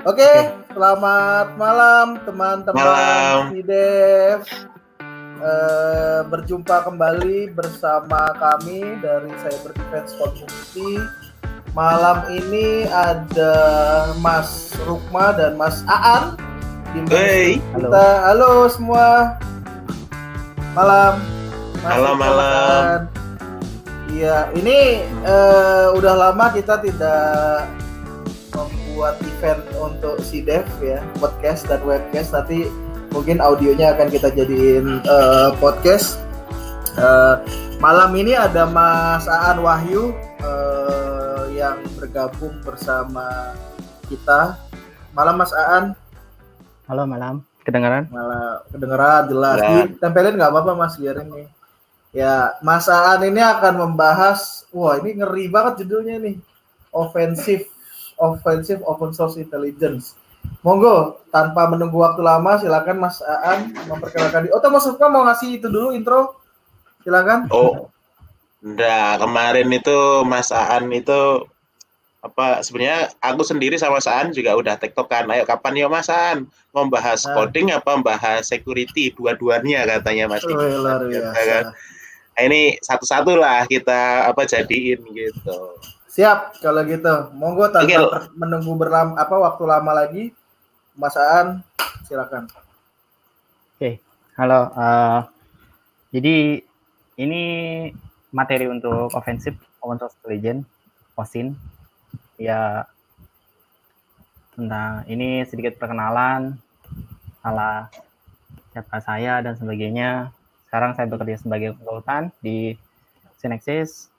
Oke, selamat malam teman-teman Dev. Uh, berjumpa kembali bersama kami dari Cyber Defense Community. Malam ini ada Mas Rukma dan Mas Aan. Hey. Kita, halo semua. Malam. Mas malam malam. Iya, ini uh, udah lama kita tidak membuat event untuk si Dev ya, podcast dan webcast. Nanti mungkin audionya akan kita jadiin uh, podcast. Uh, malam ini ada Mas Aan Wahyu uh, yang bergabung bersama kita. Malam Mas Aan. Halo malam. Kedengaran? Malam kedengaran jelas. Ya. Tempelin nggak apa-apa Mas biar ini. Ya, Mas Aan ini akan membahas, wah ini ngeri banget judulnya nih, offensive, offensive open source intelligence. Monggo, tanpa menunggu waktu lama, silakan Mas Aan memperkenalkan diri. Oh, Mas mau ngasih itu dulu intro, silakan. Oh, enggak, kemarin itu Mas Aan itu apa sebenarnya aku sendiri sama Mas Aan juga udah tektokan. Ayo kapan ya Mas Aan membahas nah. coding apa membahas security dua-duanya katanya Mas. Oh, luar biasa. Kan? Nah, ini satu-satu lah kita apa jadiin gitu. Siap kalau gitu. Monggo tanpa okay. menunggu berlama apa waktu lama lagi, Mas Aan silakan. Oke, okay. halo. Uh, jadi ini materi untuk offensive open source intelligence OSIN. Ya tentang ini sedikit perkenalan salah siapa saya dan sebagainya sekarang saya bekerja sebagai konsultan di Synexis,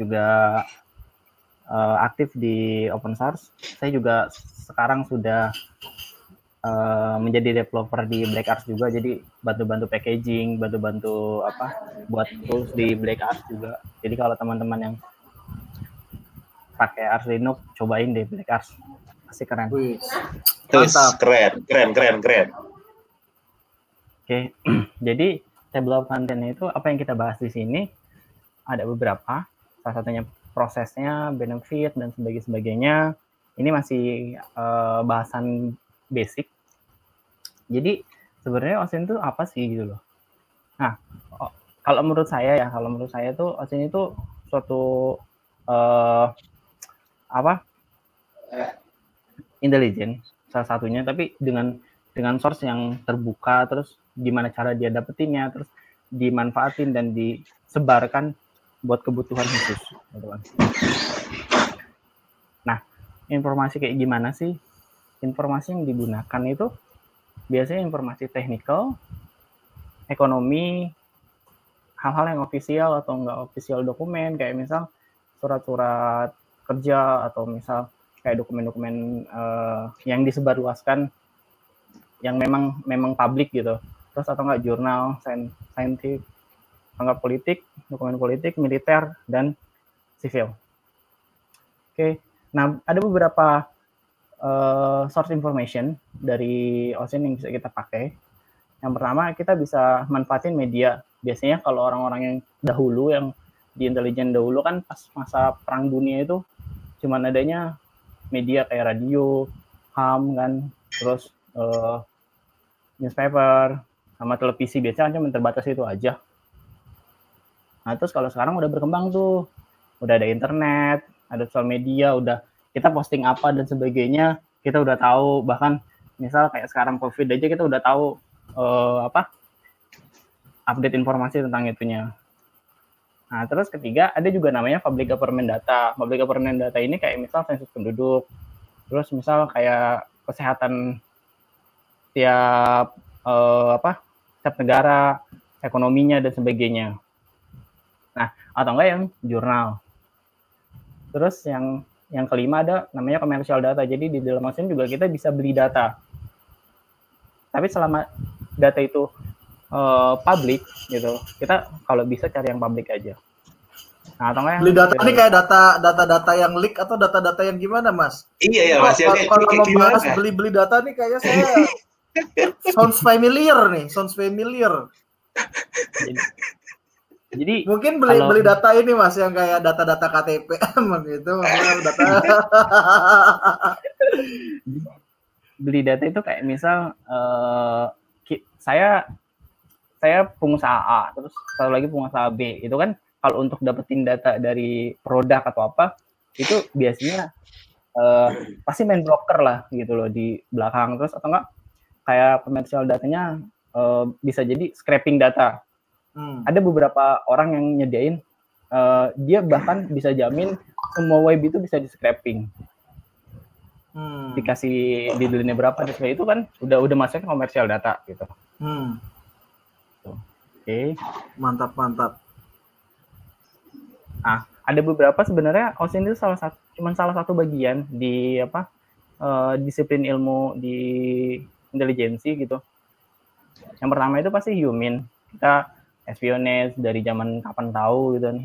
juga uh, aktif di open source. Saya juga sekarang sudah uh, menjadi developer di Black Arts juga, jadi bantu-bantu packaging, bantu-bantu apa buat tools di Black Arts juga. Jadi kalau teman-teman yang pakai Arch Linux, cobain deh Black Arts, pasti keren. Terus keren, keren, keren, keren. Oke, jadi table of content itu apa yang kita bahas di sini ada beberapa salah satunya prosesnya benefit dan sebagainya ini masih uh, bahasan basic. Jadi sebenarnya OSIN itu apa sih gitu loh. Nah kalau menurut saya ya kalau menurut saya tuh OSIN itu suatu uh, apa? Intelijen salah satunya. Tapi dengan dengan source yang terbuka terus gimana cara dia dapetinnya terus dimanfaatin dan disebarkan buat kebutuhan khusus nah informasi kayak gimana sih? Informasi yang digunakan itu biasanya informasi teknikal ekonomi hal-hal yang ofisial atau enggak ofisial dokumen kayak misal surat-surat kerja atau misal kayak dokumen-dokumen uh, yang disebarluaskan yang memang memang publik gitu. Terus atau enggak jurnal saintifik anggap politik dokumen politik militer dan sivil. Oke nah ada beberapa uh, source information dari OSIN yang bisa kita pakai. Yang pertama kita bisa manfaatin media. Biasanya kalau orang-orang yang dahulu yang di intelijen dahulu kan pas masa perang dunia itu cuman adanya media kayak radio, HAM kan, terus uh, newspaper, sama televisi. Biasanya cuma terbatas itu aja. Nah terus kalau sekarang udah berkembang tuh, udah ada internet, ada sosial media, udah kita posting apa dan sebagainya, kita udah tahu bahkan misal kayak sekarang covid aja kita udah tahu uh, apa update informasi tentang itunya. Nah terus ketiga ada juga namanya public government data. Public government data ini kayak misal sensus penduduk, terus misal kayak kesehatan tiap uh, apa setiap negara, ekonominya dan sebagainya. Nah, atau enggak yang jurnal. Terus yang yang kelima ada namanya commercial data. Jadi di dalam mesin juga kita bisa beli data. Tapi selama data itu uh, public gitu, kita kalau bisa cari yang public aja. Nah, atau yang beli data ini kayak data data-data yang leak atau data-data yang gimana, Mas? Iya ya, Mas. Kalau, kalau mau bahas beli-beli data nih kayaknya saya sounds familiar nih, sounds familiar. Jadi, mungkin beli kalau, beli data ini mas yang kayak data-data KTP gitu, data. beli data itu kayak misal uh, saya saya pengusaha A terus satu lagi pengusaha B. Itu kan kalau untuk dapetin data dari produk atau apa itu biasanya uh, pasti main broker lah gitu loh di belakang. Terus atau enggak kayak komersial datanya uh, bisa jadi scraping data hmm. ada beberapa orang yang nyediain uh, dia bahkan bisa jamin semua web itu bisa di scraping hmm. dikasih dealnya berapa dan itu kan udah udah masuk komersial data gitu hmm okay. mantap mantap. Ah, ada beberapa sebenarnya OSIN itu salah satu cuman salah satu bagian di apa uh, disiplin ilmu di intelijensi gitu. Yang pertama itu pasti human. Kita espionage dari zaman kapan tahu gitu kan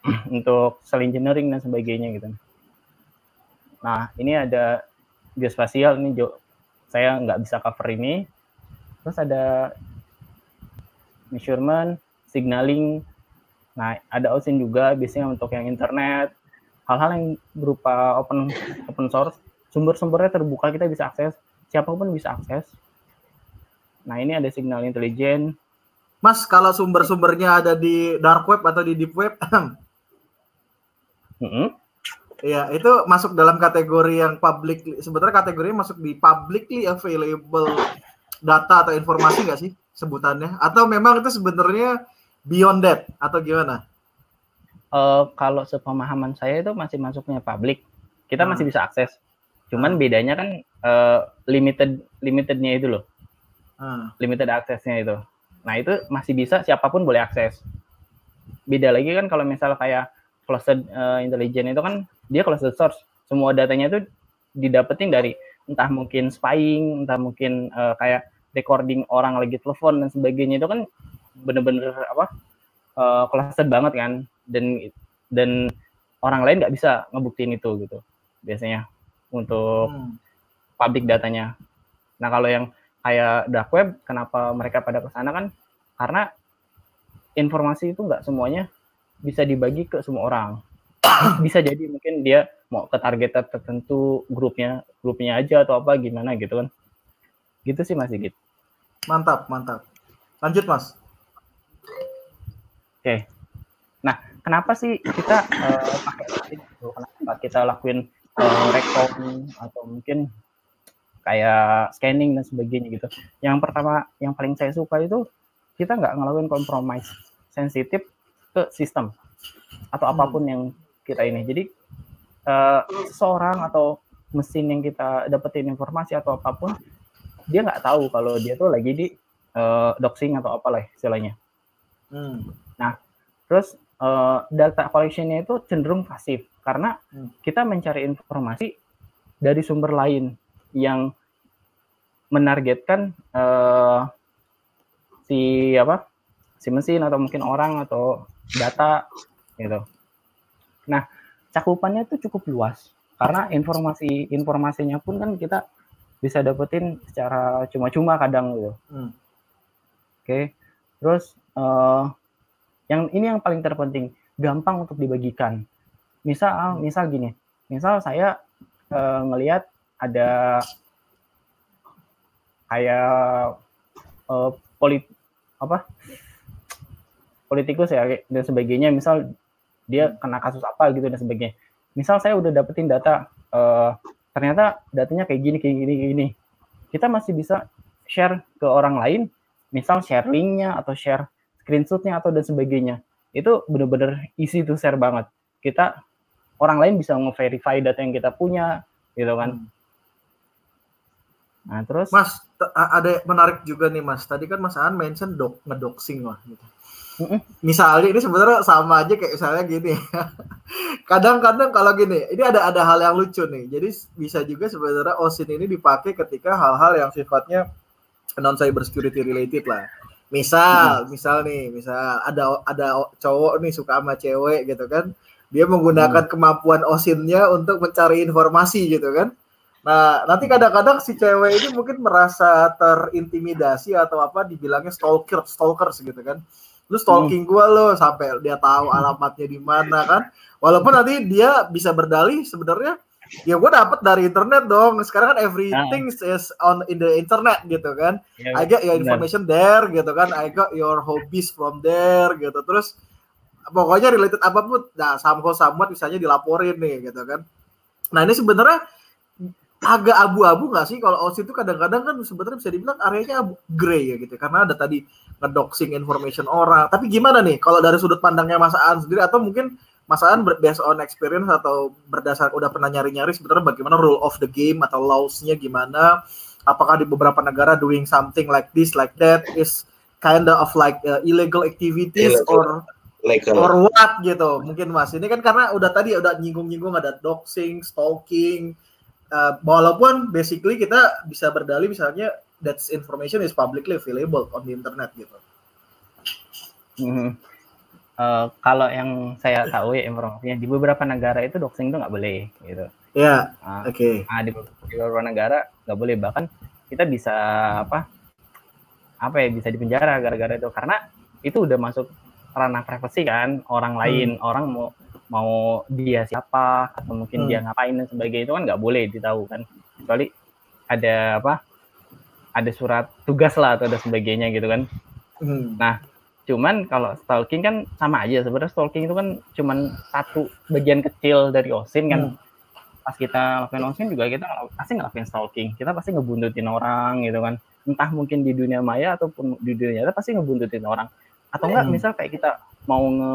untuk cell engineering dan sebagainya gitu. Nah, ini ada geospasial ini Jo saya nggak bisa cover ini. Terus ada measurement, signaling. Nah, ada OSIN juga biasanya untuk yang internet, hal-hal yang berupa open open source, sumber-sumbernya terbuka kita bisa akses, siapa pun bisa akses. Nah, ini ada signal intelijen. Mas, kalau sumber-sumbernya ada di dark web atau di deep web, mm -hmm. Ya, itu masuk dalam kategori yang public. Sebenarnya kategorinya masuk di publicly available data atau informasi nggak sih? sebutannya atau memang itu sebenarnya beyond that atau gimana? Uh, kalau sepemahaman saya itu masih masuknya publik, kita hmm. masih bisa akses. Cuman bedanya kan uh, limited limitednya itu loh, hmm. limited aksesnya itu. Nah itu masih bisa siapa pun boleh akses. Beda lagi kan kalau misal kayak closed uh, intelligence itu kan dia closed source, semua datanya itu didapetin dari entah mungkin spying, entah mungkin uh, kayak recording orang lagi telepon dan sebagainya itu kan bener-bener apa uh, clustered banget kan dan dan orang lain nggak bisa ngebuktiin itu gitu biasanya untuk hmm. public datanya. Nah kalau yang kayak dark web, kenapa mereka pada ke sana kan? Karena informasi itu nggak semuanya bisa dibagi ke semua orang. bisa jadi mungkin dia mau ke target tertentu grupnya, grupnya aja atau apa gimana gitu kan. Gitu sih masih gitu. Mantap, mantap. Lanjut, Mas. Oke. Nah, kenapa sih kita uh, pakai? Kenapa kita lakuin uh, recon atau mungkin kayak scanning dan sebagainya gitu. Yang pertama, yang paling saya suka itu kita nggak ngelakuin kompromis sensitif ke sistem atau hmm. apa pun yang kita ini. Jadi uh, seseorang atau mesin yang kita dapetin informasi atau apa pun dia nggak tahu kalau dia tuh lagi di uh, doxing atau apalah istilahnya. Hmm. Nah, terus uh, data collectionnya itu cenderung pasif karena hmm. kita mencari informasi dari sumber lain yang menargetkan uh, si apa si mesin atau mungkin orang atau data gitu. Nah, cakupannya itu cukup luas karena informasi informasinya pun kan kita bisa dapetin secara cuma-cuma kadang gitu. Hmm. Oke, okay. terus uh, yang ini yang paling terpenting, gampang untuk dibagikan. Misal, misal gini, misal saya uh, ngelihat ada kayak uh, polit apa politikus ya dan sebagainya. Misal dia kena kasus apa gitu dan sebagainya. Misal saya udah dapetin data uh, ternyata datanya kayak gini kayak gini gini kita masih bisa share ke orang lain misal share linknya atau share screenshotnya atau dan sebagainya itu bener-bener easy to share banget kita orang lain bisa nge-verify data yang kita punya gitu kan hmm. Nah terus mas ada menarik juga nih mas tadi kan mas An mention dok ngedoxing lah gitu Misalnya ini sebenarnya sama aja kayak misalnya gini. Kadang-kadang kalau gini, ini ada ada hal yang lucu nih. Jadi bisa juga sebenarnya OSIN ini dipakai ketika hal-hal yang sifatnya non cyber security related lah. Misal, hmm. misal nih, misal ada ada cowok nih suka sama cewek gitu kan. Dia menggunakan hmm. kemampuan OSINnya untuk mencari informasi gitu kan. Nah, nanti kadang-kadang si cewek ini mungkin merasa terintimidasi atau apa dibilangnya stalker, stalkers gitu kan. Lu stalking gue lo sampai dia tahu alamatnya di mana kan. Walaupun nanti dia bisa berdalih sebenarnya ya gue dapet dari internet dong. Sekarang kan everything is on in the internet gitu kan. Ya, I get your information there gitu kan. I got your hobbies from there gitu. Terus pokoknya related apa pun nah somehow somewhat misalnya dilaporin nih gitu kan. Nah ini sebenarnya agak abu-abu nggak sih? Kalau OSIS itu kadang-kadang kan sebenarnya bisa dibilang areanya abu gray ya gitu karena ada tadi ngedoxing information orang. Tapi gimana nih? Kalau dari sudut pandangnya Mas Aan sendiri atau mungkin Mas Aan based on experience atau berdasar udah pernah nyari-nyari sebenarnya bagaimana rule of the game atau laws-nya gimana? Apakah di beberapa negara doing something like this like that is kind of like uh, illegal activities Illegal. or legal. or what gitu? Mungkin mas ini kan karena udah tadi udah nyinggung-nyinggung ada doxing, stalking uh, walaupun basically kita bisa berdalih misalnya that information is publicly available on the internet gitu. Mhm. Eh, kalau yang saya tahu ya informasinya di beberapa negara itu doxing itu nggak boleh gitu. ya Nah, oke. ah, di, di beberapa negara nggak boleh. Bahkan kita bisa apa apa ya bisa dipenjara gara-gara itu. Karena itu udah masuk ranah privasi kan orang lain. Orang mau mau dia siapa atau mungkin Hmm. dia ngapain dan sebagainya itu kan nggak boleh ditahu kan kecuali ada apa ada surat tugas lah atau ada sebagainya gitu kan Hmm. cuman kalau stalking kan sama aja sebenarnya stalking itu kan cuman satu bagian kecil dari osin kan Hmm. pas kita lakuin osin juga kita pasti ngelakuin stalking kita pasti ngebuntutin orang gitu kan entah mungkin di dunia maya ataupun di dunia nyata pasti ngebuntutin orang atau enggak Hmm. misal kayak kita mau nge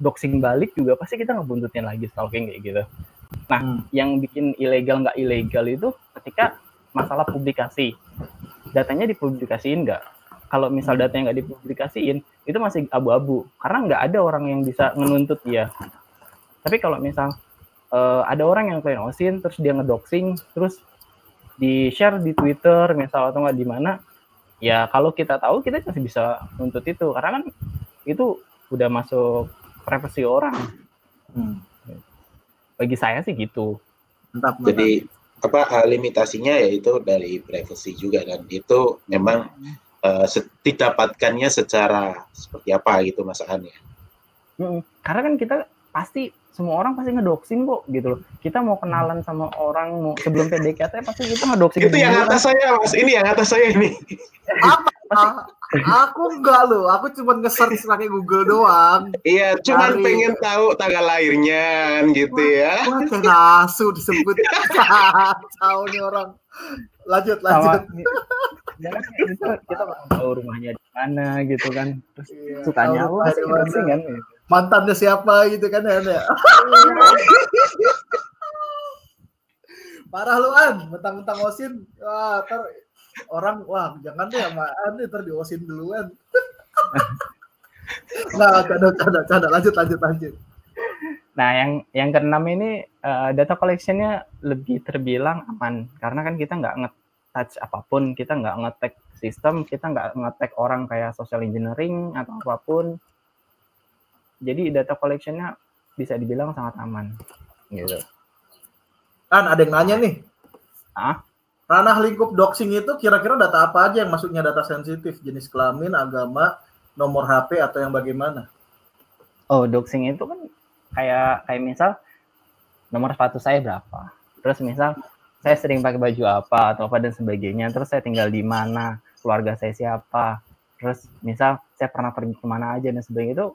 doxing balik juga pasti kita ngebuntutin lagi stalking kayak gitu. Nah Hmm. yang bikin ilegal nggak ilegal itu ketika masalah publikasi. Datanya dipublikasiin nggak? Kalau misal Hmm. datanya nggak dipublikasiin itu masih abu-abu. Karena nggak ada orang yang bisa menuntut dia. Tapi kalau misal eh, ada orang yang klien osin terus dia ngedoxing terus di share di Twitter misal atau nggak di mana ya kalau kita tahu kita masih bisa nuntut itu. Karena kan itu udah masuk privasi orang. Hmm. bagi saya sih gitu. Mantap mantap jadi apa eh, limitasinya yaitu dari privacy juga dan itu memang eh, se- didapatkannya secara seperti apa gitu Mas Aan ya. Mm, karena kan kita pasti semua orang pasti ngedoxing kok gitu loh. Kita mau kenalan sama orang mau sebelum PDKT pasti kita ngedoxing Itu yang atas saya Mas, ini yang atas saya ini. Ah, aku enggak loh aku cuma nge-search pakai Google doang. Iya, cuman Cari. pengen tahu tanggal lahirnya kan gitu ya. wah disebut. Tahu nih orang. Lanjut lanjut. ya kan kita tahu rumahnya di mana gitu kan. Terus Iya, sukanya mana. kan? Mantannya siapa gitu kan ya? Ya. parah lu an. Mentang-mentang osin. Wah ntar orang wah jangan deh sama an deh ntar di osin duluan nah canda canda canda lanjut lanjut lanjut Nah, yang yang keenam ini eh, data collectionnya lebih terbilang aman karena kan kita nggak nge-touch apa pun, kita nggak nge-tag sistem, kita nggak nge-tag orang kayak social engineering atau apa pun. Jadi data collectionnya bisa dibilang sangat aman, gitu. kan ada yang nanya nih Ah? Ranah lingkup doxing itu kira-kira data apa aja yang masuknya data sensitif jenis kelamin agama nomor HP atau yang bagaimana Oh, doxing itu kan kayak kayak misal nomor sepatu saya berapa. Terus misal saya sering pakai baju apa atau apa dan sebagainya. Terus saya tinggal di mana, keluarga saya siapa. Terus misal saya pernah pergi ke mana aja dan sebagainya itu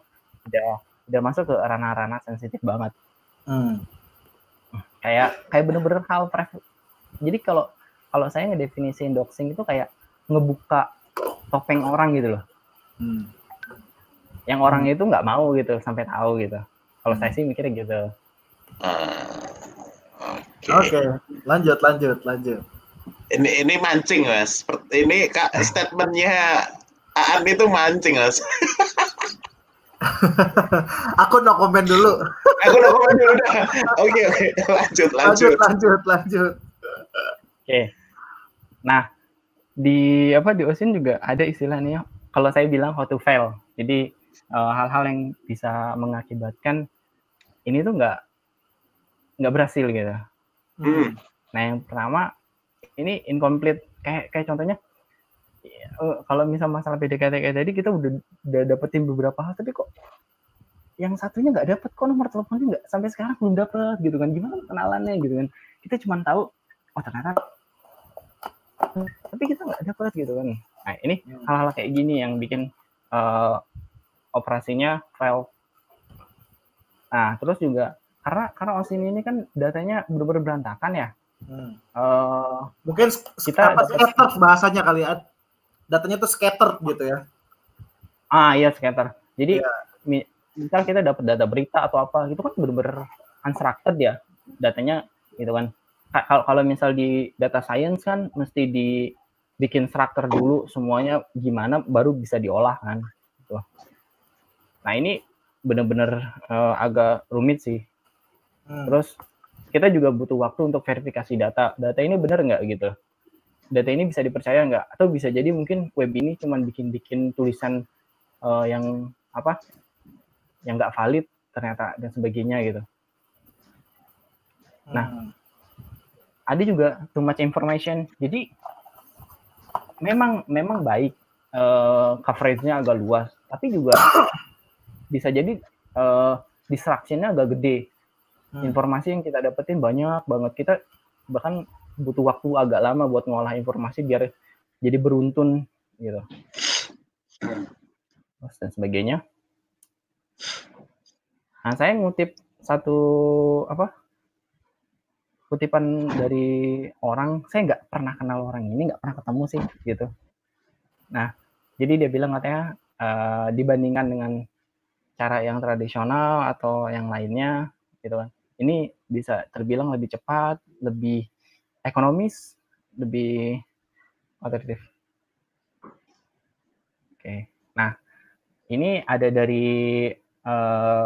udah udah masuk ke ranah-ranah sensitif banget. hmm. Kayak kayak bener-bener hal private. Jadi kalau kalau saya ngedefinisin doxing itu kayak ngebuka topeng orang gitu loh. Hmm. Yang orang itu nggak mau gitu sampai tahu gitu. Kalau saya sih mikirnya gitu. Ah, oke lanjut lanjut lanjut Ini ini mancing mas. Seperti ini kak statementnya Aan itu mancing mas. aku no komen dulu Aku udah komen dulu dah. Oke oke lanjut lanjut lanjut. lanjut lanjut Oke. Nah, di apa di OSIN juga ada istilahnya kalau saya bilang how to fail. Jadi eh, hal-hal yang bisa mengakibatkan ini tuh nggak nggak berhasil gitu. Hmm. Nah, yang pertama ini incomplete kayak kayak contohnya eh, kalau misal masalah PDKT kayak tadi kita udah udah dapetin beberapa hal tapi kok yang satunya nggak dapet kok nomor teleponnya nggak sampai sekarang belum dapet gitu kan gimana kenalannya gitu kan kita cuma tahu oh ternyata tapi kita nggak dapat gitu kan nah ini Hmm. hal-hal kayak gini yang bikin eh, operasinya fail nah terus juga karena karena osin ini kan datanya benar-benar berantakan ya Hmm. eh Mungkin Kita apa, scatter bahasanya kali ya. Datanya tuh scatter gitu ya. ah iya scatter jadi mi- misal kita dapat data berita atau apa itu kan benar-benar unstructured ya datanya gitu kan Ka- kalau kalau misal di data science kan mesti dibikin structure dulu semuanya gimana baru bisa diolah kan gitu. nah ini benar-benar eh, agak rumit sih Hmm. terus kita juga butuh waktu untuk verifikasi data data ini benar nggak gitu data ini bisa dipercaya nggak atau bisa jadi mungkin web ini cuman bikin-bikin tulisan eh, yang apa yang nggak valid ternyata dan sebagainya gitu nah, Hmm. Ada juga too much information. Jadi memang memang baik eh, coveragenya agak luas. Tapi juga bisa jadi eh, distraction-nya agak gede. Hmm. informasi yang kita dapetin banyak banget. Kita bahkan butuh waktu agak lama buat ngolah informasi biar jadi beruntun gitu. Terus dan sebagainya. Nah saya ngutip satu apa kutipan dari orang saya nggak pernah kenal orang ini nggak pernah ketemu sih gitu. Nah jadi dia bilang katanya eh, dibandingkan dengan cara yang tradisional atau yang lainnya gitu kan. Ini bisa terbilang lebih cepat, lebih ekonomis, lebih otomotif. Oke, nah ini ada dari eh,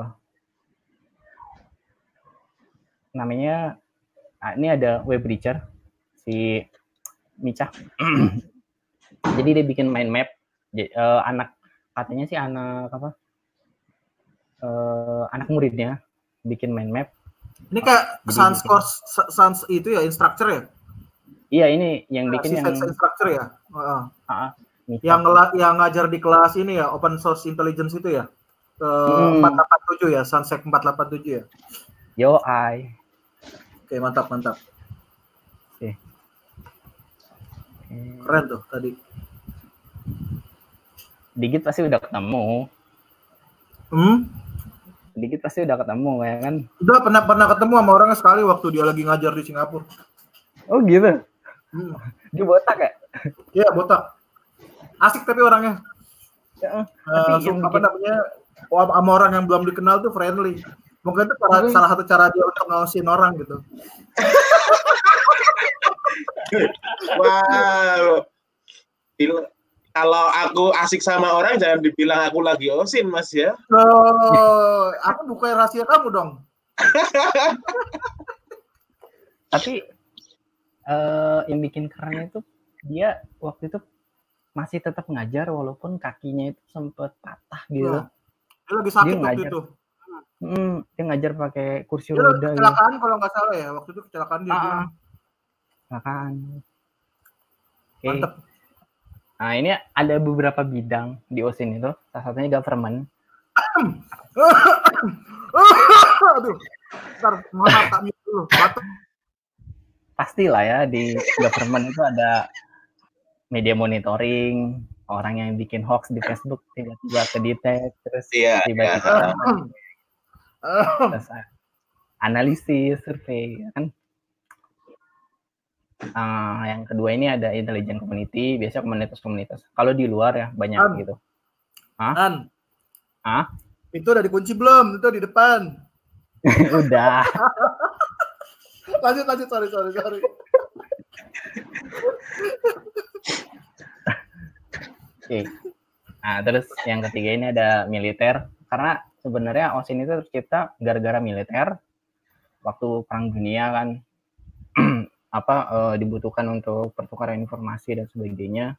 namanya, ah, ini ada web reacher si Mica. Jadi dia bikin mind map, J- eh, anak katanya sih anak apa? eh, anak muridnya bikin mind map Ini kayak Jadi sans course sans itu ya instructor ya. Iya ini yang bikin yang Assistant instructor ya. Heeh. ah, Mika. Yang yang ngajar di kelas ini ya open source intelligence itu ya. Ke Hmm. 487 ya, Sansek 487 ya. Yo I. Oke, mantap mantap. Oke. Keren tuh tadi. Digit pasti udah ketemu. Hmm? Digit pasti udah ketemu ya kan. Udah pernah pernah ketemu sama orangnya sekali waktu dia lagi ngajar di Singapura. Oh gitu. Hmm. Dia botak ya? Iya, botak. Asik tapi orangnya. Ya, Eh, Tapi langsung yang apa namanya? sama orang yang belum dikenal tuh friendly. Mungkin itu cara- Hmm. salah satu cara dia untuk ngawasin orang gitu. Wow. Kalau aku asik sama orang jangan dibilang aku lagi osin mas ya. Oh, aku buka rahasia kamu dong. Tapi eh yang bikin keren itu dia waktu itu masih tetap ngajar walaupun kakinya itu sempet patah gitu. Nah, Dia lagi sakit Dia waktu ngajar. itu. Hmm, dia ngajar pakai kursi Dia roda gitu. kecelakaan kalau nggak salah ya. Waktu itu kecelakaan dia Ah. Kecelakaan. Oke. Mantep. Nah, ini ada beberapa bidang di OSIN itu. Salah satunya government. Aduh. Ntar, maaf, tak dulu. Pastilah ya di government itu ada media monitoring, orang yang bikin hoax di Facebook tiba-tiba kedetek, terus Iya. tiba-tiba Eh, terus ah, analisis, survei, ya kan. Ah, yang kedua ini ada intelligent community, biasanya komunitas-komunitas. Kalau di luar ya banyak An. gitu. An. Ah? Itu udah dikunci belum? Itu di depan. Udah. Lanjut, lanjut. Sorry, sorry, sorry. Oke. Nah, terus yang ketiga ini ada militer. Karena sebenarnya OSIN itu tercipta gara-gara militer. Waktu Perang Dunia kan apa eh, dibutuhkan untuk pertukaran informasi dan sebagainya.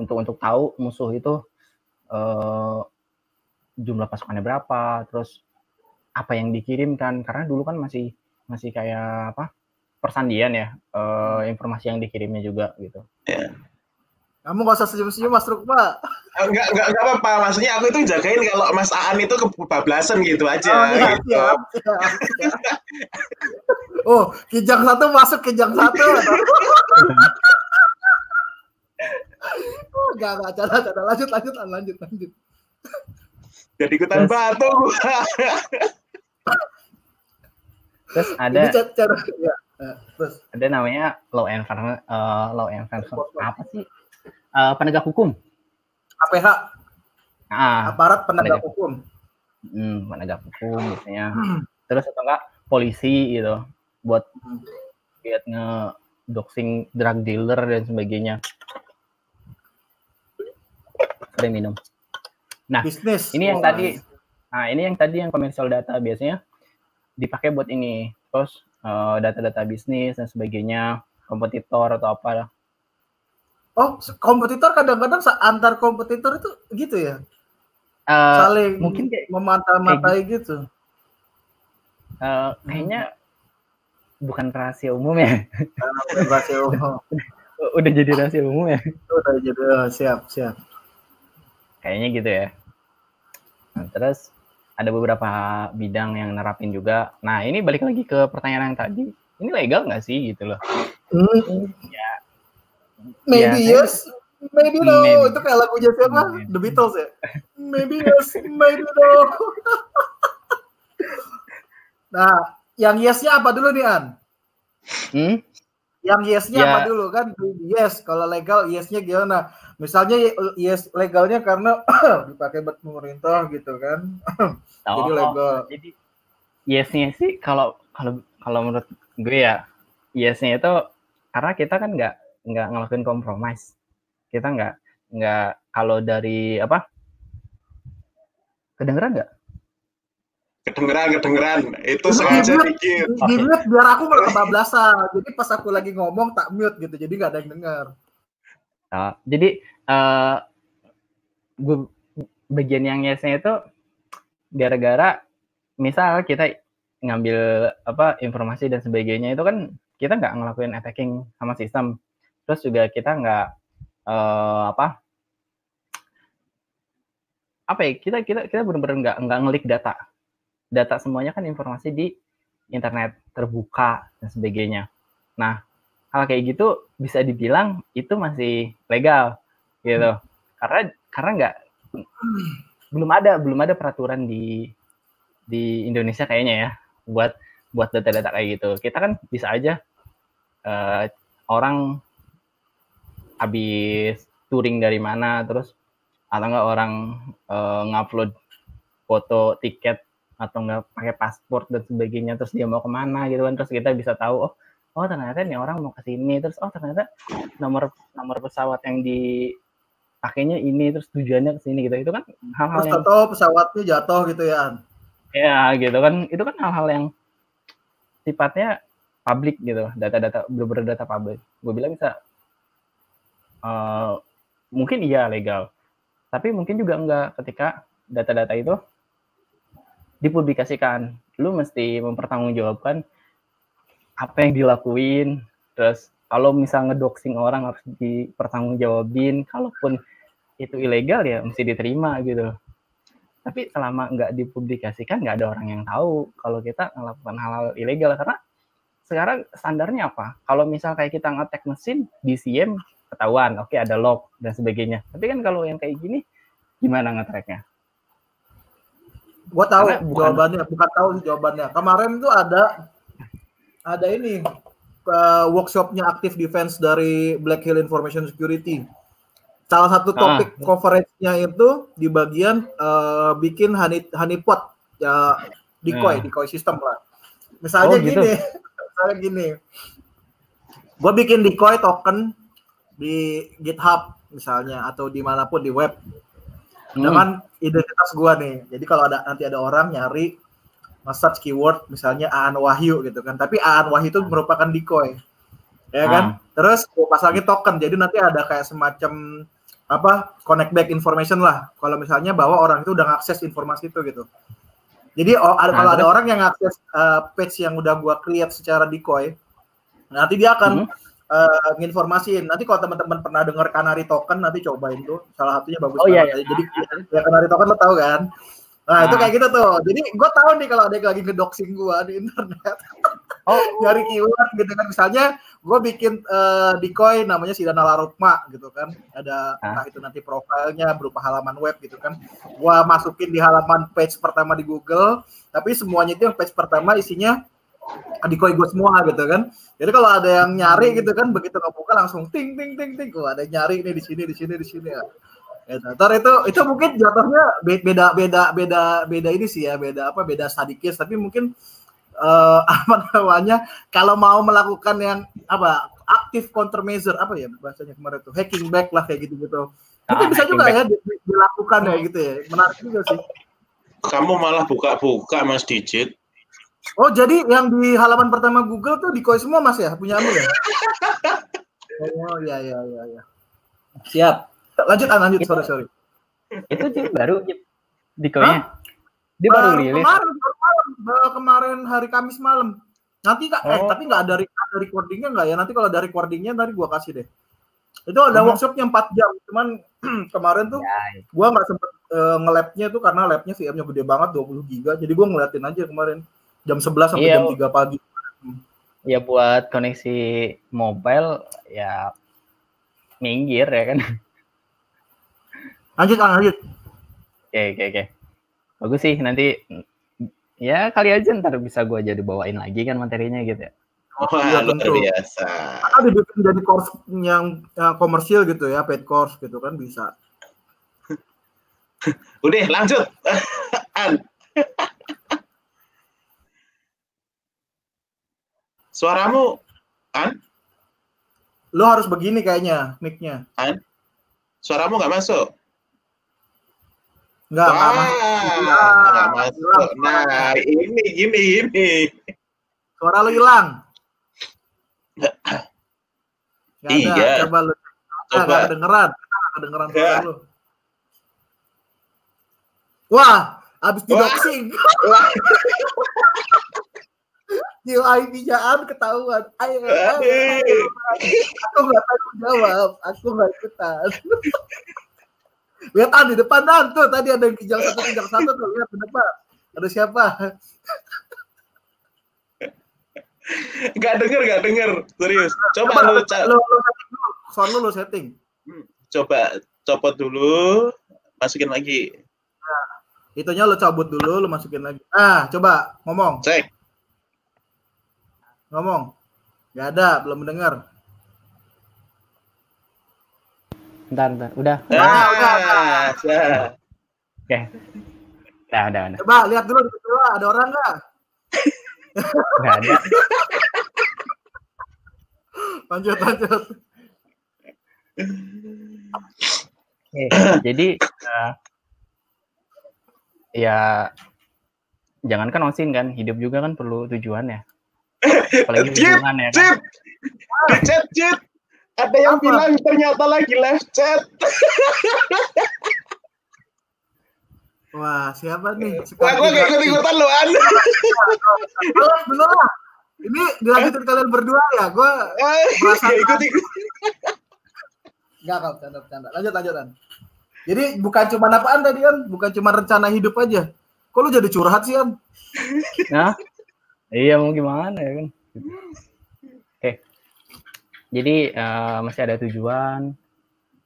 Untuk untuk tahu musuh itu eh, jumlah pasukannya berapa, terus apa yang dikirimkan. Karena dulu kan masih masih kayak apa persandian ya eh, informasi yang dikirimnya juga gitu. Kamu nggak usah senyum-senyum, Mas Rukma. Enggak, enggak, enggak apa-apa. Maksudnya aku itu jagain kalau Mas Aan itu kebablasan gitu aja. Oh, iya, gitu. siap, siap, siap. Oh, kijang satu masuk kijang satu. oh, enggak, enggak, cara, cara. Lanjut, lanjut, lanjut, lanjut. Jadi ikutan Terus- batu. Terus ada Ini cara, cara ya. eh, Terus, ada namanya law enforcement eh, law enforcement apa sih? Eh, penegak hukum. APH, Ah, aparat penegak penegak. hukum. hmm, penegak hukum biasanya. Terus atau enggak polisi gitu buat Hmm. lihat nge doxing drug dealer dan sebagainya. Sering minum. Nah, Bisnis. ini yang Oh, tadi nah ini yang tadi yang commercial data biasanya dipakai buat ini terus eh, data-data bisnis dan sebagainya kompetitor atau apa Oh, kompetitor kadang-kadang antar kompetitor itu gitu ya. Eh, Saling mungkin kayak memata-matai gitu. eh, kayaknya bukan rahasia umum ya Bahasa umum. udah jadi rahasia umum ya udah jadi oh, siap, siap. kayaknya gitu ya nah, terus ada beberapa bidang yang nerapin juga nah ini balik lagi ke pertanyaan yang tadi ini legal nggak sih gitu loh Hmm. Ya. Maybe Ya, yes, maybe no. Maybe. Itu kayak lagunya siapa? Maybe. The Beatles ya. Maybe yes, maybe no. nah, yang yesnya apa dulu nih An? hmm? Yang yesnya Ya. apa dulu kan? Yes, kalau legal yesnya gimana? Misalnya yes legalnya karena dipakai buat pemerintah gitu kan. Jadi Oh, legal. jadi yesnya sih kalau kalau kalau menurut gue ya yesnya itu karena kita kan nggak nggak ngelakuin kompromis kita nggak nggak kalau dari apa kedengeran nggak Kedengeran, kedengeran. Itu sengaja dikit. Di, mute biar aku nggak kebablasan. Jadi pas aku lagi ngomong tak mute gitu. Jadi nggak ada yang dengar. Nah, jadi eh gue bagian yang yesnya itu gara-gara misal kita ngambil apa informasi dan sebagainya itu kan kita nggak ngelakuin attacking sama sistem terus juga kita nggak eh, apa apa ya kita kita kita benar-benar nggak nggak ngelik data. Data semuanya kan informasi di internet terbuka dan sebagainya. Nah hal kayak gitu bisa dibilang itu masih legal gitu. Karena karena nggak belum ada belum ada peraturan di di Indonesia kayaknya ya buat buat data-data kayak gitu. Kita kan bisa aja eh, orang habis touring dari mana terus atau enggak orang eh, ngupload foto tiket atau enggak pakai paspor dan sebagainya terus dia mau ke mana gitu kan terus kita bisa tahu oh oh ternyata nih orang mau ke sini terus oh ternyata nomor nomor pesawat yang dipakainya ini terus tujuannya ke sini gitu. Itu kan hal-hal Terus yang tahu pesawatnya jatuh gitu ya. Ya gitu kan. Itu kan hal-hal yang sifatnya publik gitu data-data bener data publik. Gue bilang bisa eh, mungkin iya legal. Tapi mungkin juga enggak ketika data-data itu dipublikasikan. Lu mesti mempertanggungjawabkan apa yang dilakuin. Terus kalau misal ngedoxing orang harus dipertanggungjawabin. Kalaupun itu ilegal ya mesti diterima gitu. Tapi selama nggak dipublikasikan nggak ada orang yang tahu kalau kita melakukan hal-hal ilegal. Karena sekarang standarnya apa? Kalau misal kayak kita ngetek mesin DCM ketahuan oke ada log dan sebagainya tapi kan kalau yang kayak gini gimana ngetracknya Gua tahu Karena bukan- jawabannya, bukan tahu sih jawabannya. Kemarin tuh ada ada ini uh, workshopnya Active Defense dari Black Hill Information Security. Salah satu Ah. topik coverage-nya itu di bagian uh, bikin honey honeypot ya decoy, Ah. decoy system lah. Misalnya Oh, gitu. gini, misalnya gini. Gue bikin decoy token di GitHub misalnya atau di mana pun di web Hmm. dengan identitas gua nih. Jadi kalau ada nanti ada orang nyari nge-search keyword misalnya Aan Wahyu gitu kan. Tapi Aan Wahyu itu merupakan decoy. Ya kan? Terus gua pasangin token. Jadi nanti ada kayak semacam apa connect back information lah. Kalau misalnya bahwa orang itu udah ngakses informasi itu gitu. Jadi oh, ada, Nah, kalau ada orang yang ngakses uh, page yang udah gua create secara decoy, nanti dia akan Hmm. Eh, nginformasiin. Nanti kalau teman-teman pernah dengar Canary Token, nanti cobain tuh. Salah satunya bagus Oh, iya, banget. Jadi ya Canary Token lo tahu kan? Nah, itu Ah. kayak gitu tuh. Jadi gue tahu nih kalau ada yang lagi ngedoxing gue di internet. oh nyari keyword gitu kan misalnya gue bikin uh, decoy namanya si Dana Larutma gitu kan ada nah itu nanti profilnya berupa halaman web gitu kan gue masukin di halaman page pertama di Google tapi semuanya itu yang page pertama isinya decoy gue semua gitu kan. Jadi kalau ada yang nyari gitu kan begitu ngebuka langsung ting ting ting ting. Oh ada yang nyari ini di sini di sini di sini ya. Gitu. itu itu mungkin jatuhnya beda beda beda beda ini sih ya beda apa beda sadikis tapi mungkin uh, apa namanya kalau mau melakukan yang apa aktif countermeasure apa ya bahasanya kemarin tuh hacking back lah kayak gitu gitu mungkin ah, bisa juga back. ya dilakukan ya gitu ya. Menarik juga sih. Kamu malah buka-buka mas digit oh jadi yang di halaman pertama Google tuh di semua mas ya? Punya kamu ya? Oh ya ya ya ya siap. Lanjut ah, lanjut. Sorry sorry. itu sih baru di koinnya dia baru rilis. kemarin, kemarin, kemarin hari Kamis malam. Nanti kak eh, oh. eh tapi nggak ada, ada recordingnya nggak ya? Nanti kalau ada recordingnya tadi gua kasih deh. Itu ada hmm. workshopnya 4 jam. Cuman kemarin tuh ya, ya. gua nggak sempet uh, nge-labnya tuh karena labnya sih nya gede banget 20 giga. Jadi gua ngeliatin aja kemarin jam 11 sampai iya, jam 3 pagi ya buat koneksi mobile ya minggir ya kan Lanjut, lanjut. Oke, oke, oke. Bagus sih, nanti ya kali aja ntar bisa gue jadi bawain lagi kan materinya gitu ya. Oh, iya, luar tentu. biasa. Ada dibikin jadi course yang, yang komersil gitu ya, paid course gitu kan bisa. Udah, lanjut. An. Suaramu, An? Lo harus begini kayaknya, mic-nya. An? Suaramu nggak masuk? Enggak, Wah, enggak masuk. Nah, ini gini gini. Suara lu hilang. Gak iya. Coba lu. Coba. Gak kedengeran. Gak kedengeran suara lu. Wah, habis di doxing. IP-nyaan ketahuan. Ayo, ayo, ayo. Aku nggak tahu jawab. Aku nggak ikutan. Lihat ah di depan dan tuh tadi ada yang kijang satu kijang satu tuh lihat di depan. Ada siapa? Gak denger, gak denger. Serius. Coba, Coba lu, lu, lu, setting dulu. Soal lu, lu setting. Hmm, coba copot dulu, masukin lagi. Nah, itunya lu cabut dulu, lu masukin lagi. Ah, coba ngomong. Cek. Ngomong. Gak ada, belum mendengar. Bentar, bentar. Udah. Nah, udah, udah. Oke. Udah, udah, udah. Coba lihat dulu di kedua ada orang nggak? Nggak ada. lanjut, lanjut. Oke, jadi uh, ya jangankan osin kan, hidup juga kan perlu tujuan ya. Apalagi hubungan ya. Kan? Cip, cip. Ada yang Apa? bilang ternyata lagi live chat. Wah, siapa nih? Wah, gue gak ikut-ikutan lu, An. Belum, lah. Ini dilanjutin kalian berdua ya? Gue merasa ikut-ikut. Gak, kau bercanda, bercanda. Lanjut, lanjut, An. Jadi bukan cuma apaan tadi, An? Bukan cuma rencana hidup aja. Kok lu jadi curhat sih, An? Nah, iya mau gimana ya kan? jadi uh, masih ada tujuan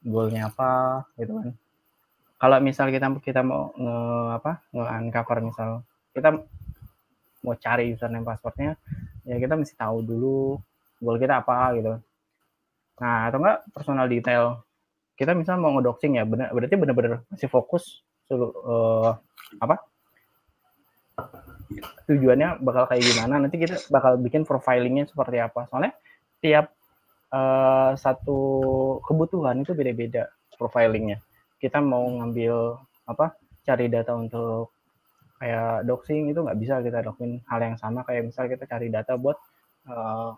goalnya apa gitu kan. Kalau misal kita kita mau nge apa nge uncover misal kita mau cari username passwordnya ya kita mesti tahu dulu goal kita apa gitu. Nah atau enggak personal detail. Kita misal mau ngedoxing ya benar berarti benar-benar masih fokus uh, apa tujuannya bakal kayak gimana nanti kita bakal bikin profilingnya seperti apa soalnya tiap uh, satu kebutuhan itu beda-beda profilingnya. Kita mau ngambil apa cari data untuk kayak doxing itu nggak bisa kita lakuin hal yang sama kayak misal kita cari data buat uh,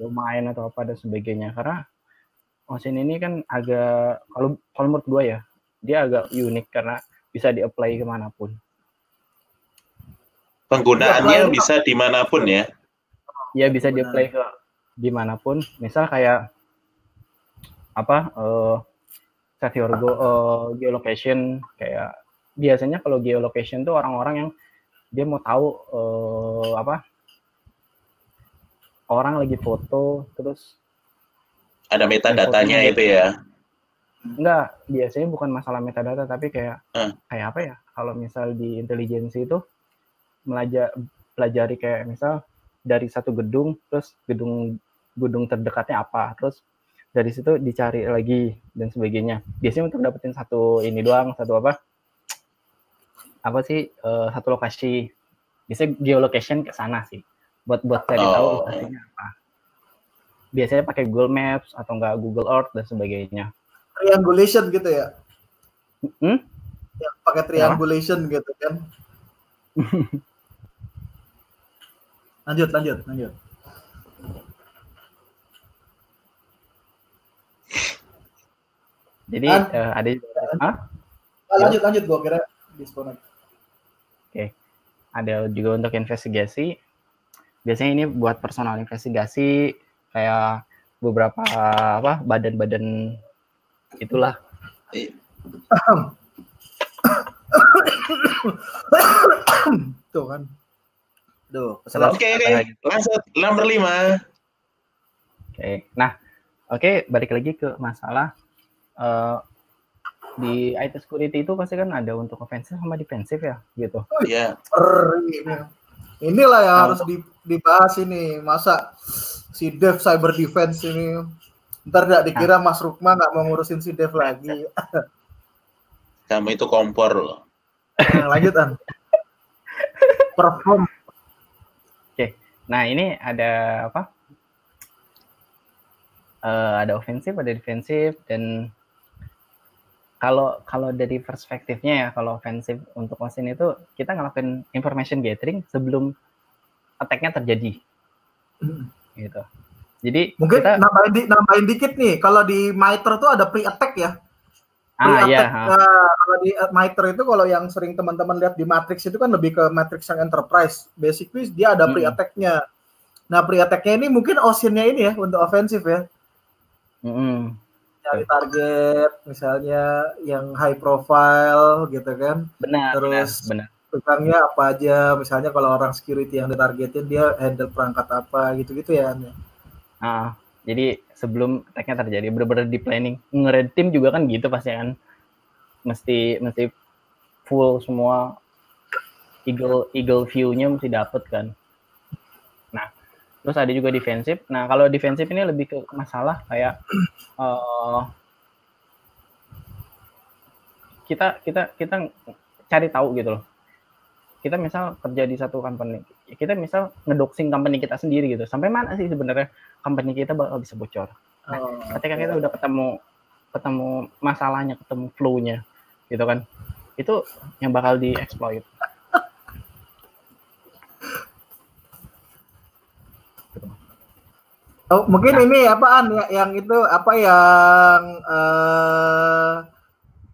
atau apa dan sebagainya karena OSIN ini kan agak kalau kalau menurut gue ya dia agak unik karena bisa di-apply ke mana pun. Penggunaannya bisa di mana pun ya? Ya bisa di-apply ke di mana pun misal kayak apa uh, set your go, uh, geolocation kayak biasanya kalau geolocation tuh orang-orang yang dia mau tahu uh, apa orang lagi foto terus ada metadatanya itu ya enggak biasanya bukan masalah metadata tapi kayak Hmm. kayak apa ya kalau misal di intelijensi itu melajar pelajari kayak misal dari satu gedung terus gedung gedung terdekatnya apa terus dari situ dicari lagi dan sebagainya. Biasanya untuk dapetin satu ini doang satu apa? Apa sih eh, satu lokasi. Biasanya geolocation ke sana sih buat buat cari tahu Oh. lokasinya apa. Biasanya pakai Google Maps atau enggak Google Earth dan sebagainya. Triangulation gitu ya? Hmm? yang pakai triangulation gitu kan lanjut lanjut lanjut jadi An- eh, ada? Ah, lanjut lanjut gua kira disconnect ada juga untuk investigasi. Biasanya ini buat personal investigasi kayak beberapa apa badan-badan itulah. tuh kan Duh, oke apa oke lagi? lanjut nomor lima Oke. Nah, oke balik lagi ke masalah eh, di IT security itu pasti kan ada untuk offensive sama defensive ya gitu. ya Er, ini. Inilah yang Nah, harus di- dibahas ini. Masa si Dev Cyber Defense ini ntar nggak dikira Nah. Mas Rukma nggak mau ngurusin si Dev lagi. kamu itu kompor loh Nah, lanjut an. Perform. Nah, ini ada apa? Eh, ada ofensif, ada defensif dan kalau kalau dari perspektifnya ya, kalau ofensif untuk mesin itu kita ngelakuin information gathering sebelum attack-nya terjadi. Gitu. Jadi Mungkin kita nambahin, di, nambahin dikit nih. Kalau di Mitre tuh ada pre-attack ya. Ah iya, ha. eh, kalau di uh, Mitre itu kalau yang sering teman-teman lihat di Matrix itu kan lebih ke Matrix yang enterprise. Basically dia ada Hmm. pre-attack-nya. Nah, pre-attack-nya ini mungkin ocean-nya ini ya untuk ofensif ya. Mm-mm. Cari target misalnya yang high profile gitu kan. benar, Terus- benar, benar. Tukangnya apa aja, misalnya kalau orang security yang ditargetin dia handle perangkat apa gitu-gitu ya. Ya. Ah, jadi sebelum attack-nya terjadi benar-benar di planning. Nge-red team juga kan gitu pasti kan. Mesti mesti full semua eagle eagle view-nya mesti dapet kan. Nah, terus ada juga defensif. Nah, kalau defensif ini lebih ke masalah kayak eh, kita kita kita cari tahu gitu loh. Kita misal kerja di satu company, kita misal ngedoxing company kita sendiri gitu. Sampai mana sih sebenarnya company kita bakal bisa bocor? Oh, Ketika kita udah ketemu ketemu masalahnya, ketemu flow-nya, gitu kan? Itu yang bakal dieksploit. Oh, mungkin Nah. ini apaan ya yang itu apa yang eh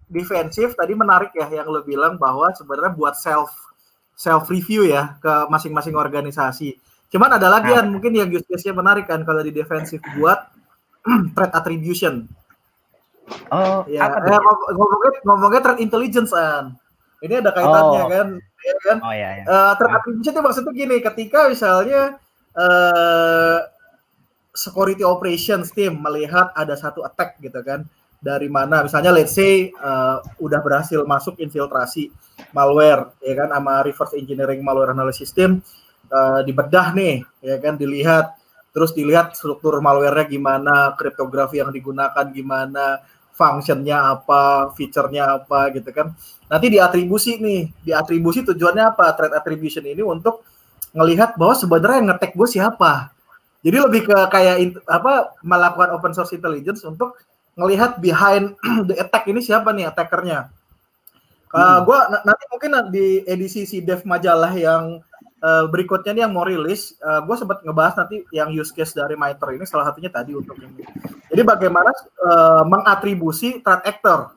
defensif tadi menarik ya yang lo bilang bahwa sebenarnya buat self self review ya ke masing-masing organisasi. Cuman ada lagi Nah. kan mungkin yang use case-nya menarik kan kalau di defensif buat threat attribution. Oh, Ya, apa eh, ngomongnya ngomongnya threat intelligence an. Ini ada kaitannya Oh. kan, ya kan? Oh ya ya. Eh, threat attribution itu maksudnya gini, ketika misalnya eh security operations team melihat ada satu attack gitu kan dari mana misalnya let's say eh, udah berhasil masuk infiltrasi malware ya kan sama reverse engineering malware analysis team eh, dibedah nih ya kan dilihat. Terus dilihat struktur malware-nya gimana kriptografi yang digunakan gimana functionnya apa feature-nya apa gitu kan. Nanti diatribusi nih. Diatribusi tujuannya apa? Threat attribution ini untuk ngelihat bahwa sebenarnya yang ngetek gue siapa. Jadi lebih ke kayak in- apa melakukan open source intelligence untuk ngelihat behind the attack ini siapa nih attackernya. Uh, Hmm. gua na- nanti mungkin di edisi si Dev majalah yang uh, berikutnya nih yang mau rilis, uh, gue sempat ngebahas nanti yang use case dari Mitre ini salah satunya tadi untuk ini. Jadi bagaimana uh, mengatribusi threat actor.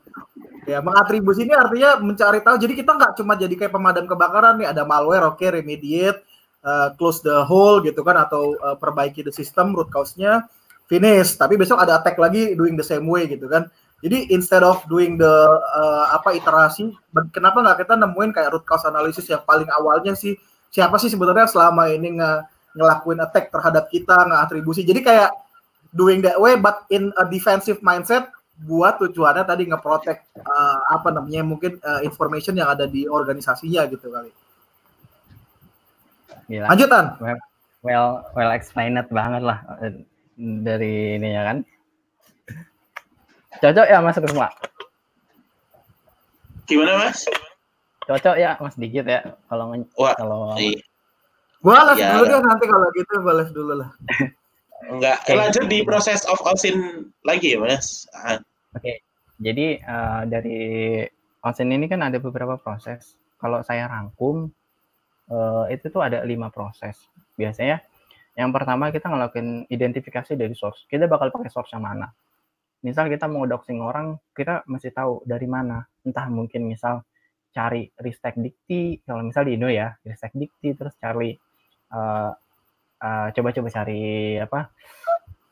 Ya, mengatribusi ini artinya mencari tahu. Jadi kita nggak cuma jadi kayak pemadam kebakaran nih, ada malware, oke, remediate, uh, close the hole gitu kan atau uh, perbaiki the system root cause-nya finish tapi besok ada attack lagi doing the same way gitu kan jadi instead of doing the uh, apa iterasi kenapa nggak kita nemuin kayak root cause analysis yang paling awalnya sih siapa sih sebenarnya selama ini nge ngelakuin attack terhadap kita, nge-atribusi. Jadi kayak doing that way but in a defensive mindset buat tujuannya tadi ngeprotek uh, apa namanya mungkin uh, information yang ada di organisasinya gitu kali. Gila. Lanjutan. Well, well, well explained banget lah eh, dari ini ya kan. Cocok ya Mas Rusma? Gimana Mas? Cocok ya Mas dikit ya kalau Wah, kalau Iya. Gua les Ya. dulu deh nanti kalau gitu gua les dulu lah. Enggak, Oke. lanjut di proses of OSIN lagi ya Mas. Ah, Oke, jadi eh, dari onsen ini kan ada beberapa proses. Kalau saya rangkum, eh, itu tuh ada lima proses. Biasanya, yang pertama kita ngelakuin identifikasi dari source. Kita bakal pakai source yang mana. Misal kita mau doxing orang, kita mesti tahu dari mana. Entah mungkin misal cari Ristek Dikti, kalau misal di Indo ya, Ristek Dikti, terus cari eh, eh, coba-coba cari apa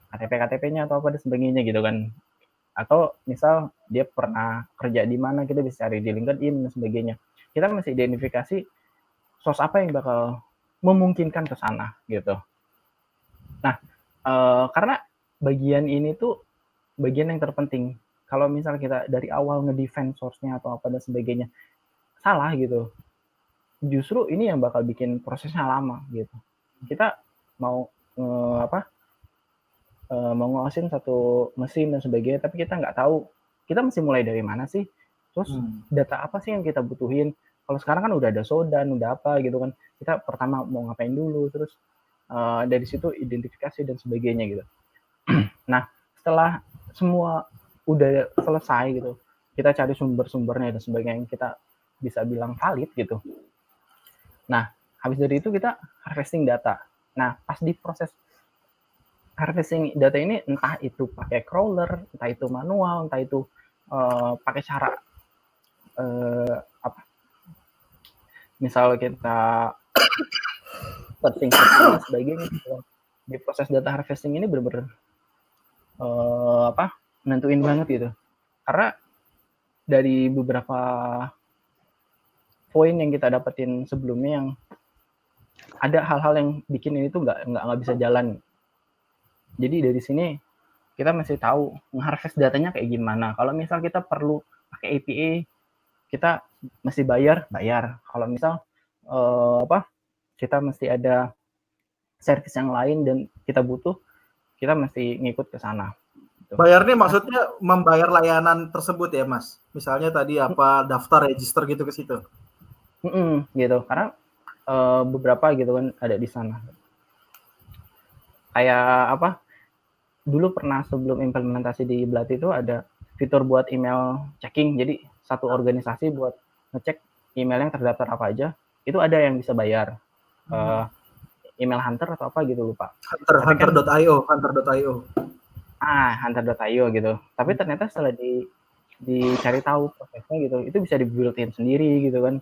KTP KTP-nya atau apa dan sebagainya gitu kan. Atau misal dia pernah kerja di mana kita bisa cari di LinkedIn dan sebagainya. Kita mesti identifikasi source apa yang bakal memungkinkan ke sana gitu. Nah eh, karena bagian ini tuh bagian yang terpenting. Kalau misal kita dari awal ngedefend source-nya atau apa dan sebagainya salah gitu. Justru ini yang bakal bikin prosesnya lama gitu. Kita mau eh, apa eh, mau ngawasin satu mesin dan sebagainya tapi kita nggak tahu. Kita mesti mulai dari mana sih? Terus Hmm. data apa sih yang kita butuhin? Kalau sekarang kan udah ada sodan udah apa gitu kan. Kita pertama mau ngapain dulu terus eh, dari situ identifikasi dan sebagainya gitu. Nah setelah semua udah selesai gitu kita cari sumber-sumbernya dan sebagainya yang kita bisa bilang valid gitu. Nah habis dari itu kita harvesting data. Nah pas di proses harvesting data ini entah itu pakai crawler entah itu manual entah itu eh, pakai cara eh, apa? Misal kita setting dan sebagainya gitu. di proses data harvesting ini benar-benar eh, apa? Nentuin banget gitu. Karena dari beberapa poin yang kita dapetin sebelumnya yang ada hal-hal yang bikin ini tuh nggak nggak nggak bisa jalan. Jadi dari sini kita mesti tahu mengharvest datanya kayak gimana. Kalau misal kita perlu pakai API kita mesti bayar bayar. Kalau misal eh, apa kita mesti ada service yang lain dan kita butuh kita mesti ngikut ke sana. Bayarnya maksudnya membayar layanan tersebut ya, Mas. Misalnya tadi apa daftar register gitu ke situ. Mm-mm, gitu. Karena eh, beberapa gitu kan ada di sana. Kayak apa? Dulu pernah sebelum implementasi di Blat itu ada fitur buat email checking. Jadi satu organisasi buat ngecek email yang terdaftar apa aja itu ada yang bisa bayar. Eh, email hunter atau apa gitu lupa. Hunter Tapi kan- hunter.io, hunter.io. ah hunter.io gitu. Tapi ternyata setelah di dicari tahu prosesnya gitu itu bisa di built in sendiri gitu kan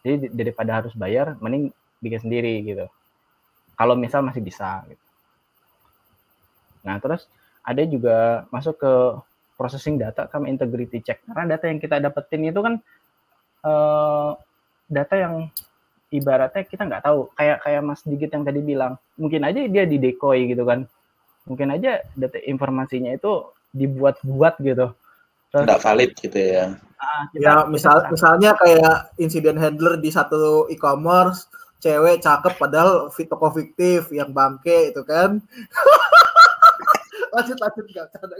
jadi di- daripada harus bayar mending bikin sendiri gitu. Kalau misal masih bisa gitu. nah terus ada juga masuk ke processing data sama integrity check. Karena data yang kita dapetin itu kan eh, data yang ibaratnya kita nggak tahu. Kayak kayak Mas Digit yang tadi bilang mungkin aja dia di decoy gitu kan. Mungkin aja data informasinya itu dibuat-buat gitu Nggak valid gitu ya. ah, Ya, misal misalnya kayak insiden handler di satu e-commerce, cewek cakep padahal fit- toko fiktif yang bangke itu kan. lanjut lanjut enggak canda.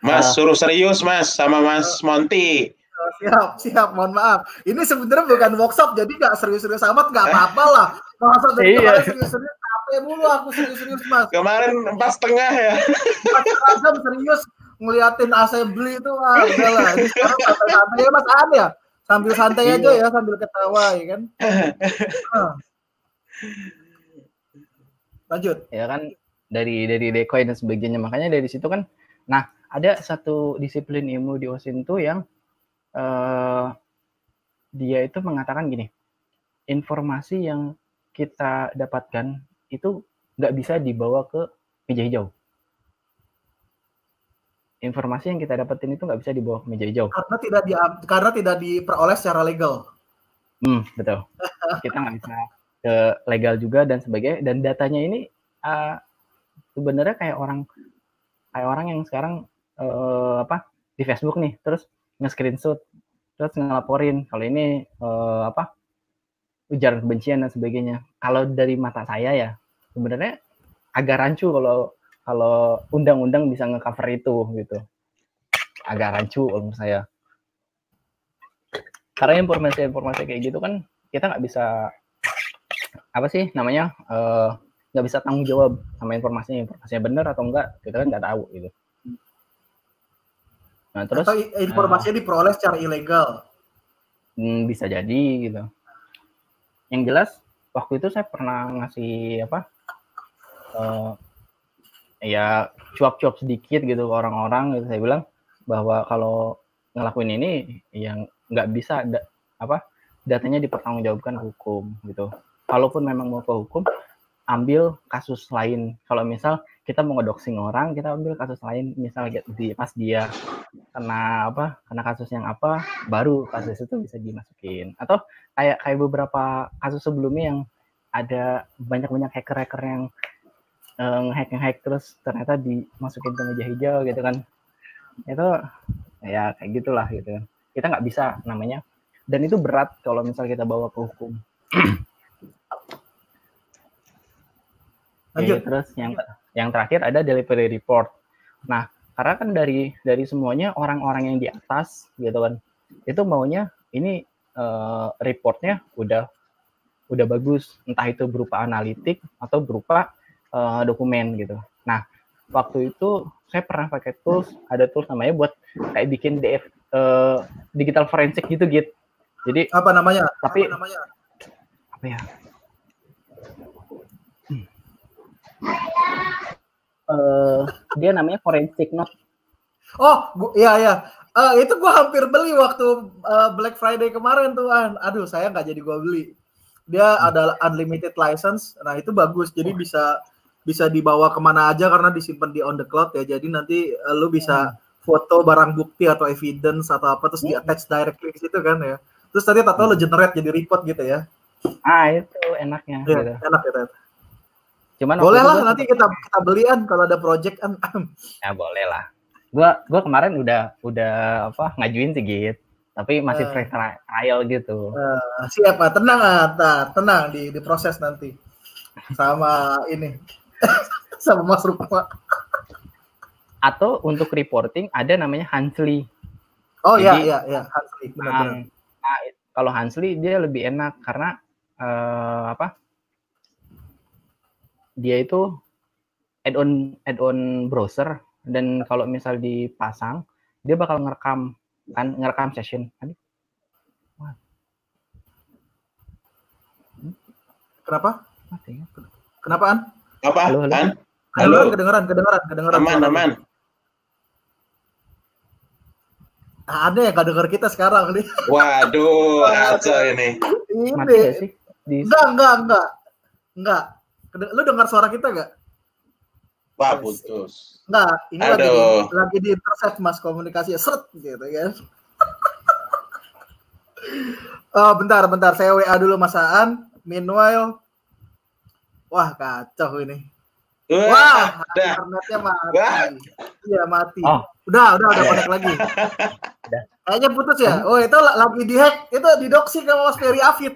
Mas Ah. suruh serius Mas sama Mas Monty. Siap, siap, mohon maaf. Ini sebenarnya bukan workshop, jadi nggak serius-serius amat, nggak apa-apa lah. Masa dari Iya. serius-serius, capek mulu aku serius-serius, Mas. Kemarin empat setengah ya. Mas jam serius ngeliatin assembly itu, ah sekarang santai-santai ya, Mas An ya. Sambil santai aja ya, sambil ketawa ya kan. Lanjut. ya kan dari dari decoy dan sebagainya makanya dari situ kan nah ada satu disiplin ilmu di OSIN tuh yang eh, dia itu mengatakan gini informasi yang kita dapatkan itu nggak bisa dibawa ke meja hijau informasi yang kita dapetin itu nggak bisa dibawa ke meja hijau Karena tidak di karena tidak diperoleh secara legal. Hmm, betul. Kita nggak bisa ke legal juga dan sebagainya. Dan datanya ini uh, sebenarnya kayak orang kayak orang yang sekarang uh, apa di Facebook nih, terus nge-screenshot, terus ngelaporin kalau ini uh, apa ujaran kebencian dan sebagainya. Kalau dari mata saya ya sebenarnya agak rancu kalau kalau undang-undang bisa nge-cover itu gitu. Agak rancu kalau menurut saya karena informasi-informasi kayak gitu kan kita nggak bisa apa sih namanya eh, nggak uh, bisa tanggung jawab sama informasinya informasinya benar atau enggak kita kan nggak tahu gitu nah terus atau informasinya uh, diperoleh secara ilegal hmm, bisa jadi gitu yang jelas waktu itu saya pernah ngasih apa uh, ya cuap-cuap sedikit gitu ke orang-orang gitu saya bilang bahwa kalau ngelakuin ini yang nggak bisa da, apa datanya dipertanggungjawabkan hukum gitu. Kalaupun memang mau ke hukum, ambil kasus lain. Kalau misal kita mau ngedoxing orang, kita ambil kasus lain. Misal di pas dia kena apa, kena kasus yang apa, baru kasus itu bisa dimasukin. Atau kayak kayak beberapa kasus sebelumnya yang ada banyak-banyak hacker-hacker yang uh, nge-hack nge-hack terus ternyata dimasukin ke meja hijau gitu kan. Itu ya kayak gitulah gitu kita nggak bisa namanya dan itu berat kalau misal kita bawa ke hukum Lanjut. Oke, terus yang yang terakhir ada delivery report. Nah, karena kan dari dari semuanya orang-orang yang di atas gitu kan, itu maunya ini uh, reportnya udah udah bagus, entah itu berupa analitik atau berupa uh, dokumen gitu. Nah, waktu itu saya pernah pakai tools, ada tools namanya buat kayak bikin DF uh, digital forensik gitu gitu. Jadi apa namanya? Tapi apa namanya? Apa ya? Hmm. Uh, dia namanya forensik note. Oh, iya iya. Uh, itu gua hampir beli waktu uh, Black Friday kemarin tuh. Aduh, saya nggak jadi gua beli. Dia hmm. ada unlimited license. Nah, itu bagus. Jadi oh. bisa bisa dibawa ke mana aja karena disimpan di on the cloud ya. Jadi nanti uh, lu bisa hmm foto barang bukti atau evidence atau apa terus di hmm. attach directly ke situ kan ya. Terus tadi tato hmm. lo generate jadi report gitu ya. Ah, itu enaknya. Ya, gitu. enak gitu. Cuman boleh lah nanti kita kita belian kalau ada project kan. ya boleh lah. Gua gua kemarin udah udah apa ngajuin sih gitu. Tapi masih uh, free trial gitu. Uh, siap, ah. tenang ah, tenang di di proses nanti. Sama ini. sama Mas Rukma atau untuk reporting ada namanya Hansli. Oh iya iya iya Hansli. Nah, nah, kalau Hansli dia lebih enak karena uh, apa? Dia itu add-on add-on browser dan kalau misal dipasang dia bakal ngerekam kan ngerekam session. Aduh. Kenapa? Mati ya. Kenapa An? Apa? Halo, halo. An? Halo. Kedengeran, kedengeran, kedengeran. Aman, aman. Ada yang gak denger kita sekarang nih. Waduh, aja ini. Ini. sih? Enggak, enggak, enggak. Enggak. Lu dengar suara kita gak? Wah, putus. Enggak, ini Aduh. lagi di, lagi di intercept Mas komunikasi seret gitu kan. oh, bentar, bentar. Saya WA dulu Mas Aan. Meanwhile, wah kacau ini. Wah, Wah internetnya mati. Iya mati. Oh. Udah, udah, udah connect lagi. Kayaknya putus ya. Oh itu lagi dihack, itu didoksi sama Mas Ferry Afid.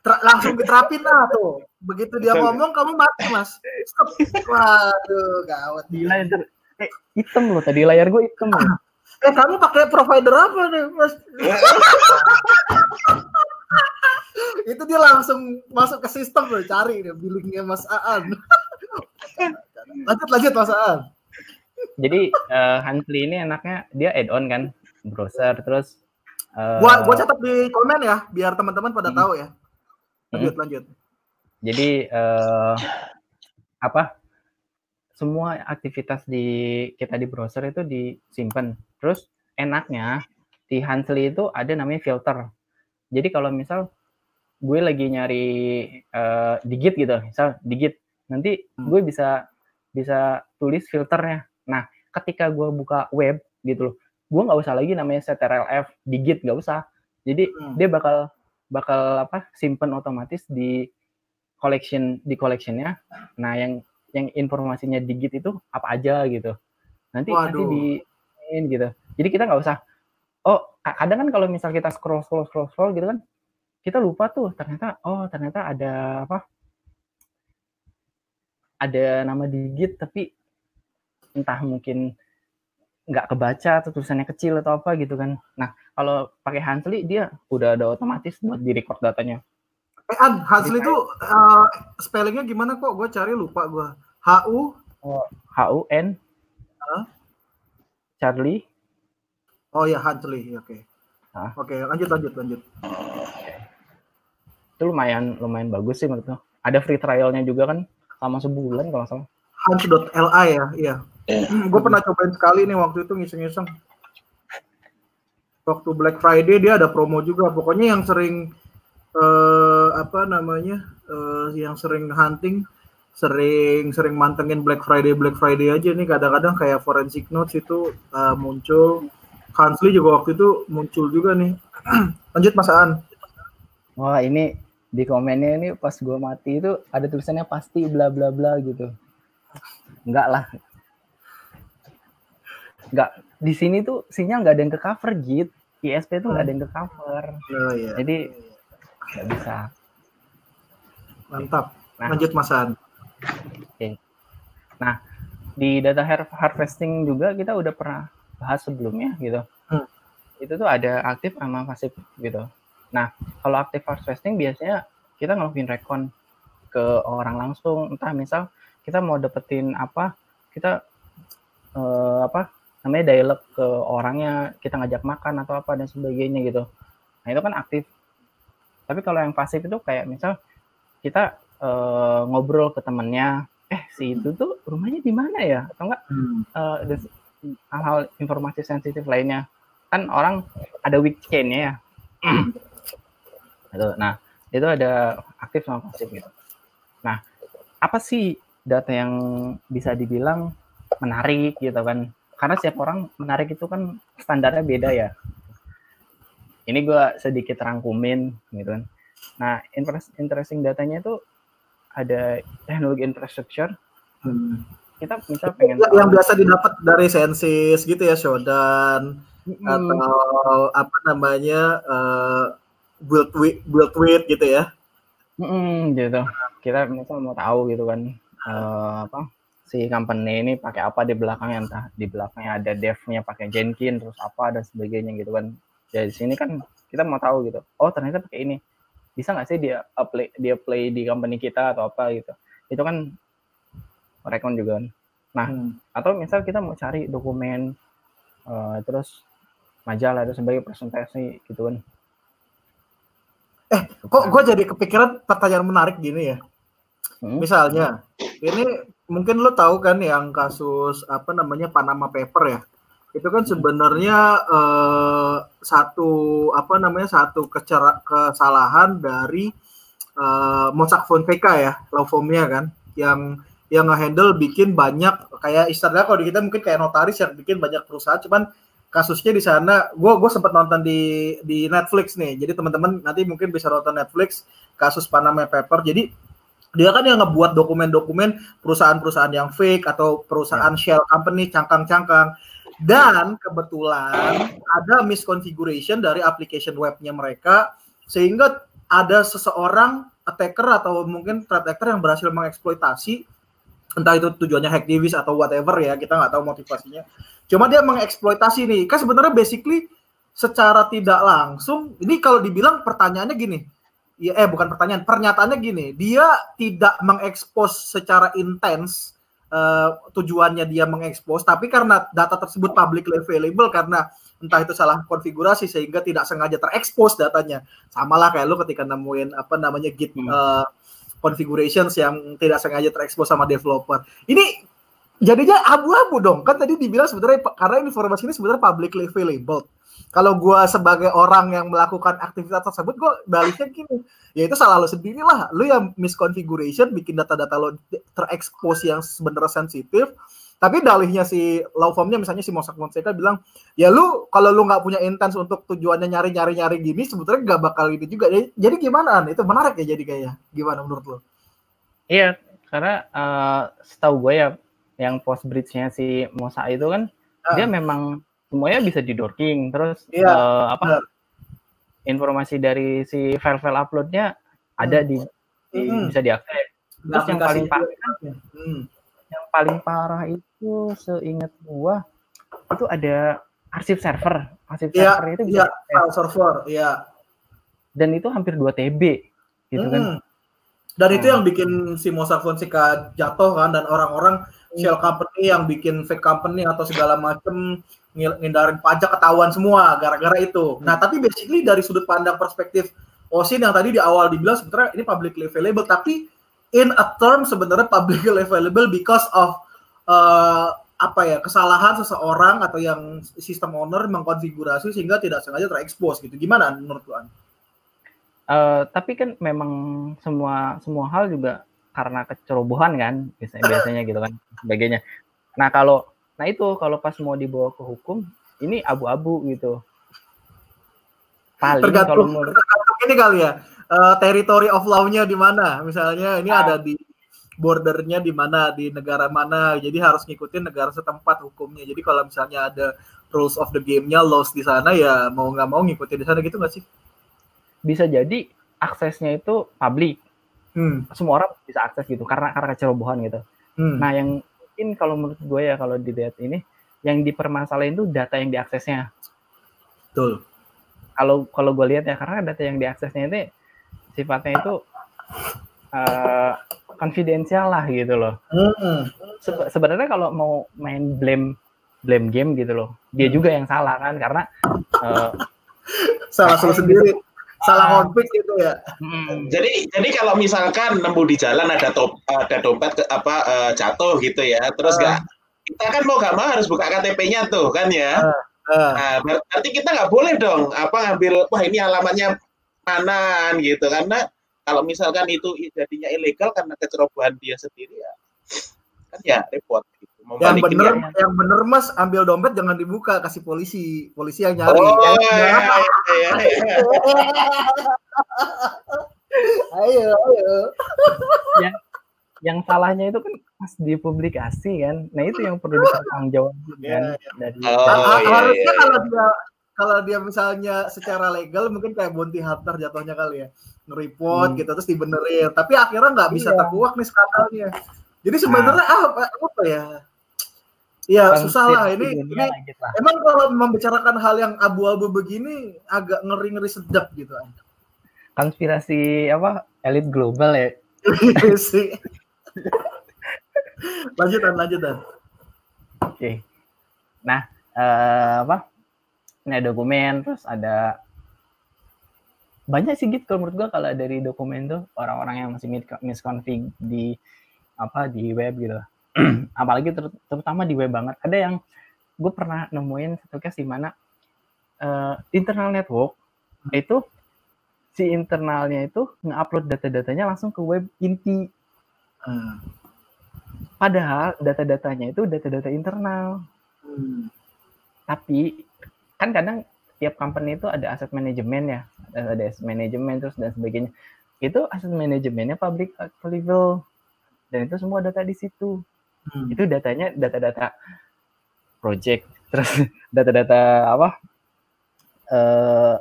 Ter langsung diterapin lah tuh. Begitu dia ngomong kamu mati mas. Stop. Waduh, gawat. Gila itu. Eh, hitam loh tadi layar gue hitam loh. Eh kamu pakai provider apa nih mas? itu dia langsung masuk ke sistem loh cari deh billingnya Mas Aan lanjut lanjut Mas Aan. Jadi uh, Hansli ini enaknya dia add-on kan browser terus uh, gua gua catat di komen ya biar teman-teman pada hmm. tahu ya. Lanjut hmm. lanjut. Jadi uh, apa? Semua aktivitas di kita di browser itu disimpan. Terus enaknya di Hansli itu ada namanya filter. Jadi kalau misal gue lagi nyari uh, digit gitu, misal digit nanti hmm. gue bisa bisa tulis filternya nah ketika gue buka web gitu loh gue nggak usah lagi namanya ctrlf digit nggak usah jadi hmm. dia bakal bakal apa simpen otomatis di collection di collectionnya. Nah yang yang informasinya digit itu apa aja gitu. Nanti nanti Waduh. di gitu. Jadi kita nggak usah oh ka- kadang kan kalau misal kita scroll scroll scroll scroll gitu kan kita lupa tuh ternyata oh ternyata ada apa? Ada nama digit tapi entah mungkin nggak kebaca atau tulisannya kecil atau apa gitu kan. Nah kalau pakai Hansly dia udah ada otomatis buat di record datanya Eh, An, Hansli itu eh, spellingnya gimana kok? Gue cari lupa gue. H U. H U N Hah? Charlie Oh ya Hansli. Oke. Hah? Oke, lanjut lanjut lanjut. itu lumayan lumayan bagus sih menurut gue. Ada free trialnya juga kan sama sebulan kalau salah. Hans.li ya, iya. gue pernah cobain sekali nih waktu itu ngiseng-ngiseng. Waktu Black Friday dia ada promo juga. Pokoknya yang sering eh, apa namanya, eh, yang sering hunting, sering sering mantengin Black Friday Black Friday aja nih. Kadang-kadang kayak Forensic Notes itu eh, muncul. Hansli juga waktu itu muncul juga nih. Lanjut Mas Aan. Wah ini di komennya ini pas gue mati itu ada tulisannya pasti bla bla bla gitu. Enggak lah. Enggak. Di sini tuh sinyal nggak ada yang ke cover git. ISP tuh nggak ada yang ke cover. Oh, iya. Jadi nggak bisa. Mantap. Nah. Lanjut Mas Aan. Di data har- harvesting juga kita udah pernah bahas sebelumnya gitu. Hmm. Itu tuh ada aktif sama pasif gitu. Nah, kalau aktif harvesting biasanya kita ngelakuin recon ke orang langsung, entah misal kita mau dapetin apa, kita eh, apa namanya dialog ke orangnya, kita ngajak makan atau apa dan sebagainya gitu. Nah, itu kan aktif. Tapi kalau yang pasif itu kayak misal kita eh, ngobrol ke temennya, eh si itu tuh rumahnya di mana ya? Atau enggak Hmm. des- hal-hal informasi sensitif lainnya. Kan orang ada weak chain-nya ya. Gitu. Nah, itu ada aktif sama pasif gitu. Nah, apa sih data yang bisa dibilang menarik gitu kan? Karena setiap orang menarik itu kan standarnya beda ya. Ini gua sedikit rangkumin gitu kan. Nah, interest- interesting datanya itu ada teknologi infrastructure. Hmm. Kita misal pengen yang, yang biasa didapat dari sensis gitu ya Shodan Hmm, atau apa namanya eh, build build with gitu ya Mm, gitu. Kita misal mau tahu gitu kan eh, apa si company ini pakai apa di belakangnya entah di belakangnya ada devnya pakai Jenkins terus apa dan sebagainya gitu kan. Dari sini kan kita mau tahu gitu. Oh ternyata pakai ini. Bisa nggak sih dia apply dia play di company kita atau apa gitu. Itu kan rekon juga kan. Nah, Hmm. atau misal kita mau cari dokumen eh, terus majalah dan sebagai presentasi gitu kan. kok gue jadi kepikiran pertanyaan menarik gini ya Hmm. misalnya ini mungkin lo tahu kan yang kasus apa namanya Panama Paper ya itu kan sebenarnya eh, satu apa namanya satu kecara, kesalahan dari eh, Mossack Fonseca ya law firmnya kan yang yang ngehandle bikin banyak kayak istilahnya kalau di kita mungkin kayak notaris yang bikin banyak perusahaan cuman kasusnya di sana gue gue sempat nonton di di Netflix nih jadi teman-teman nanti mungkin bisa nonton Netflix kasus Panama Paper jadi dia kan yang ngebuat dokumen-dokumen perusahaan-perusahaan yang fake atau perusahaan shell company cangkang-cangkang dan kebetulan ada misconfiguration dari application webnya mereka sehingga ada seseorang attacker atau mungkin threat actor yang berhasil mengeksploitasi entah itu tujuannya hack device atau whatever ya kita nggak tahu motivasinya. Cuma dia mengeksploitasi nih. Kan sebenarnya basically secara tidak langsung ini kalau dibilang pertanyaannya gini. Ya eh bukan pertanyaan pernyataannya gini. Dia tidak mengekspos secara intens eh, tujuannya dia mengekspos tapi karena data tersebut publicly available karena entah itu salah konfigurasi sehingga tidak sengaja terekspos datanya samalah kayak lu ketika nemuin apa namanya git Hmm. eh, configurations yang tidak sengaja terekspos sama developer ini jadinya abu-abu dong kan tadi dibilang sebenarnya karena informasi ini sebenarnya publicly available kalau gue sebagai orang yang melakukan aktivitas tersebut gue baliknya gini ya itu salah lo sendiri lah lo yang misconfiguration bikin data-data lo terekspos yang sebenarnya sensitif Tapi dalihnya si law firmnya misalnya si Mossack Fonseca bilang, ya lu kalau lu nggak punya intens untuk tujuannya nyari-nyari-nyari gini, sebetulnya nggak bakal itu juga. Jadi, gimana? An? Itu menarik ya jadi kayaknya. Gimana menurut lu? Iya, karena uh, setahu gue ya yang post bridge-nya si Mosa itu kan ah. dia memang semuanya bisa di dorking terus iya, uh, apa benar. informasi dari si file-file uploadnya ada hmm. di, di hmm. bisa diakses. Terus yang paling parah hmm. yang paling parah itu seingat gua itu ada arsip server. Arsip ya, server itu bisa ya, server, ya. Dan itu hampir 2 TB gitu kan. hmm. kan. Dan hmm. itu yang bikin si Mossack Fonseca jatuh kan dan orang-orang hmm. Shell company yang bikin fake company atau segala macem ngindarin pajak ketahuan semua gara-gara itu. Hmm. Nah, tapi basically dari sudut pandang perspektif Osin yang tadi di awal dibilang sebenarnya ini publicly available tapi in a term sebenarnya publicly available because of uh, apa ya kesalahan seseorang atau yang sistem owner mengkonfigurasi sehingga tidak sengaja terekspos gitu. Gimana menurut tuan? Uh, tapi kan memang semua semua hal juga karena kecerobohan kan biasanya biasanya gitu kan sebagainya. Nah kalau nah itu kalau pas mau dibawa ke hukum ini abu-abu gitu. Paling tergantung, kalau menurut tergantung ini kali ya uh, territory of law-nya di mana. Misalnya ini ah. ada di bordernya di mana di negara mana. Jadi harus ngikutin negara setempat hukumnya. Jadi kalau misalnya ada rules of the game-nya laws di sana ya mau nggak mau ngikutin di sana gitu nggak sih? Bisa jadi aksesnya itu publik hmm. semua orang bisa akses gitu karena karena kecerobohan gitu hmm. nah yang mungkin kalau menurut gue ya kalau di data ini yang dipermasalahin itu data yang diaksesnya betul kalau kalau gue lihat ya karena data yang diaksesnya itu sifatnya itu uh, konfidensial lah gitu loh. Hmm. Se sebenarnya kalau mau main blame blame game gitu loh, dia juga yang salah kan karena uh, salah salah sendiri, salah konflik gitu ya. Hmm. Jadi jadi kalau misalkan nemu di jalan ada top ada dompet ke, apa uh, jatuh gitu ya, terus uh. kita kan mau gak mau harus buka KTP-nya tuh kan ya. Uh Nah, berarti kita nggak boleh dong apa ngambil wah ini alamatnya mana gitu karena kalau misalkan itu jadinya ilegal karena kecerobohan dia sendiri ya kan ya repot gitu. Yang bener, yang, yang bener mas ambil dompet jangan dibuka kasih polisi polisi yang nyari. Oh, ya, iya, iya, iya. ayo ayo. Ya, yang salahnya itu kan pas dipublikasi kan nah itu yang perlu dipertanggungjawabkan yeah, kan yeah. dari oh, nah, iya, harusnya iya. kalau dia kalau dia misalnya secara legal mungkin kayak Bounty Hunter jatuhnya kali ya nge-report hmm. gitu terus dibenerin tapi akhirnya nggak bisa yeah. terkuak nih skandalnya jadi sebenarnya nah. apa, apa ya? Iya susah lah. Ini, ini lah. emang kalau membicarakan hal yang abu-abu begini agak ngeri-ngeri sedap gitu konspirasi apa? Elit global ya? Iya lanjutan lanjutan. Oke. Okay. nah uh, apa? Ini ada dokumen terus ada banyak sih gitu kalau menurut gua kalau dari dokumen tuh orang-orang yang masih misconfig di apa di web gitu apalagi ter terutama di web banget ada yang gue pernah nemuin satu case di mana uh, internal network itu si internalnya itu nge-upload data-datanya langsung ke web inti hmm. Padahal data-datanya itu data-data internal. Hmm. Tapi kan kadang tiap company itu ada aset manajemen ya, ada aset manajemen terus dan sebagainya. Itu aset manajemennya public level dan itu semua data di situ. Hmm. Itu datanya data-data project, terus data-data apa? Uh,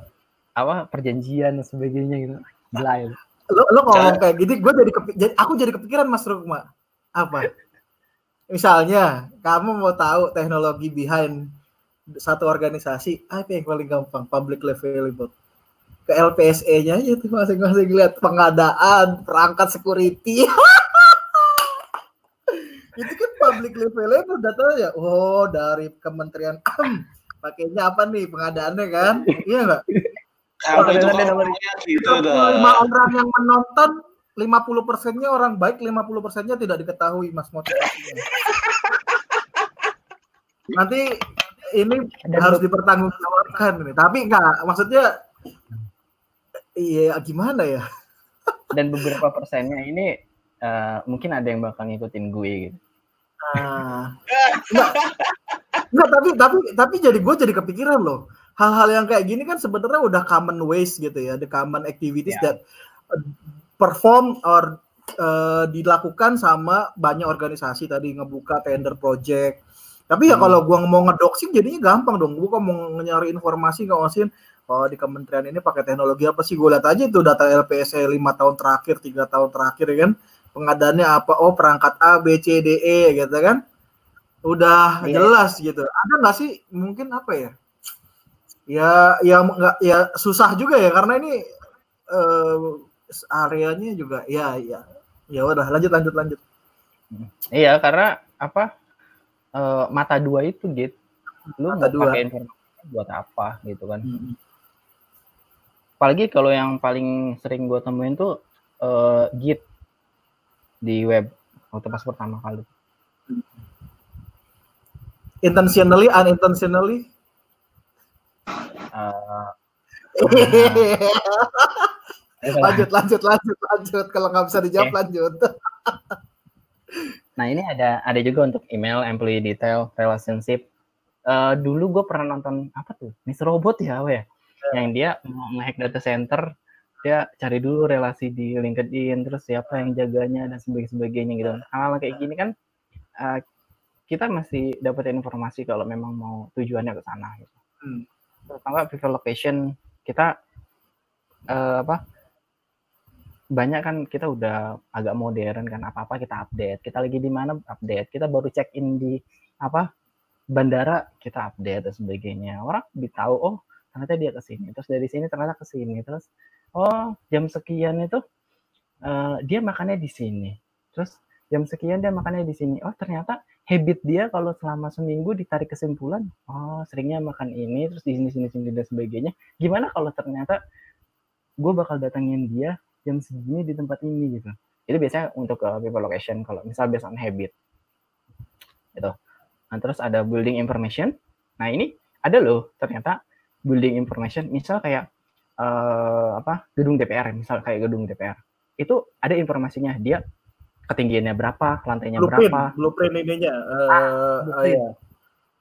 apa perjanjian dan sebagainya gitu. Gila ya. Lo, lo ngomong kayak gini, gue jadi, kepi, jadi aku jadi kepikiran Mas Rukma. Apa? Misalnya, kamu mau tahu teknologi behind satu organisasi, apa yang paling gampang? Public available. Ke LPSE-nya aja tuh masing-masing lihat pengadaan perangkat security. itu kan public available datanya. Oh, dari Kementerian pakainya apa nih pengadaannya kan? Iya enggak? Kalau itu gitu, lima orang yang menonton 50 persennya orang baik, 50 persennya tidak diketahui mas motivasinya. Nanti ini Dan harus dipertanggungjawabkan ini. Tapi enggak, maksudnya iya gimana ya? Dan beberapa persennya ini uh, mungkin ada yang bakal ngikutin gue gitu. Nah, enggak, enggak, tapi tapi tapi jadi gue jadi kepikiran loh. Hal-hal yang kayak gini kan sebenarnya udah common ways gitu ya, the common activities Yeah. that uh, perform or uh, dilakukan sama banyak organisasi tadi ngebuka tender project. Tapi ya Hmm. kalau gua mau ngedoxing jadinya gampang dong. Gua mau nyari informasi ngawasin oh di kementerian ini pakai teknologi apa sih? Gue lihat aja itu data LPSE lima tahun terakhir, tiga tahun terakhir ya kan. Pengadaannya apa? Oh perangkat A, B, C, D, E gitu kan. Udah Iya. jelas gitu. Ada nggak sih mungkin apa ya? Ya, ya nggak ya susah juga ya karena ini eh, areanya juga ya ya ya udah lanjut lanjut lanjut. Iya, karena apa? eh, mata dua itu gitu. Lu Mata mau dua. pakai informasi buat apa gitu kan. Hmm. Apalagi kalau yang paling sering gue temuin tuh eh, Git di web waktu pas pertama kali. Intentionally, unintentionally. Eh, lanjut lanjut lanjut lanjut kalau nggak bisa dijawab Oke. lanjut. Nah ini ada ada juga untuk email, employee detail, relationship. Eh, dulu gue pernah nonton apa tuh, Miss Robot ya, ya? Yang dia mau nge-hack data center, dia cari dulu relasi di LinkedIn, terus siapa yang jaganya dan sebagainya, gitu. Hal-hal kayak gini kan eh, kita masih dapat informasi kalau memang mau tujuannya ke sana gitu. Hmm. Terutama prefer location kita eh, apa banyak kan kita udah agak modern kan apa apa kita update kita lagi di mana update kita baru check in di apa bandara kita update dan sebagainya orang lebih tahu oh ternyata dia ke sini terus dari sini ternyata ke sini terus oh jam sekian itu eh, dia makannya di sini. Terus jam sekian dia makannya di sini. Oh ternyata habit dia kalau selama seminggu ditarik kesimpulan oh seringnya makan ini terus di sini sini sini dan sebagainya. Gimana kalau ternyata gue bakal datangin dia jam segini di tempat ini gitu. Itu biasanya untuk uh, people location kalau misal based on habit. Gitu. Nah terus ada building information. Nah ini ada loh ternyata building information. Misal kayak eh, apa gedung DPR misal kayak gedung DPR itu ada informasinya dia ketinggiannya berapa lantainya Blueprint, berapa blueprint ininya. eh, Ah, iya.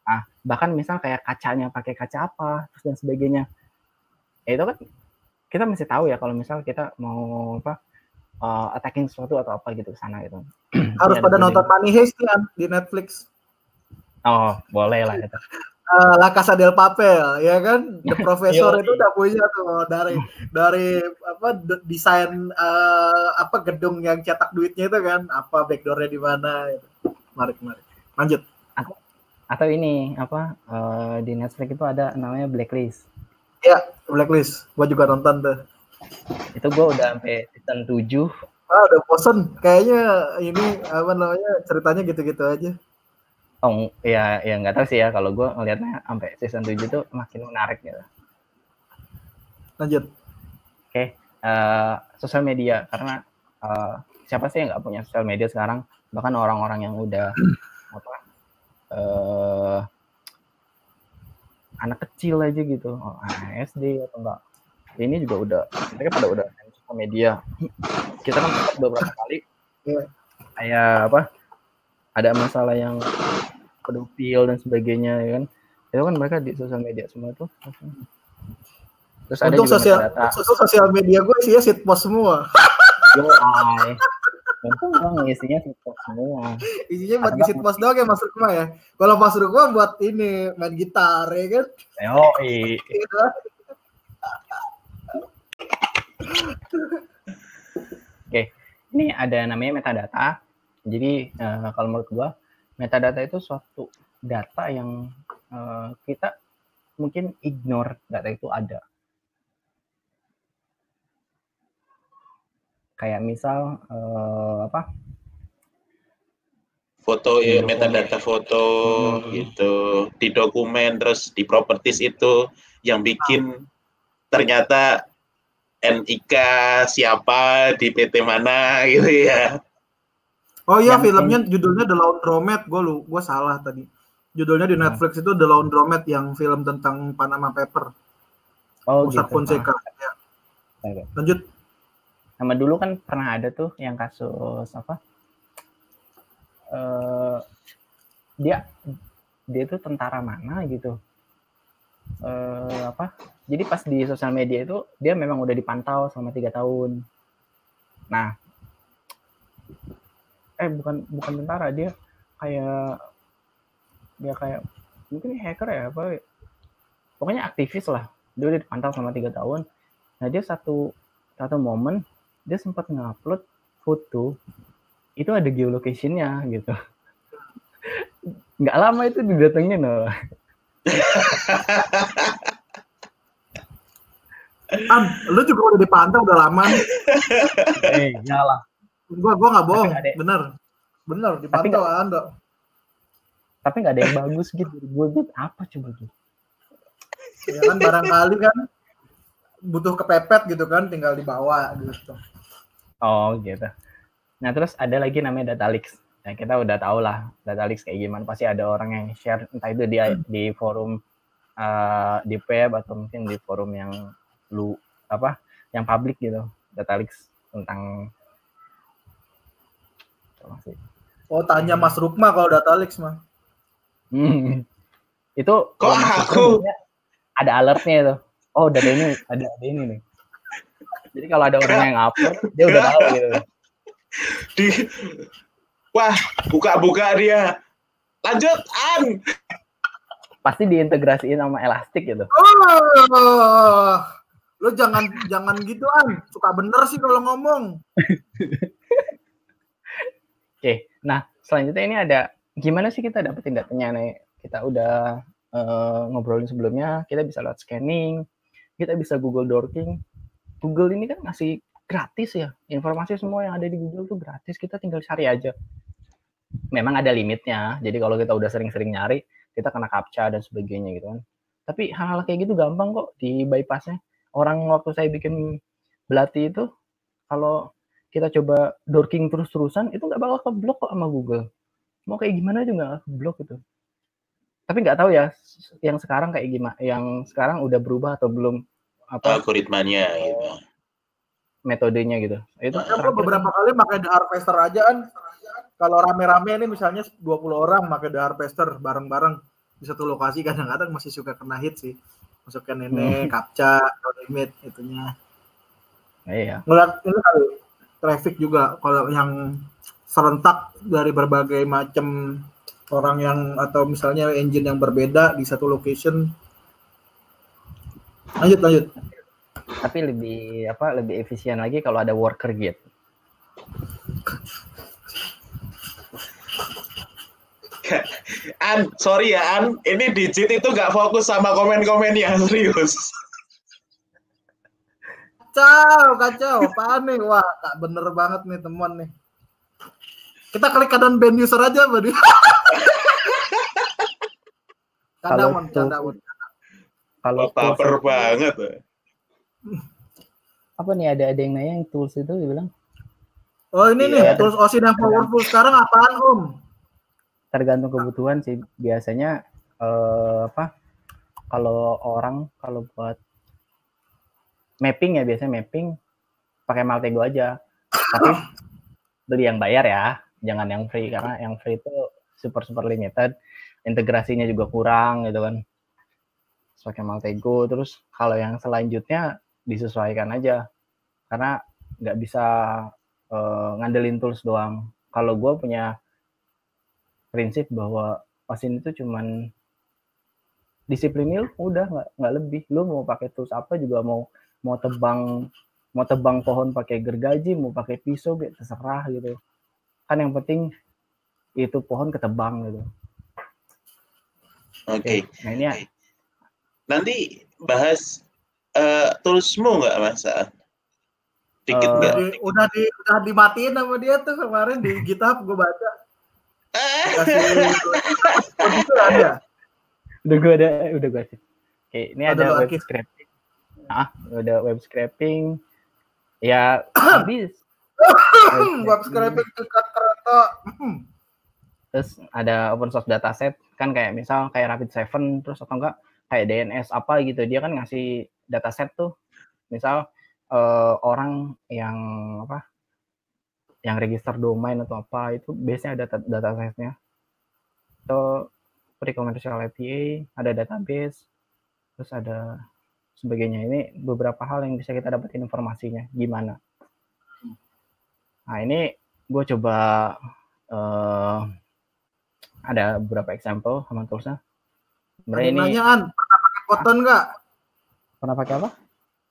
ah bahkan misal kayak kacanya pakai kaca apa terus dan sebagainya ya itu kan kita mesti tahu ya kalau misal kita mau apa uh, attacking sesuatu atau apa gitu ke sana gitu Harus pada ada nonton Money Heist kan di Netflix. oh boleh lah itu Eh, La Casa del Papel, ya kan? The Professor itu udah punya tuh dari dari apa de- desain eh, apa gedung yang cetak duitnya itu kan, apa backdoornya di mana? gitu. Mari, mari. Lanjut. atau ini apa uh, di Netflix itu ada namanya blacklist Ya, Blacklist. Gua juga nonton tuh. itu gue udah sampai season 7 Ah, udah bosen. Kayaknya ini apa namanya ceritanya gitu-gitu aja. Oh ya ya nggak tahu sih ya. Kalau gue ngelihatnya sampai season 7 tuh makin menarik gitu. Lanjut. eh, sosial media. Karena eh, siapa sih yang nggak punya sosial media sekarang? Bahkan orang-orang yang udah apa eh, anak kecil aja gitu. Oh, SD atau enggak. Ini juga udah mereka pada udah sosial media. Kita kan beberapa kali Iya. kayak apa ada masalah yang pedofil dan sebagainya ya kan itu kan mereka di sosial media semua tuh terus ada Untung sosial untung sosial media gue sih ya shitpost semua. Yo, ay. Untung dong isinya TikTok semua. Isinya buat ngisi shitpost doang ya Mas Rukma ya. Kalau Mas Rukma buat ini main gitar ya kan. Yo, i. Oke, ini ada namanya metadata. Jadi eh, kalau menurut gua, metadata itu suatu data yang eh, kita mungkin ignore data itu ada. Kayak misal eh, apa? foto ya, metadata foto Hmm. gitu di dokumen terus di properties itu yang bikin ternyata NIK siapa di PT mana gitu ya Oh iya Yang filmnya judulnya The Laundromat. Gue lu, gue salah tadi. Judulnya di Hmm. Netflix itu The Laundromat yang film tentang Panama Paper. Oh Mossack gitu. Fonseca. Ya. Oke. Lanjut. Sama dulu kan pernah ada tuh yang kasus apa? uh, dia dia itu tentara mana gitu uh, apa jadi pas di sosial media itu dia memang udah dipantau selama tiga tahun nah eh bukan bukan tentara dia kayak dia kayak mungkin hacker ya apa pokoknya aktivis lah dia udah dipantau selama tiga tahun nah dia satu satu momen dia sempat ngupload foto itu ada geolocationnya gitu nggak lama itu didatengin loh An, lu juga udah dipantau udah lama nih. Eh, iyalah. Gua gua nggak bohong, bener. Bener dipantau tapi Anda. Tapi nggak ada yang bagus gitu. Gue gitu apa coba tuh? Ya kan barangkali kan butuh kepepet gitu kan, tinggal dibawa gitu. Oh gitu. Nah terus ada lagi namanya data leaks. Nah kita udah tau lah data leaks kayak gimana. Pasti ada orang yang share entah itu dia di forum uh, di web atau mungkin di forum yang lu apa yang publik gitu data leaks tentang Oh tanya Mas Rukma kalau data leaks mah. Hmm. Itu kok aku ada alertnya itu. Oh ada ini ada ada ini nih. Jadi kalau ada orang yang upload dia udah tahu gitu. Di wah buka-buka dia. Lanjut an. Pasti diintegrasiin sama elastik gitu. Oh, lo jangan jangan gitu an. Suka bener sih kalau ngomong. Oke, nah selanjutnya ini ada gimana sih kita dapetin datanya nih? Kita udah uh, ngobrolin sebelumnya, kita bisa lihat scanning, kita bisa Google Dorking. Google ini kan masih gratis ya, informasi semua yang ada di Google tuh gratis, kita tinggal cari aja. Memang ada limitnya, jadi kalau kita udah sering-sering nyari, kita kena captcha dan sebagainya gitu kan. Tapi hal-hal kayak gitu gampang kok di bypassnya. Orang waktu saya bikin belati itu, kalau kita coba dorking terus-terusan itu nggak bakal keblok kok sama Google. Mau kayak gimana juga nggak keblok itu tapi nggak tahu ya yang sekarang kayak gimana yang sekarang udah berubah atau belum apa algoritmanya gitu. metodenya gitu. Itu nah, beberapa kali pakai the harvester aja kan. Kalau rame-rame ini misalnya 20 orang pakai the harvester bareng-bareng di satu lokasi kadang-kadang masih suka kena hit sih. Masukkan ini hmm. captcha limit itunya. Iya. Ngeliat ini kali traffic juga kalau yang serentak dari berbagai macam orang yang atau misalnya engine yang berbeda di satu location. Lanjut lanjut. Tapi lebih apa lebih efisien lagi kalau ada worker gate. An, sorry ya An, ini digit itu nggak fokus sama komen-komen yang serius kacau kacau. Apaan nih? Wah tak bener banget nih teman nih. Kita klik kanan band user aja berarti kalau canda kalau baper banget apa nih ada ada yang nanya yang tools itu dia bilang? Oh ini iya, nih tools Osin yang powerful. Sekarang apaan om? Tergantung kebutuhan sih. Biasanya eh, apa? Kalau orang kalau buat mapping ya biasanya mapping pakai Maltego aja. Tapi beli yang bayar ya, jangan yang free karena yang free itu super super limited, integrasinya juga kurang gitu kan. Pakai Maltego terus kalau yang selanjutnya disesuaikan aja karena nggak bisa uh, ngandelin tools doang. Kalau gue punya prinsip bahwa Osin itu cuman disiplin udah nggak nggak lebih lu mau pakai tools apa juga mau mau tebang mau tebang pohon pakai gergaji mau pakai pisau gitu terserah gitu. Kan yang penting itu pohon ketebang gitu. Oke. Okay. nah ini ya. nanti bahas uh, tulismu nggak mas dikit uh, nggak? Udah di udah dimatiin sama dia tuh kemarin di GitHub gue baca. Kasih ada udah gue ada udah gue sih. Oke ini ada, ada web script ah udah web scraping. Ya habis. Web scraping dekat kereta. Terus ada open source dataset kan kayak misal kayak Rapid Seven terus atau enggak kayak DNS apa gitu. Dia kan ngasih dataset tuh. Misal uh, orang yang apa yang register domain atau apa itu biasanya ada data set-nya. Atau pre-commercial API, ada database, terus ada sebagainya. Ini beberapa hal yang bisa kita dapetin informasinya gimana. Nah ini gue coba uh, ada beberapa example sama toolsnya. Sebenarnya ini nanyaan, pernah pakai Kotlin nggak? Pernah pakai apa?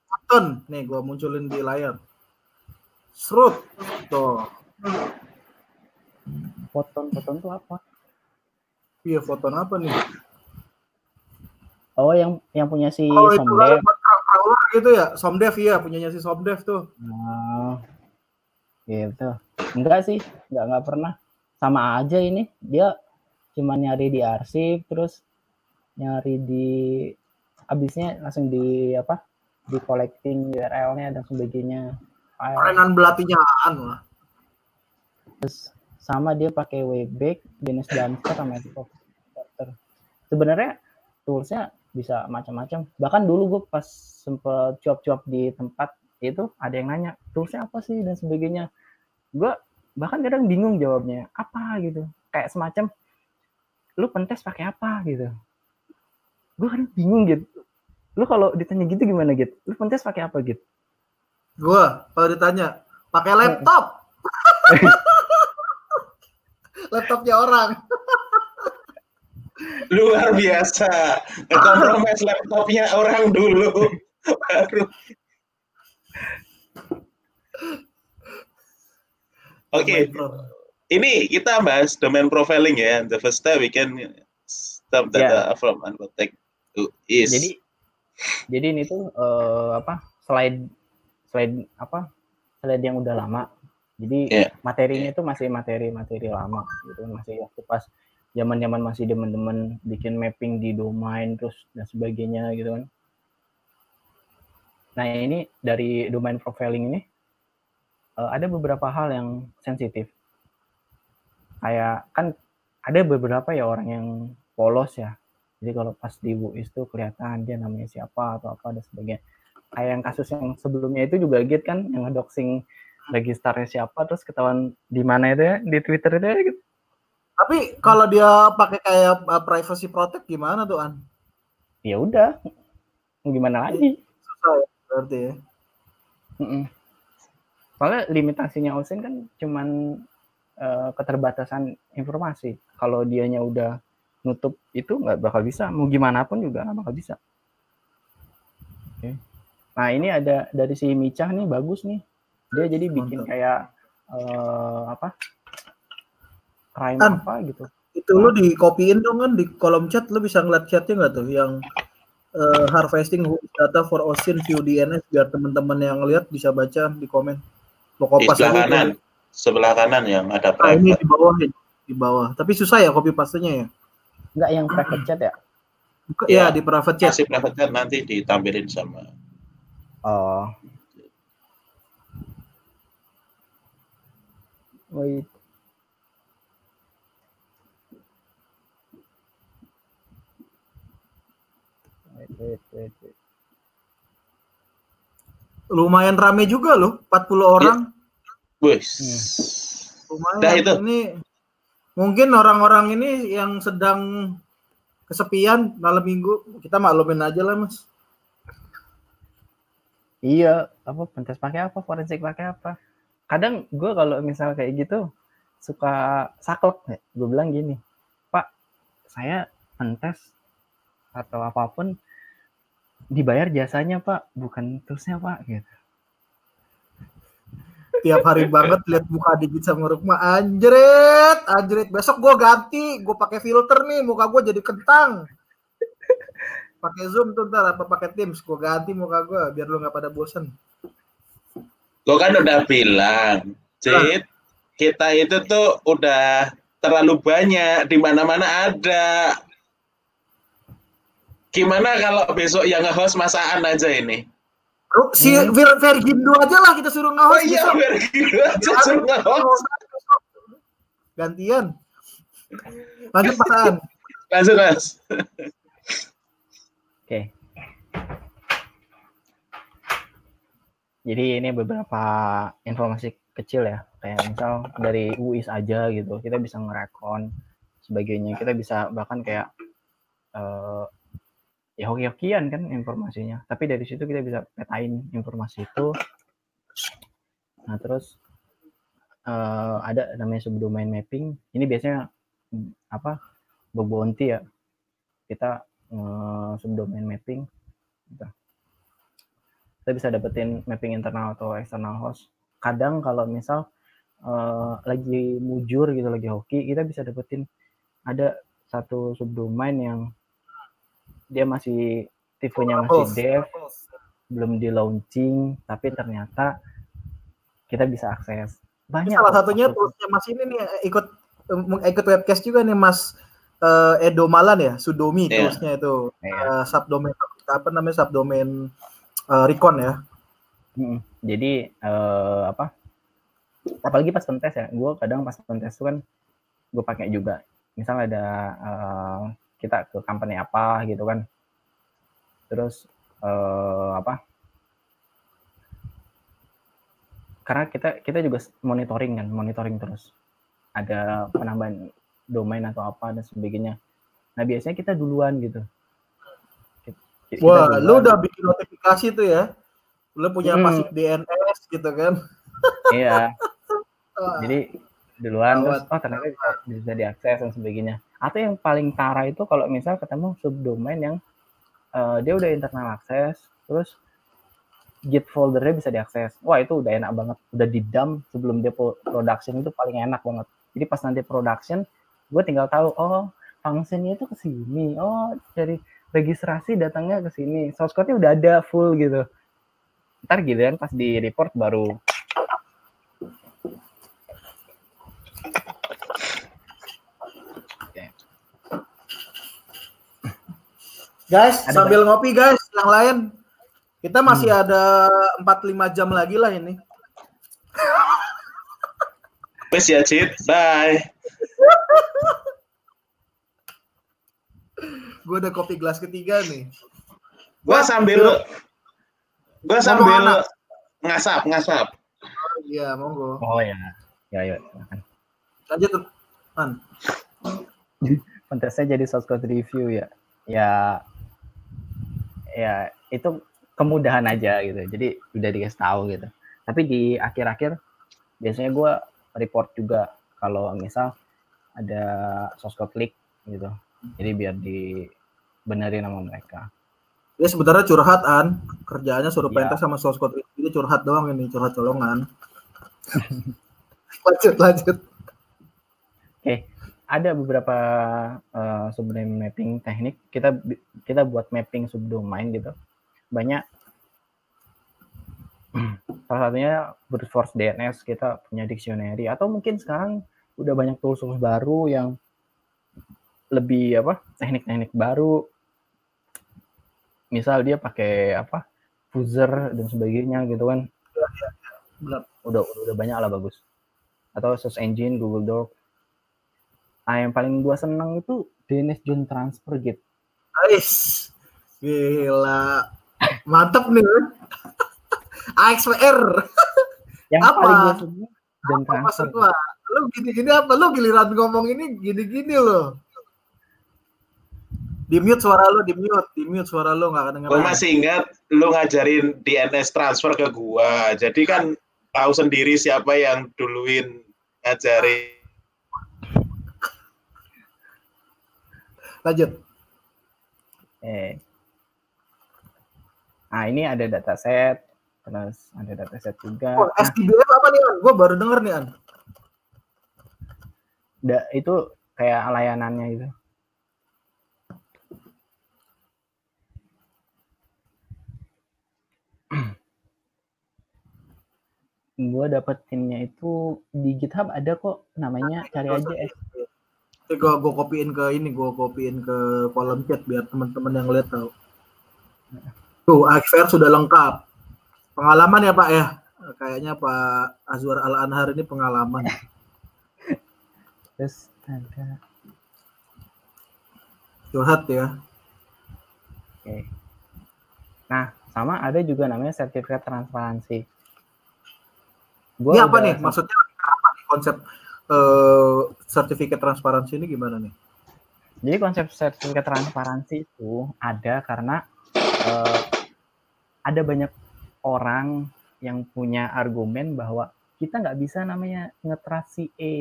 Kotlin. Nih gue munculin di layar. Serut. Tuh. Foton, foton itu apa? Iya, foton apa nih? Oh, yang yang punya si oh, Somdev. Itu gitu ya, Somdev iya, punyanya si Somdev tuh. Oh, gitu. Enggak sih, enggak enggak pernah. Sama aja ini, dia cuma nyari di arsip, terus nyari di habisnya langsung di apa? Di collecting URL-nya dan sebagainya. Kerenan belatinya lah. Terus sama dia pakai Webback, Dennis Dumpster sama Exporter. Sebenarnya toolsnya bisa macam-macam. Bahkan dulu gue pas sempet cuap-cuap di tempat itu ada yang nanya toolsnya apa sih dan sebagainya. Gue bahkan kadang bingung jawabnya apa gitu. Kayak semacam lu pentes pakai apa gitu. Gue kadang bingung gitu. Lu kalau ditanya gitu gimana gitu? Lu pentes pakai apa gitu? Gue kalau ditanya pakai laptop. Laptopnya orang luar biasa. Kompromis laptopnya orang dulu. Baru. Oke. Okay. ini kita bahas domain profiling ya. The first step we can stop data yeah. from unprotected is? Jadi jadi ini tuh uh, apa slide slide apa slide yang udah lama. Jadi yeah. materinya itu masih materi-materi lama gitu. Masih waktu pas zaman-zaman masih demen-demen bikin mapping di domain terus dan sebagainya gitu kan. Nah ini dari domain profiling ini uh, ada beberapa hal yang sensitif. Kayak kan ada beberapa ya orang yang polos ya. Jadi kalau pas di WUIS itu kelihatan dia namanya siapa atau apa dan sebagainya. Kayak yang kasus yang sebelumnya itu juga gitu kan yang ngedoxing registernya siapa terus ketahuan di mana itu ya di Twitter itu ya gitu tapi kalau dia pakai kayak uh, privacy protect gimana tuh An? Ya udah, gimana lagi? Susah ya, berarti ya. Mm -mm. Soalnya limitasinya OSIN kan cuman uh, keterbatasan informasi. Kalau dianya udah nutup itu nggak bakal bisa. Mau gimana pun juga nggak bakal bisa. Okay. Nah ini ada dari si Micah nih bagus nih. Dia jadi bikin kayak uh, apa crime kan, apa gitu. itu lu di copyin dong kan di kolom chat lu bisa ngeliat chatnya nggak tuh? Yang uh, harvesting data for ocean view DNS biar teman-teman yang lihat bisa baca di komen. Kopas di sebelah kanan. itu. sebelah kanan yang ada private. Nah, ini di bawah ya di bawah. Tapi susah ya copy pastenya ya? Enggak yang private chat ya? Buka, ya, ya di private chat. masih private chat nanti ditampilin sama. Oh. Wait. Lumayan rame juga loh, 40 orang. Wes. Ya. Lumayan. Dah itu. Ini mungkin orang-orang ini yang sedang kesepian malam minggu, kita maklumin aja lah, Mas. Iya, apa pentas pakai apa, forensik pakai apa. Kadang gue kalau misal kayak gitu suka saklek ya. Gue bilang gini, Pak, saya pentas atau apa pun dibayar jasanya pak. Bukan terusnya pak gitu. Tiap hari banget lihat muka digit sama Rukma. Anjrit anjrit. Besok gue ganti. Gue pakai filter nih. Muka gue jadi kentang. Pakai zoom tuh ntar apa pakai teams? Gue ganti muka gue biar lu nggak pada bosen. Gue kan udah bilang Cit kita itu tuh udah terlalu banyak. Di mana-mana ada Gimana kalau besok yang nge-host masaan aja ini? Oh, si hmm. Vergindo aja lah kita suruh nge-host. Oh iya, Vergindo aja suruh nge-host. Gantian. Lanjut masaan. Lanjut, Mas. Oke. Okay. Jadi ini beberapa informasi kecil ya kayak misal dari UIS aja gitu kita bisa ngerekon sebagainya kita bisa bahkan kayak uh, ya hoki-hokian kan informasinya. Tapi dari situ kita bisa petain informasi itu. Nah terus uh, ada namanya subdomain mapping. Ini biasanya apa bobonti ya. Kita uh, subdomain mapping. Gitu. kita bisa dapetin mapping internal atau external host. Kadang kalau misal uh, lagi mujur gitu lagi hoki kita bisa dapetin ada satu subdomain yang dia masih tipenya masih dev belum di launching tapi ternyata kita bisa akses. Banyak salah satunya terusnya mas ini nih ikut ikut webcast juga nih mas uh, Edo Malan ya Sudomi yeah. terusnya itu. Yeah. uh, subdomain apa namanya subdomain uh, Recon ya. Hmm, jadi uh, apa? Apalagi pas kontes ya gue kadang pas kontes tuh kan gue pakai juga. Misal ada uh, kita ke company apa gitu kan. Terus uh, apa? Karena kita kita juga monitoring kan monitoring terus. Ada penambahan domain atau apa dan sebagainya. Nah biasanya kita duluan gitu. Kita wah duluan. lu udah bikin notifikasi tuh ya? Lu punya hmm. pasif DNS gitu kan? Iya. Jadi duluan terus oh ternyata bisa, bisa diakses dan sebagainya atau yang paling parah itu kalau misal ketemu subdomain yang uh, dia udah internal akses terus git foldernya bisa diakses. Wah itu udah enak banget. Udah di dump sebelum dia production itu paling enak banget. Jadi pas nanti production gue tinggal tahu oh fungsinya itu ke sini. Oh dari registrasi datangnya ke sini. Source code-nya udah ada full gitu. Ntar gitu kan pas di report baru Guys, ada sambil banyak. ngopi guys, yang lain. Kita masih hmm. ada 4-5 jam lagi lah ini. Wes ya, Cid. Bye. gue udah kopi gelas ketiga nih. Gue sambil gue sambil ngasap, ngasap. Iya, monggo. Oh ya. Ya, yuk. Lanjut, Man. Kontesnya jadi source code review ya. Ya, ya itu kemudahan aja gitu. Jadi udah dikasih tahu gitu. Tapi di akhir-akhir biasanya gue report juga kalau misal ada sosok klik gitu. Jadi biar dibenerin sama mereka. Ya sebenarnya curhat an. Kerjaannya suruh ya. sama sosok klik jadi curhat doang ini curhat colongan. Lanjut lanjut. Oke. okay ada beberapa uh, subdomain mapping teknik. Kita kita buat mapping subdomain gitu. Banyak salah satunya brute force DNS kita punya dictionary. Atau mungkin sekarang udah banyak tools tools baru yang lebih apa teknik-teknik baru. Misal dia pakai apa fuzzer dan sebagainya gitu kan. Udah udah banyak lah bagus. Atau search engine Google Doc Nah, yang paling gua seneng itu Dennis John transfer gitu. Ais. Gila. Mantap nih. AXPR. Yang apa? paling gua seneng John transfer. Gua? Lu gini-gini apa? Lu giliran ngomong ini gini-gini lo. Di mute suara lu, di mute, di mute suara lu nggak kedengeran. Gue masih ingat lu ngajarin DNS transfer ke gua. Jadi kan tahu sendiri siapa yang duluin ngajarin Lanjut. Eh. Nah, ini ada dataset, terus ada dataset juga. Oh, SDBF apa nih, An? Gue baru denger nih, An. Da, itu kayak layanannya itu. gue dapetinnya itu di GitHub ada kok namanya cari aja gue gue kopiin ke ini, gue kopiin ke kolom chat biar teman-teman yang lihat tahu. Tuh, XR sudah lengkap. Pengalaman ya Pak ya? Kayaknya Pak Azwar Al Anhar ini pengalaman. Terus ada curhat ya. Oke. Nah, sama ada juga namanya sertifikat transparansi. Gua Ini apa nih? Maksudnya apa nih konsep eh sertifikat transparansi ini gimana nih? Jadi konsep sertifikat transparansi itu ada karena eh, ada banyak orang yang punya argumen bahwa kita nggak bisa namanya ngetrust CA,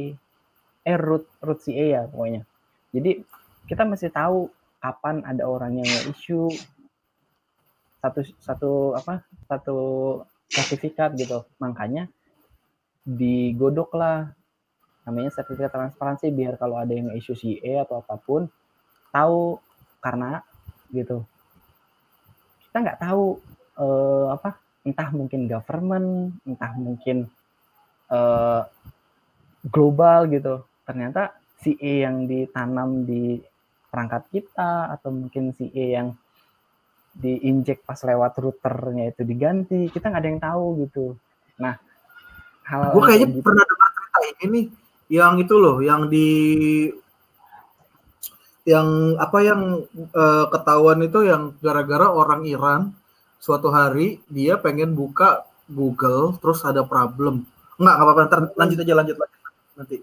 eh root root CA ya pokoknya. Jadi kita mesti tahu kapan ada orang yang nge-issue satu satu apa satu sertifikat gitu. Makanya digodok lah namanya sertifikat transparansi biar kalau ada yang issue CA atau apa pun tahu karena gitu. Kita nggak tahu eh, apa entah mungkin government entah mungkin eh, global gitu. Ternyata CA yang ditanam di perangkat kita atau mungkin CA yang diinjek pas lewat routernya itu diganti kita nggak ada yang tahu gitu. Nah hal Gue kayaknya gitu, pernah dengar cerita ini nih, yang itu loh, yang di yang apa yang eh, ketahuan itu yang gara-gara orang Iran suatu hari dia pengen buka Google terus ada problem. Enggak, nggak apa-apa, ntar lanjut aja lanjut lagi nanti.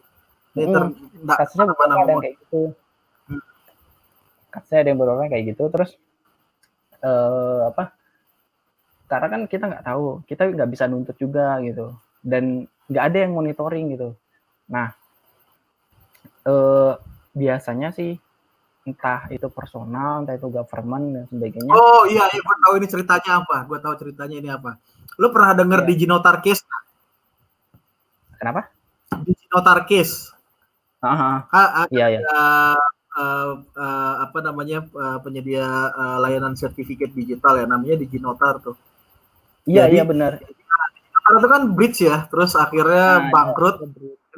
Ini ntar nggak kasusnya ada yang kayak gitu. Kasusnya ada yang beberapa kayak gitu terus eh apa karena kan kita nggak tahu kita nggak bisa nuntut juga gitu. Dan nggak ada yang monitoring gitu nah eh biasanya sih entah itu personal entah itu government dan sebagainya Oh iya, iya gue tahu ini ceritanya apa. Gue tahu ceritanya ini apa. Lu pernah denger Iya. Diginotar Case? kenapa Diginotar Case. ah Ah, ada iya iya eh, eh, apa namanya eh, penyedia eh, layanan sertifikat digital ya namanya Diginotar tuh. iya Jadi- iya benar itu kan bridge ya, terus akhirnya Nah, bangkrut.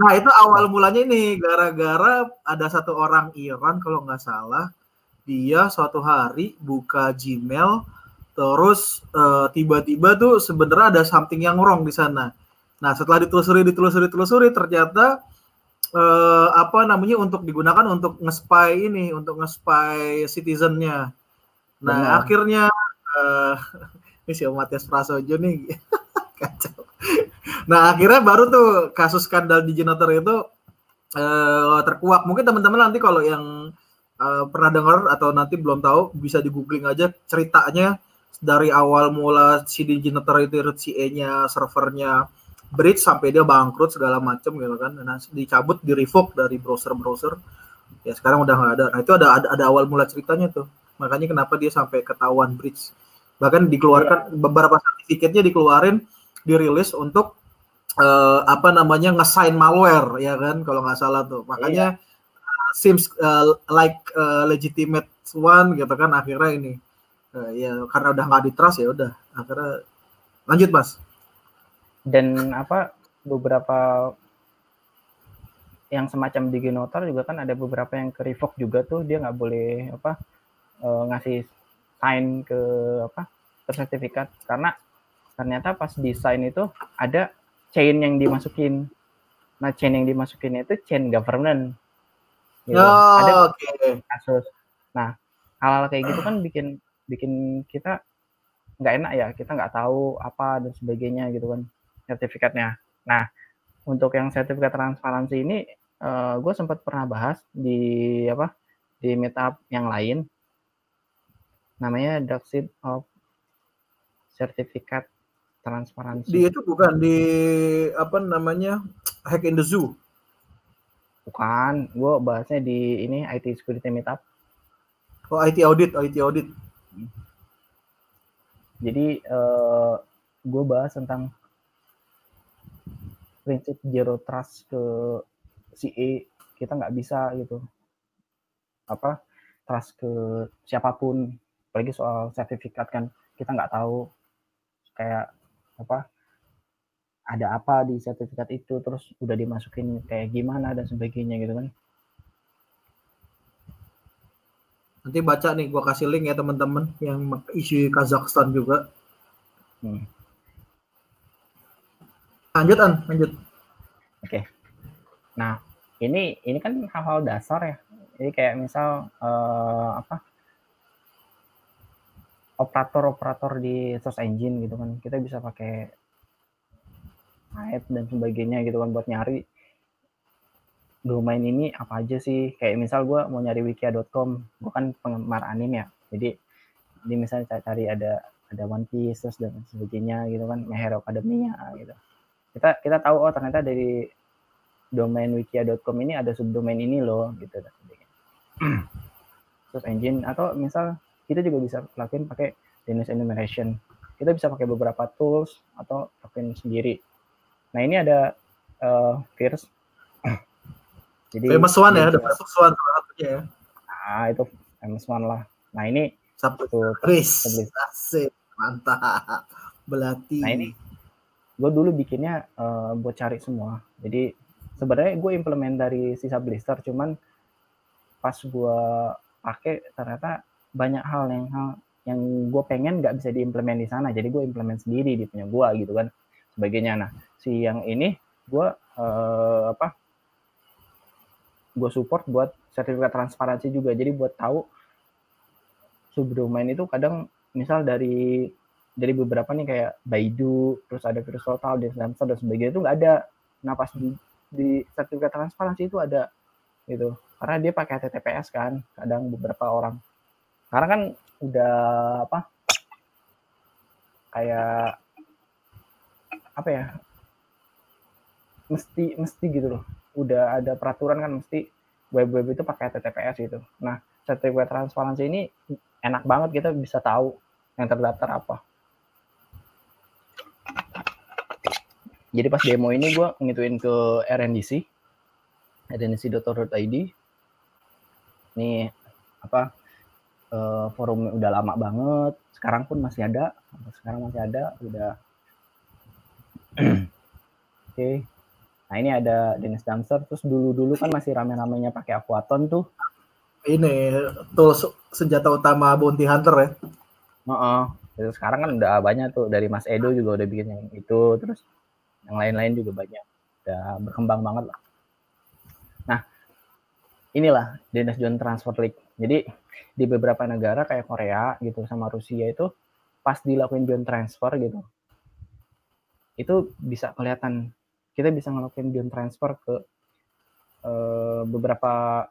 Nah itu awal mulanya ini gara-gara ada satu orang Iran kalau nggak salah, dia suatu hari buka Gmail, terus eh, tiba-tiba tuh sebenarnya ada something yang wrong di sana. Nah setelah ditelusuri, ditelusuri, ditelusuri ternyata eh, apa namanya untuk digunakan untuk nge-spy ini, untuk nge-spy citizennya. Nah Benar. akhirnya eh, ini si Matias Prasojo nih. Nah akhirnya baru tuh kasus skandal di Generator itu eh, terkuak. Mungkin teman-teman nanti kalau yang eh, pernah dengar atau nanti belum tahu bisa di googling aja ceritanya dari awal mula si Diginator itu root CA-nya, servernya bridge sampai dia bangkrut segala macam gitu kan. Nah, dicabut, di revoke dari browser-browser. Ya sekarang udah nggak ada. Nah, itu ada, ada ada awal mula ceritanya tuh. Makanya kenapa dia sampai ketahuan bridge. Bahkan dikeluarkan beberapa sertifikatnya dikeluarin, dirilis untuk eh, apa namanya ngesign malware ya kan kalau nggak salah tuh. Makanya uh, seems uh, like uh, legitimate one gitu kan akhirnya ini uh, ya karena udah nggak di trust ya udah akhirnya lanjut mas. dan apa beberapa yang semacam diginotar juga kan ada beberapa yang ke revoke juga tuh dia nggak boleh apa eh, ngasih sign ke apa ke sertifikat karena ternyata pas desain itu ada chain yang dimasukin nah chain yang dimasukin itu chain government gitu. ada Oh, Oke. kasus. Nah, hal-hal kayak gitu kan bikin bikin kita nggak enak ya, kita nggak tahu apa dan sebagainya gitu kan sertifikatnya. Nah, untuk yang sertifikat transparansi ini, gue sempat pernah bahas di apa di meetup yang lain, namanya Doctrine of Sertifikat Transparansi. Di itu bukan di apa namanya hack in the zoo. Bukan, gue bahasnya di ini IT Security Meetup. Oh IT audit, IT audit. Jadi eh, gue bahas tentang prinsip zero trust ke CA kita nggak bisa gitu apa trust ke siapa pun apalagi soal sertifikat kan kita nggak tahu kayak apa ada apa di sertifikat itu terus udah dimasukin kayak gimana dan sebagainya gitu kan Nanti baca nih, gua kasih link ya teman-teman yang isi Kazakhstan juga. Hmm. Lanjut an, lanjut. Nah, ini ini kan hal-hal dasar ya. Jadi kayak misal eh, apa operator-operator di search engine gitu kan, kita bisa pakai app dan sebagainya gitu kan buat nyari domain ini apa aja sih. Kayak misal gue mau nyari wikia.com gue kan penggemar anime ya. Jadi di misalnya cari ada ada One Piece dan sebagainya gitu kan My Hero gitu. Kita kita tahu oh ternyata dari domain wikia.com ini ada subdomain ini loh gitu dan terus engine atau misal kita juga bisa lakuin pakai Linux enumeration kita bisa pakai beberapa tools atau lakuin sendiri nah ini ada uh, Fierce jadi famous one ya, ada famous one salah satunya ya. Nah, itu famous one lah. Nah, ini satu Chris. Asik, mantap. Belati. Nah, ini gue dulu bikinnya uh, buat cari semua. Jadi sebenarnya gue implement dari sisa blister, cuman pas gue pakai ternyata banyak hal yang hal yang gue pengen nggak bisa diimplement di sana. Jadi gue implement sendiri di punya gue gitu kan. Sebagainya. Nah, si yang ini gue uh, apa gue support buat sertifikat transparansi juga jadi buat tahu subdomain itu kadang misal dari dari beberapa nih kayak Baidu terus ada virus total dan Samsung dan sebagainya itu nggak ada nah pas di, di sertifikat transparansi itu ada gitu karena dia pakai HTTPS kan kadang beberapa orang karena kan udah apa kayak apa ya mesti mesti gitu loh udah ada peraturan kan mesti web-web itu pakai HTTPS gitu. Nah, sertifikat transparansi ini enak banget kita bisa tahu yang terdaftar apa. Jadi pas demo ini gue ngituin ke RNDC, rndc.org.id. Ini apa uh, forum udah lama banget, sekarang pun masih ada, sekarang masih ada, udah. Oke, okay. Nah ini ada Dennis Dancer, terus dulu-dulu kan masih rame-ramenya pakai Aquaton tuh. Ini tools senjata utama Bounty Hunter ya. Oh, uh Terus sekarang kan udah banyak tuh dari Mas Edo juga udah bikin yang itu, terus yang lain-lain juga banyak. Udah berkembang banget lah. Nah, inilah Dennis John Transfer League. Jadi di beberapa negara kayak Korea gitu sama Rusia itu pas dilakuin John transfer gitu, itu bisa kelihatan kita bisa ngelakuin bion transfer ke uh, beberapa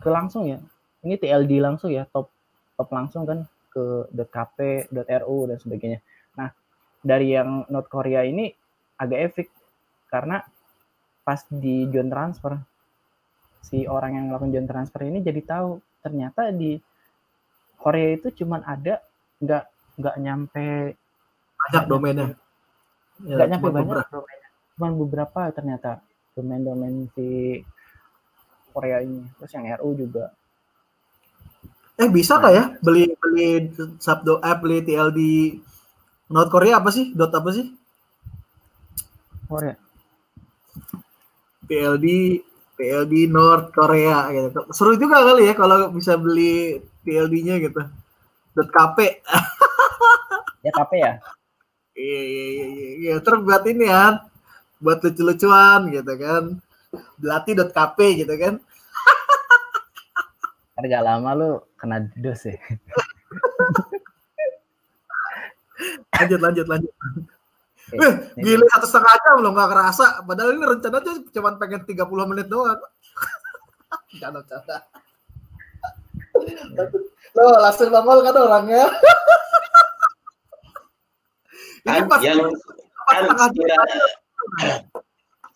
ke langsung ya ini TLD langsung ya top top langsung kan ke .kp, .ru dan sebagainya. Nah dari yang North Korea ini agak efek karena pas di join transfer si orang yang ngelakuin join transfer ini jadi tahu ternyata di Korea itu cuman ada nggak nggak nyampe banyak domainnya. Nggak ya, nyampe banyak domainnya. Cuma beberapa ternyata domain-domain si Korea ini. Terus yang RU juga. Eh bisa kah ya? Beli beli subdo app beli TLD North Korea apa sih? Dot apa sih? Korea. PLD PLD North Korea gitu. Seru juga kali ya kalau bisa beli PLD-nya gitu. Dot KP ya KP ya? Iya iya iya iya terus buat ini ya buat lucu-lucuan gitu kan. Belati.kp gitu kan. Harga lama lu kena dos ya? Lanjut lanjut lanjut Oke, eh, gila satu setengah jam loh nggak kerasa. Padahal ini rencananya cuma pengen 30 menit doang. Canda canda lo langsung nongol kan orangnya? Ini pas yang kan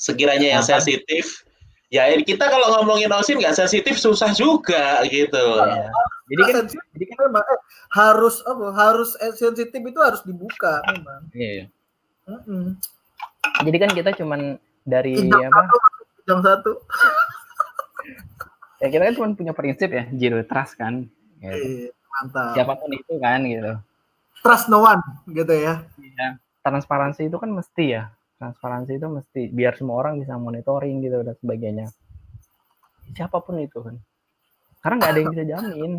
sekiranya yang sensitif ya kita kalau ngomongin osin nggak sensitif susah juga gitu. Ya. jadi kan jadi kan memang eh, harus apa harus eh, sensitif itu harus dibuka memang. Iya -hmm. jadi kan kita cuman dari Kijang apa? yang satu. Ya kita kan cuma punya prinsip ya zero trust kan gitu. Iya, mantap. Siapa pun itu kan gitu. Trust no one gitu ya. Iya transparansi itu kan mesti ya. Transparansi itu mesti biar semua orang bisa monitoring gitu dan sebagainya. Siapa pun itu kan. Karena nggak ada yang bisa jamin.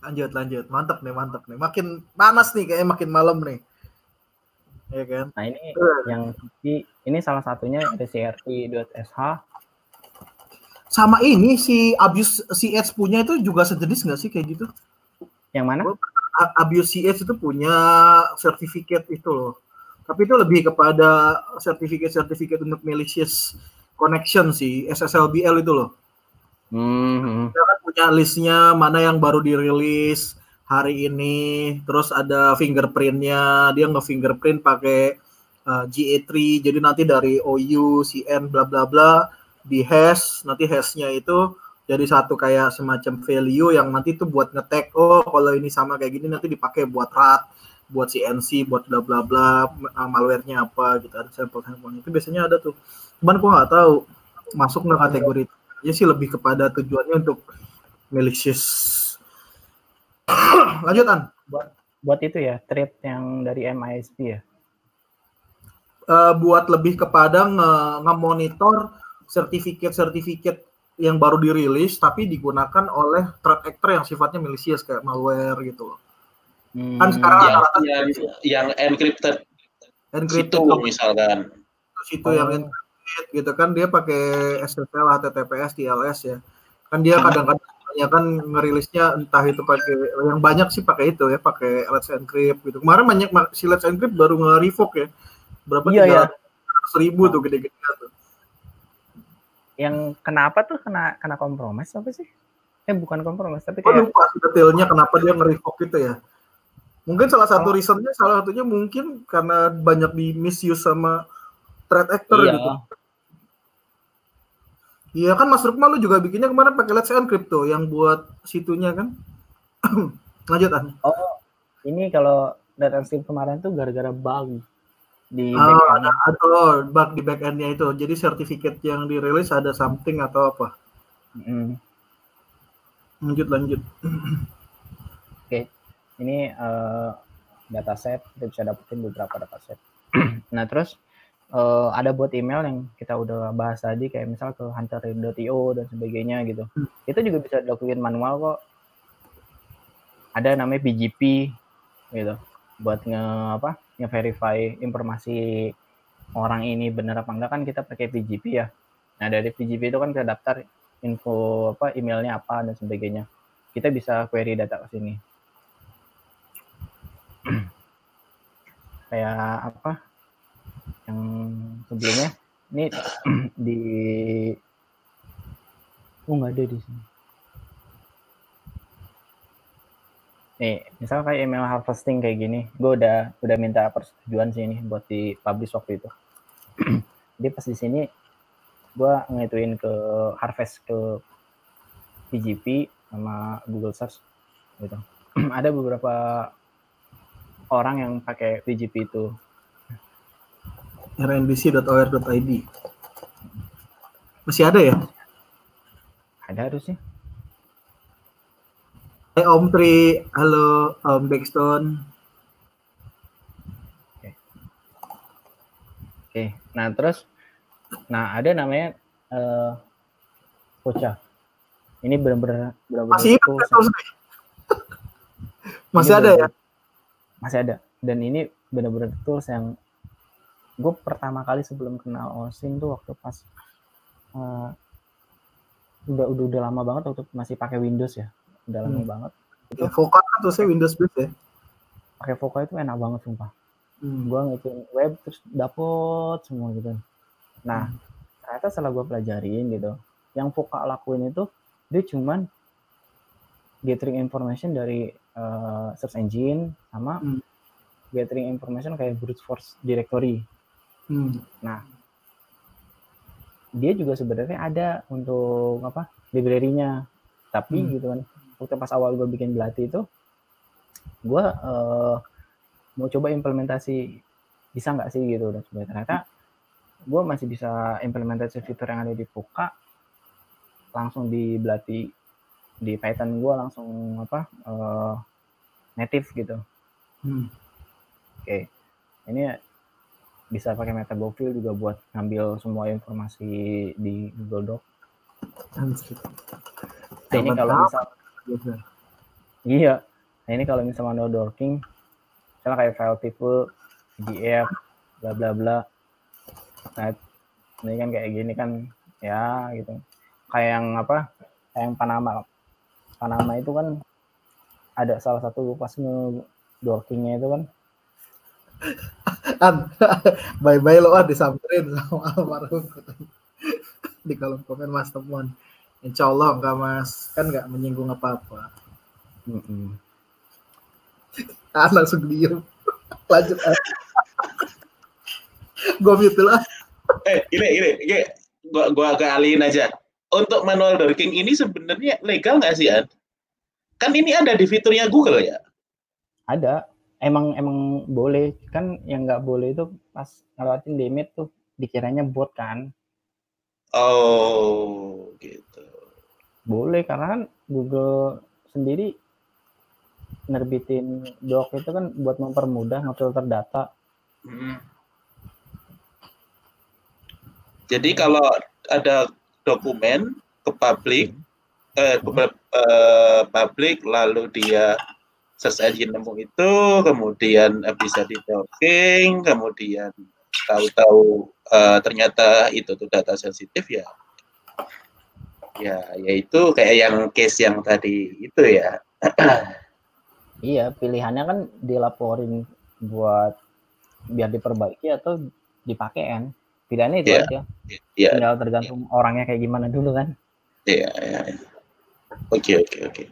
Lanjut lanjut. Mantap nih mantap nih. Makin panas nih kayaknya makin malam nih ya kan nah ini uh. yang ini, ini salah satunya ada crt.sh sama ini si abuse CS punya itu juga sejenis nggak sih kayak gitu yang mana abuse CS itu punya sertifikat itu loh Tapi itu lebih kepada sertifikat-sertifikat untuk malicious connection sih, SSLBL itu loh. Hmm. Dia kan punya listnya mana yang baru dirilis hari ini, terus ada fingerprintnya, dia nge-fingerprint pakai uh, GA3, jadi nanti dari OU, CN, bla bla bla, di hash, nanti hashnya itu jadi satu kayak semacam value yang nanti itu buat ngetek, oh kalau ini sama kayak gini nanti dipakai buat RAT, buat CNC, buat bla bla bla, uh, malware-nya apa gitu, ada sampel-sampelnya. Itu biasanya ada tuh. Cuman gua nggak tahu masuk nggak kategori. Ya sih lebih kepada tujuannya untuk malicious. Lanjutan. Buat itu ya, trade yang dari MISP ya. Uh, buat lebih kepada nge- nge-monitor sertifikat-sertifikat yang baru dirilis tapi digunakan oleh threat actor yang sifatnya malicious kayak malware gitu loh. Hmm. Kan sekarang yang, rata-rata yang, yang encrypted encrypted itu misalkan situ yang Oh. encrypted gitu kan dia pakai SSL, HTTPS, TLS ya. Kan dia kadang-kadang ya kan ngerilisnya entah itu pakai yang banyak sih pakai itu ya, pakai Let's Encrypt gitu. Kemarin banyak si Let's Encrypt baru nge-revoke ya. Berapa Iya, iya. ribu tuh gede-gede tuh. Yang kenapa tuh kena kena kompromis apa sih? Eh bukan kompromis tapi kayak lupa detailnya kenapa dia nge-revoke itu ya. Mungkin salah satu reasonnya salah satunya mungkin karena banyak di misuse sama threat actor iya. gitu. Iya kan Mas Rukma lu juga bikinnya kemarin pakai Let's Encrypt tuh yang buat situnya kan. Lanjut An. Oh, ini kalau data stream kemarin tuh gara-gara bug di Ah, backend. ada atau bug di backendnya itu. Jadi sertifikat yang dirilis ada something atau apa. Mm. Lanjut lanjut. Ini eh, dataset kita bisa dapetin beberapa dataset. nah terus eh, ada buat email yang kita udah bahas tadi kayak misal ke hunter.io dan sebagainya gitu. Itu juga bisa dilakuin manual kok. Ada namanya PGP gitu buat nge apa nge verify informasi orang ini benar apa enggak kan kita pakai PGP ya. Nah dari PGP itu kan kita daftar info apa emailnya apa dan sebagainya. Kita bisa query data ke sini. kayak apa yang sebelumnya. Ini di oh nggak ada di sini. Nih misal kayak email harvesting kayak gini gue udah udah minta persetujuan sih ini buat di publish waktu itu. Jadi pas di sini gue ngituin ke harvest ke PGP sama Google Search gitu. Ada beberapa orang yang pakai PGP itu rnbc.or.id. Masih ada ya? ada harusnya Hai Om Tri, halo Om Backstone. Oke, nah terus, nah ada namanya Poca. Ini benar-benar benar-benar Masih kan? Masih ada ya? Masih ada. Dan ini benar-benar tools yang gue pertama kali sebelum kenal OSIM tuh waktu pas eh, udah udah udah lama banget waktu masih pakai Windows ya, udah lama Hmm. banget. Ya, Vocal kan tuh saya Windows based ya. Pakai Voca itu enak banget sumpah. Hmm. gue ngikutin web terus dapet semua gitu nah ternyata setelah gue pelajarin gitu yang Voka lakuin itu dia cuman gathering information dari eh, search engine sama Hmm. gathering information kayak brute force directory Hmm. dia juga sebenarnya ada untuk apa library-nya tapi Hmm. gitu kan waktu pas awal gue bikin belati itu gue eh, mau coba implementasi bisa nggak sih gitu dan sebagainya ternyata gue masih bisa implementasi fitur yang ada di Voka langsung di belati di Python gue langsung apa eh, native gitu Hmm. oke ini bisa pakai metagofil juga buat ngambil semua informasi di Google Doc. Nah, ini kalau misal iya, nah ini kalau misal manual docking, misalnya kayak file tipe, PDF, bla bla bla. Nah, ini kan kayak gini kan, ya gitu. Kayak yang apa? Kayak yang Panama. Panama itu kan ada salah satu pas nge dockingnya itu kan An, bye bye lo ah disamperin sama almarhum di kolom komen mas temuan. Insya Allah enggak mas, kan enggak menyinggung apa-apa. Mm-mm. Ah langsung diem. Lanjut. ah. Gue mute lah. Eh, ini ini, ini gua gua agak alihin aja. Untuk manual dorking ini sebenarnya legal nggak sih, An? Kan ini ada di fiturnya Google ya? Ada, emang emang boleh kan yang nggak boleh itu pas ngelewatin limit tuh dikiranya bot kan. Oh, gitu. Boleh karena kan Google sendiri nerbitin doc itu kan buat mempermudah ngefilter data. Hmm. Jadi kalau ada dokumen ke publik, eh, ke eh, publik lalu dia search engine nemu itu, kemudian bisa di docking, kemudian tahu-tahu eh, ternyata itu tuh data sensitif ya, ya yaitu kayak yang case yang tadi itu ya. Iya, pilihannya kan dilaporin buat biar diperbaiki atau dipakai kan. Pilihannya itu Iya. aja. Ya, Tinggal tergantung orangnya kayak gimana dulu kan. ya, ya. Oke, oke, oke.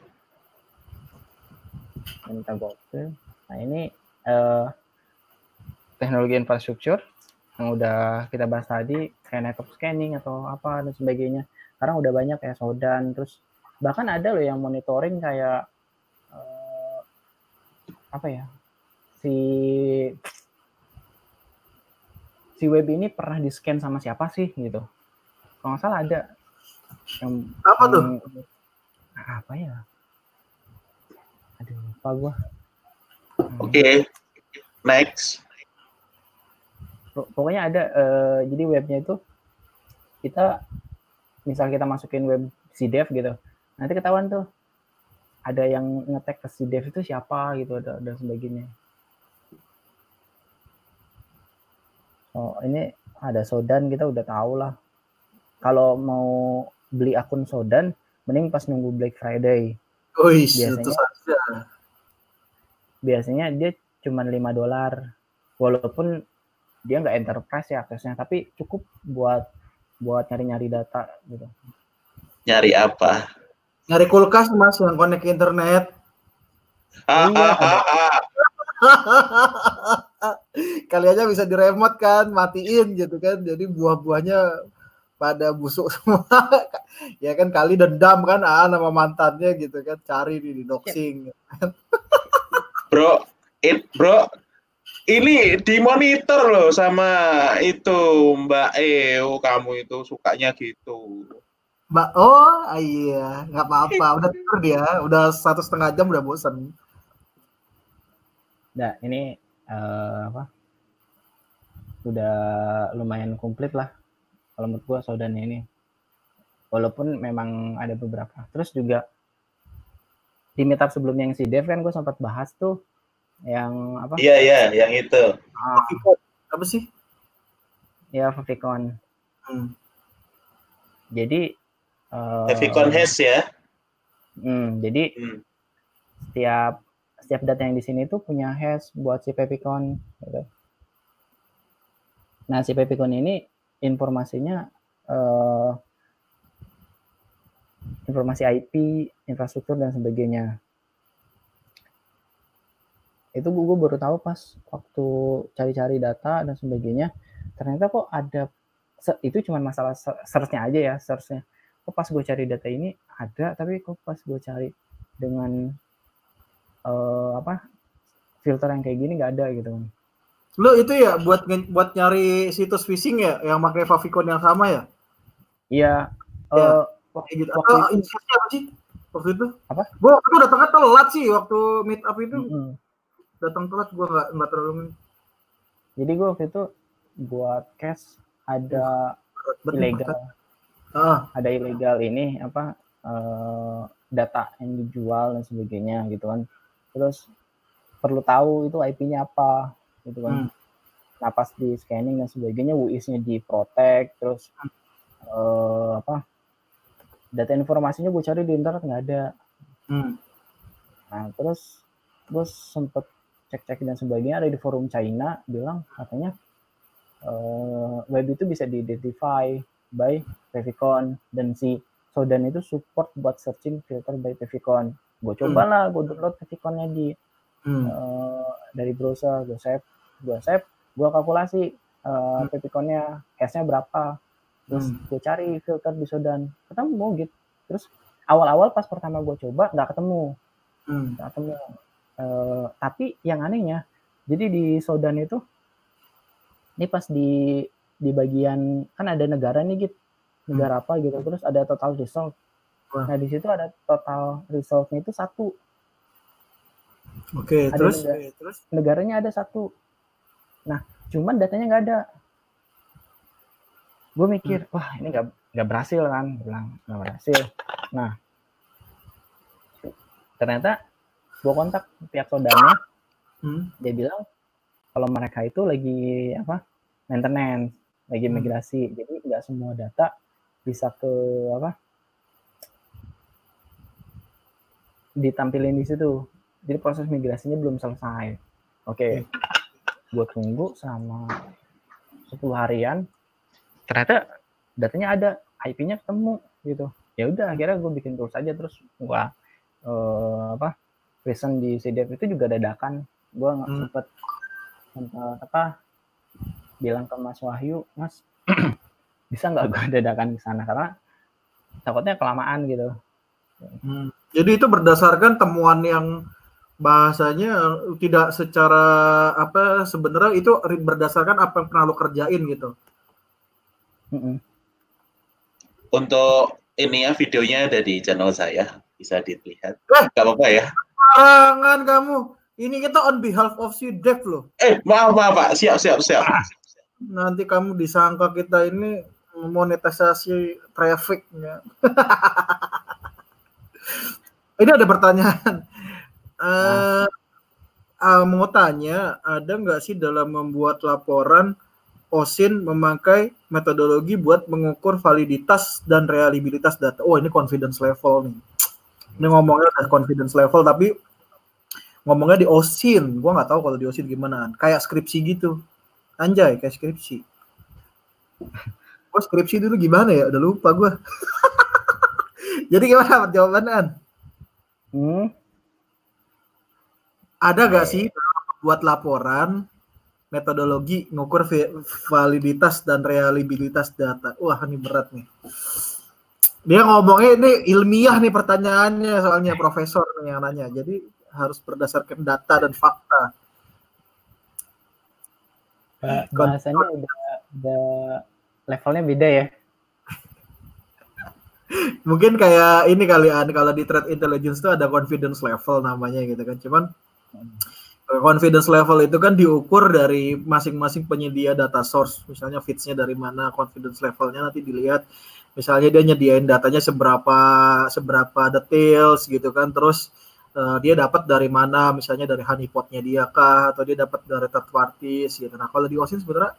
Minta gokil. Nah ini eh, teknologi infrastruktur yang udah kita bahas tadi kayak network scanning atau apa dan sebagainya. Sekarang udah banyak kayak Sodan, terus bahkan ada loh yang monitoring kayak eh, apa ya si si web ini pernah di scan sama siapa sih gitu. Kalau nggak salah ada yang Apa tuh? yang- apa ya? Aduh, lupa gua. Oke, next. Pok- pokoknya ada eh, jadi webnya itu kita misal kita masukin web CDEV gitu nanti ketahuan tuh ada yang ngetek ke CDEV itu siapa gitu ada dan sebagainya oh ini ada Sodan kita udah tahu lah kalau mau beli akun Sodan mending pas nunggu Black Friday Wih, Biasanya- itu saja. biasanya dia cuma 5 dolar walaupun dia nggak enterprise ya aksesnya tapi cukup buat buat nyari-nyari data gitu Nyari apa? Nyari kulkas mas yang connect ke internet. Ah, Iya, ah, ah, ah. Kali aja bisa di remote kan, matiin gitu kan. Jadi buah-buahnya pada busuk semua. ya kan kali dendam kan ah nama mantannya gitu kan cari di doxing. Bro, it, bro, ini dimonitor loh sama itu Mbak Eo, kamu itu sukanya gitu. Mbak, oh iya nggak apa-apa, udah tidur dia, udah satu setengah jam udah bosan. nah ini eh, apa udah lumayan komplit lah kalau menurut gua Sodan ini walaupun memang ada beberapa terus juga di meetup sebelumnya yang si Dev kan gue sempat bahas tuh yang apa Iya, iya, yang itu. ah, Apa sih? ya Favicon Hmm. jadi eh, Heavy Has ya. hmm, jadi Hmm. setiap setiap data yang di sini tuh punya hash buat si Pepicon gitu. Nah, si Pepicon ini informasinya eh, informasi IP, infrastruktur dan sebagainya. Itu gue baru tahu pas waktu cari-cari data dan sebagainya. Ternyata kok ada itu cuma masalah se- search-nya aja ya, search-nya. Kok pas gue cari data ini ada, tapi kok pas gue cari dengan eh, apa filter yang kayak gini nggak ada gitu kan. Lu itu ya buat buat nyari situs phishing ya yang pakai favicon yang sama ya? Iya. Ya, eh, Kayak gitu. Waktu Atau itu- apa sih? Waktu itu? Apa? Gua waktu itu datangnya telat sih waktu meet up itu mm-mm. datang telat gua nggak nggak terlalu Jadi gue waktu itu buat cash ada berat ilegal, Ah, ada ilegal ini apa eh, data yang dijual dan sebagainya gitu kan. Terus perlu tahu itu IP-nya apa gitu kan. Hmm. Nah pas di scanning dan sebagainya WIS-nya di protect terus eh, apa data informasinya gue cari di internet nggak ada. hmm. Nah terus gue sempet cek-cek dan sebagainya ada di forum China bilang katanya uh, web itu bisa diidentify by Pavicon dan si Sodan itu support buat searching filter by Pavicon. Gue coba lah, gue download Paviconnya di hmm. uh, dari browser, gue save, gue save, gue kalkulasi uh, hmm. Paviconnya hash-nya berapa, terus hmm. gue cari filter di Sodan, ketemu gitu. Terus awal-awal pas pertama gue coba nggak ketemu, hmm. nggak ketemu Uh, tapi yang anehnya, jadi di Sodan itu, ini pas di di bagian kan ada negara nih gitu, negara hmm. apa gitu, terus ada total result. Wah. Nah di situ ada total resultnya itu satu. Oke, okay, terus, negara, terus negaranya ada satu. Nah, cuman datanya nggak ada. Gue mikir, hmm. wah ini nggak nggak berhasil kan, bilang nggak berhasil. Nah, ternyata gue kontak pihak sodanya hmm. dia bilang kalau mereka itu lagi apa maintenance lagi hmm. migrasi jadi nggak semua data bisa ke apa ditampilin di situ jadi proses migrasinya belum selesai oke okay. Hmm. gue tunggu selama 10 harian ternyata datanya ada IP-nya ketemu gitu ya udah akhirnya gue bikin tools aja terus gue uh, apa present di CDF itu juga dadakan gue nggak hmm. sempet sempet apa bilang ke Mas Wahyu Mas bisa nggak gue dadakan ke sana karena takutnya kelamaan gitu hmm. jadi itu berdasarkan temuan yang bahasanya tidak secara apa sebenarnya itu berdasarkan apa yang pernah lo kerjain gitu untuk ini ya videonya ada di channel saya bisa dilihat eh, nggak apa-apa ya Jangan kamu. Ini kita on behalf of si Dev loh. Eh, maaf, maaf, Pak. Siap, siap, siap. Nanti kamu disangka kita ini monetisasi trafficnya. ini ada pertanyaan. Uh, uh, mau tanya, ada nggak sih dalam membuat laporan OSIN memakai metodologi buat mengukur validitas dan reliabilitas data? Oh, ini confidence level nih. Ini ngomongnya udah confidence level tapi ngomongnya di OSIN. Gue nggak tahu kalau di OSIN gimana. Kayak skripsi gitu. Anjay kayak skripsi. Gue skripsi dulu gimana ya? Udah lupa gue jadi gimana jawabannya hmm? Ada gak sih buat laporan metodologi ngukur validitas dan reliabilitas data wah ini berat nih dia ngomongnya ini ilmiah nih pertanyaannya soalnya profesor yang nanya. Jadi harus berdasarkan data dan fakta. Bahasanya udah, udah levelnya beda ya. Mungkin kayak ini kalian kalau di threat intelligence itu ada confidence level namanya gitu kan. Cuman. Confidence level itu kan diukur dari masing-masing penyedia data source. Misalnya feeds-nya dari mana, confidence levelnya nanti dilihat. Misalnya dia nyediain datanya seberapa seberapa details gitu kan. Terus uh, dia dapat dari mana misalnya dari honeypotnya dia kah atau dia dapat dari third parties gitu. Nah kalau di OSIN sebenarnya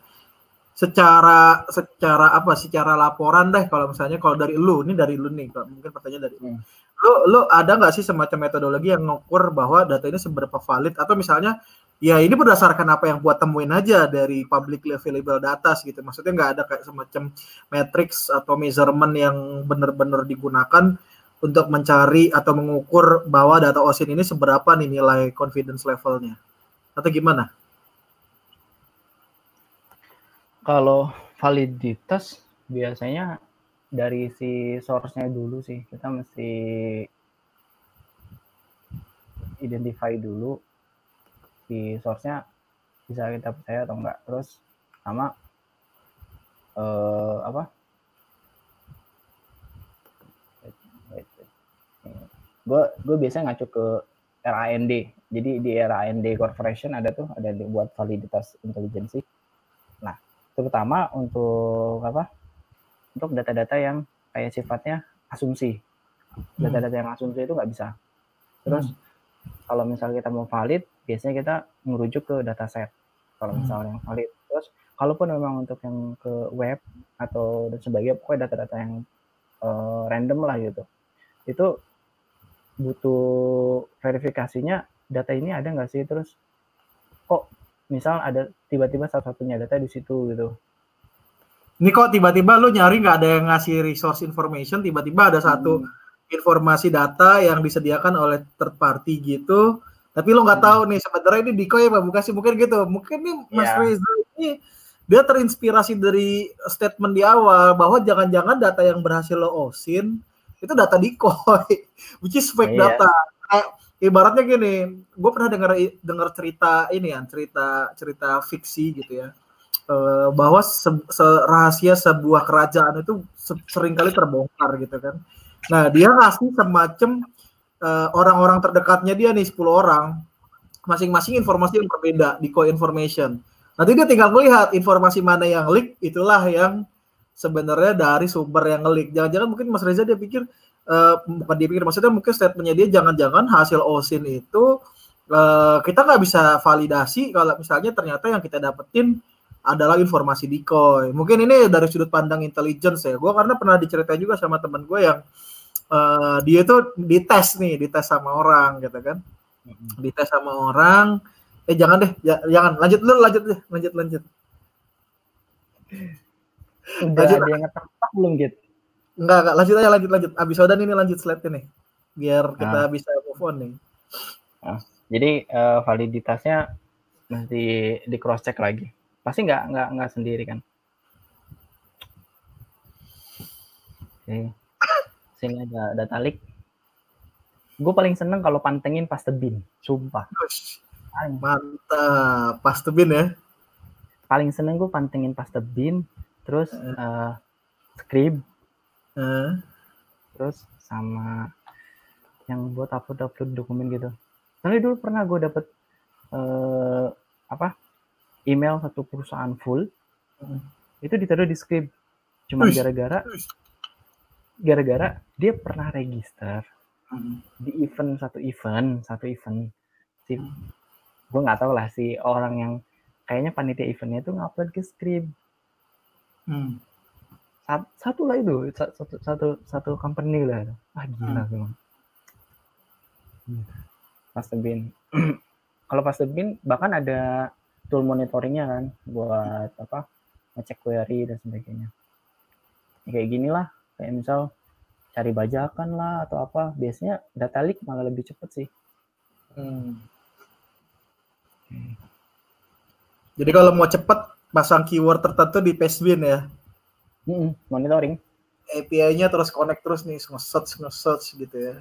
secara secara apa secara laporan deh kalau misalnya kalau dari lu ini dari lu nih mungkin pertanyaan dari hmm. lu lu ada nggak sih semacam metodologi yang ngukur bahwa data ini seberapa valid atau misalnya ya ini berdasarkan apa yang buat temuin aja dari publicly available data gitu. Maksudnya nggak ada kayak semacam matrix atau measurement yang benar-benar digunakan untuk mencari atau mengukur bahwa data OSIN ini seberapa nih nilai confidence levelnya atau gimana? Kalau validitas biasanya dari si source-nya dulu sih. Kita mesti identify dulu si source-nya bisa kita percaya atau enggak. Terus sama uh, apa? Gue gue biasanya ngacu ke RAND jadi di RAND Corporation ada tuh ada buat validitas intelijensi terutama untuk apa untuk data-data yang kayak sifatnya asumsi data-data yang asumsi itu nggak bisa terus hmm. kalau misalnya kita mau valid biasanya kita merujuk ke dataset kalau hmm. misalnya yang valid. Terus kalaupun memang untuk yang ke web atau dan sebagainya pokoknya data-data yang uh, random lah gitu. Itu butuh verifikasinya data ini ada nggak sih terus kok misal ada tiba-tiba satu-satunya data di situ gitu ini kok tiba-tiba lu nyari nggak ada yang ngasih resource information tiba-tiba ada satu hmm. informasi data yang disediakan oleh third party gitu tapi lo nggak hmm. tahu nih sebenarnya ini Diko ya Pak Bukasi mungkin gitu mungkin nih Mas yeah. Reza ini dia terinspirasi dari statement di awal bahwa jangan-jangan data yang berhasil lo osin itu data decoy which is fake yeah. data kayak ibaratnya gini gue pernah dengar dengar cerita ini ya cerita cerita fiksi gitu ya uh, bahwa se, se rahasia sebuah kerajaan itu sering kali terbongkar gitu kan nah dia ngasih semacam uh, orang-orang terdekatnya dia nih 10 orang masing-masing informasi yang berbeda di co information. Nanti dia tinggal melihat informasi mana yang leak itulah yang sebenarnya dari sumber yang leak. Jangan-jangan mungkin Mas Reza dia pikir uh, bukan dia pikir maksudnya mungkin statementnya dia jangan-jangan hasil OSIN itu uh, kita nggak bisa validasi kalau misalnya ternyata yang kita dapetin adalah informasi decoy. Mungkin ini dari sudut pandang intelligence ya. Gue karena pernah diceritain juga sama teman gue yang uh, dia itu dites nih, dites sama orang gitu kan. Dites sama orang. Eh jangan deh, jangan lanjut dulu, lanjut deh, lanjut lanjut. Udah lanjut. ada yang belum gitu? Enggak, enggak, lanjut aja lanjut lanjut. Abis udah ini lanjut slide ini. Biar kita nah. bisa move on nih. Nah, jadi uh, validitasnya nanti di cross check lagi. Pasti nggak nggak nggak sendiri kan? Oke sini ada data leak gue paling seneng kalau pantengin pas tebin sumpah mantap pas tebin ya paling seneng gue pantengin pas tebin terus uh. Uh, script uh. terus sama yang buat upload upload dokumen gitu Nanti dulu pernah gue dapet uh, apa email satu perusahaan full uh. itu ditaruh di script cuma gara-gara gara-gara dia pernah register hmm. di event satu event satu event si gue nggak tahu lah si orang yang kayaknya panitia eventnya itu ngupload ke script hmm. Satu, satu lah itu. Satu satu satu company lah ah gila hmm. memang. Pas bin kalau pas bin bahkan ada tool monitoringnya kan buat apa ngecek query dan sebagainya. Kayak gini lah. Kayak misal cari bajakan lah atau apa. Biasanya data leak malah lebih cepet sih. Hmm. jadi kalau mau cepet pasang keyword tertentu di Pastebin ya hmm, monitoring API-nya terus connect terus nih nge-search nge-search gitu ya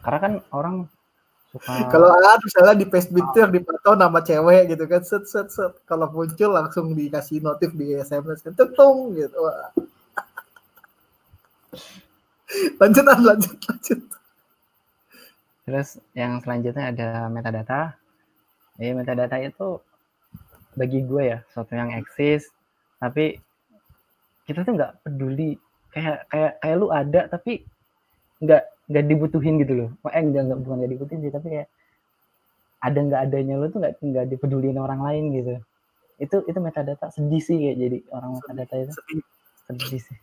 karena kan orang kalau ada misalnya di Facebook itu yang dipantau nama cewek gitu kan, set set set. Kalau muncul langsung dikasih notif di SMS, kan, tentung gitu. Wah. lanjut lanjut lanjut. Terus yang selanjutnya ada metadata. Jadi metadata itu bagi gue ya sesuatu yang eksis, tapi kita tuh nggak peduli kayak kayak kayak lu ada tapi nggak nggak dibutuhin gitu loh eh enggak nggak bukan nggak dibutuhin sih tapi kayak ada nggak adanya lo tuh nggak nggak dipedulin orang lain gitu itu itu metadata sedih sih kayak jadi orang metadata itu sedih sih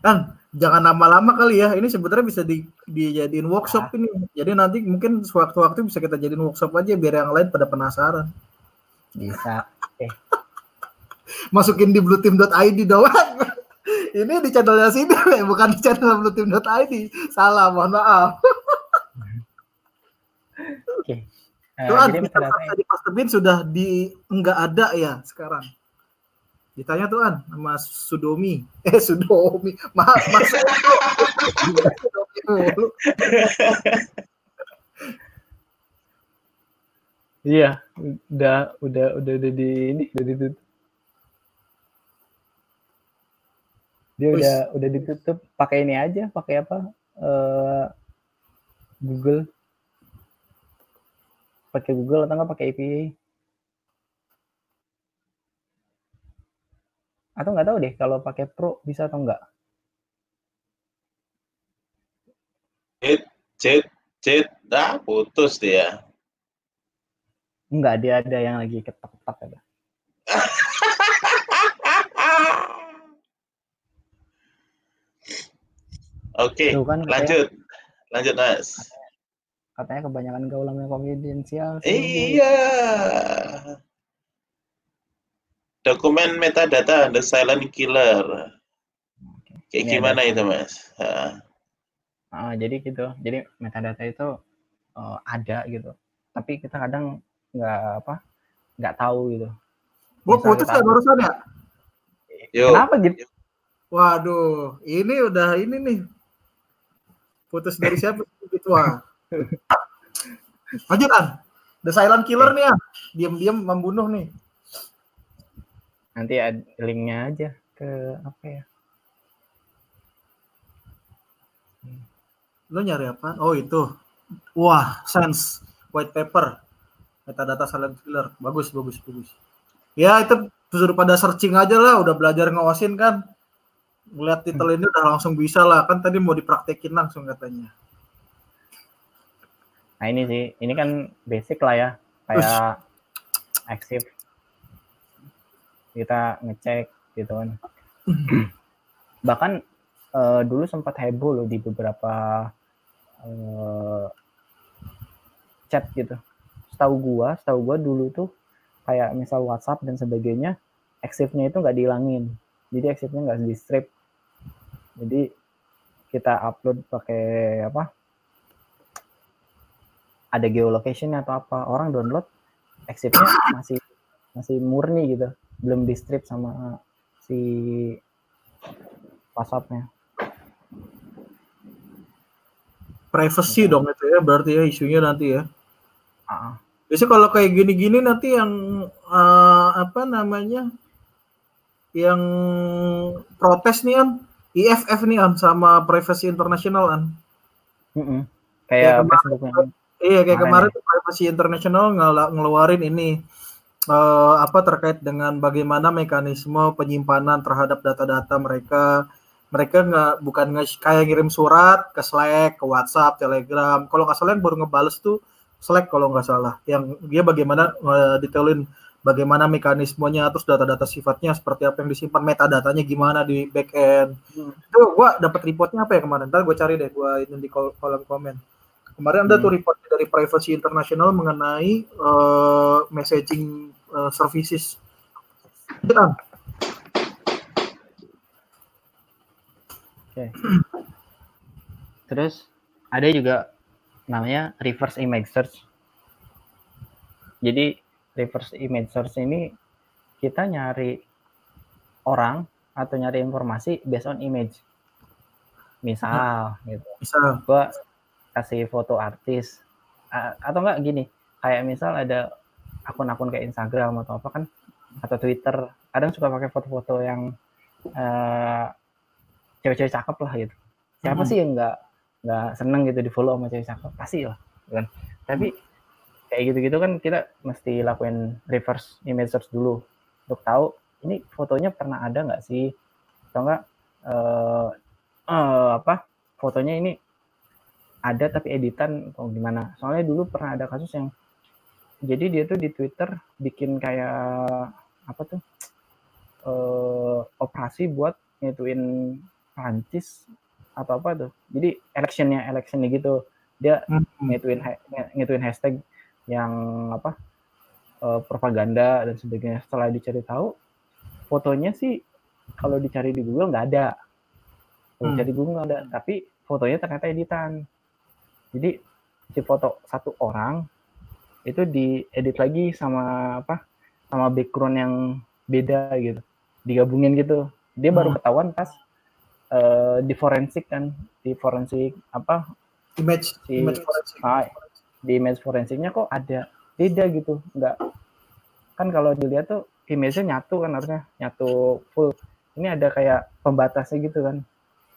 Kang, jangan lama-lama kali ya. Ini sebenarnya bisa di, dijadiin workshop ah. ini. Jadi nanti mungkin sewaktu-waktu bisa kita jadiin workshop aja biar yang lain pada penasaran. Bisa. Eh. Masukin di blueteam.id doang ini di channelnya sini ya, bukan di channel blueteam.id. Salah, mohon maaf. Oke. Okay. Uh, Tuhan, di Pastebin sudah di enggak ada ya sekarang. Ditanya tuan nama Sudomi. Eh Sudomi. Maaf, Mas. Iya, udah udah udah udah di ini udah ditutup. dia Uish. udah udah ditutup pakai ini aja pakai apa uh, Google pakai Google atau enggak pakai API atau nggak tahu deh kalau pakai Pro bisa atau enggak Chat, chat, chat, ah putus dia. Enggak, dia ada yang lagi ketok-ketok ada. Oke, okay, kan lanjut. Kayak, lanjut, Mas. katanya kebanyakan gaulannya konfidensial. Iya. Dokumen metadata the silent killer. Kayak Ini gimana ada. itu, Mas? Ha. Ah, jadi gitu. Jadi metadata itu eh, ada gitu. Tapi kita kadang nggak apa nggak tahu gitu. Gua Misal putus ya barusan ya. Yuk. Kenapa gitu? Waduh, ini udah ini nih. Putus dari siapa? Gitu ah. Lanjut An. The Silent Killer nih An. Diam-diam membunuh nih. Nanti ada linknya aja ke apa ya? Lo nyari apa? Oh itu. Wah, Sense white paper. Metadata Silent Killer. Bagus, bagus, bagus. Ya itu sudah pada searching aja lah. Udah belajar ngawasin kan. Ngeliat titel ini udah langsung bisa lah. Kan tadi mau dipraktekin langsung katanya. Nah ini sih, ini kan basic lah ya, kayak active. Kita ngecek gitu kan. Bahkan eh, dulu sempat heboh loh di beberapa eh, chat gitu. Setahu gua, setahu gua dulu tuh kayak misal WhatsApp dan sebagainya, active-nya itu nggak dihilangin. Jadi active-nya nggak di strip. Jadi kita upload pakai apa? ada geolocation atau apa orang download exitnya masih masih murni gitu belum di strip sama si WhatsApp-nya Privacy dong itu ya. Berarti ya isunya nanti ya. Biasanya kalau kayak gini-gini nanti yang eh, apa namanya yang protes nih an. IFF nih an sama Privacy International an. Mm-mm. Ya, kayak kemarin- Facebook yang iya kayak Kemarin kemarin tuh Privacy International ngel- ngeluarin ini eh, apa terkait dengan bagaimana mekanisme penyimpanan terhadap data-data mereka. Mereka nggak bukan nge kayak ngirim surat ke Slack ke WhatsApp Telegram. Kalau nggak salah yang baru ngebales tuh Slack kalau nggak salah. Yang dia bagaimana eh, detailin bagaimana mekanismenya terus data-data sifatnya seperti apa yang disimpan metadatanya gimana di back end Hmm. itu gua dapat reportnya apa ya kemarin? Ntar gue cari deh gua ini di kol- kolom komen. Kemarin ada Hmm. tuh report dari Privacy International mengenai eh, messaging eh, services. Kita, terus ada juga namanya reverse image search. Jadi reverse image search ini kita nyari orang atau nyari informasi based on image. Misal gitu. bisa gua kasih foto artis. A- atau enggak gini kayak misal ada akun-akun kayak Instagram atau apa kan atau Twitter. Kadang suka pakai foto-foto yang eh, cewek-cewek cakep lah gitu. Siapa Mhm. sih yang nggak nggak seneng gitu di follow sama cewek cakep pasti lah kan. Tapi kayak gitu-gitu kan kita mesti lakuin reverse image search dulu untuk tahu ini fotonya pernah ada nggak sih? Atau enggak eh eh, apa fotonya ini ada tapi editan atau gimana? Soalnya dulu pernah ada kasus yang jadi dia tuh di Twitter bikin kayak apa tuh eh operasi buat ngituin Prancis atau apa tuh. Jadi electionnya electionnya gitu. Dia Hmm. ngituin ngituin hashtag yang apa eh, propaganda dan sebagainya. Setelah dicari tahu fotonya sih kalau dicari di Google nggak ada. Kalau Hmm. dicari di Google nggak ada. Tapi fotonya ternyata editan. Jadi si foto satu orang itu diedit lagi sama apa sama background yang beda gitu. Digabungin gitu. Dia baru Hmm. ketahuan pas eh, di forensik kan di forensik apa? Image Si- image forensik. ah, di image forensiknya kok ada beda gitu nggak. Kan kalau dilihat tuh image-nya nyatu kan harusnya nyatu full. Ini ada kayak pembatasnya gitu kan.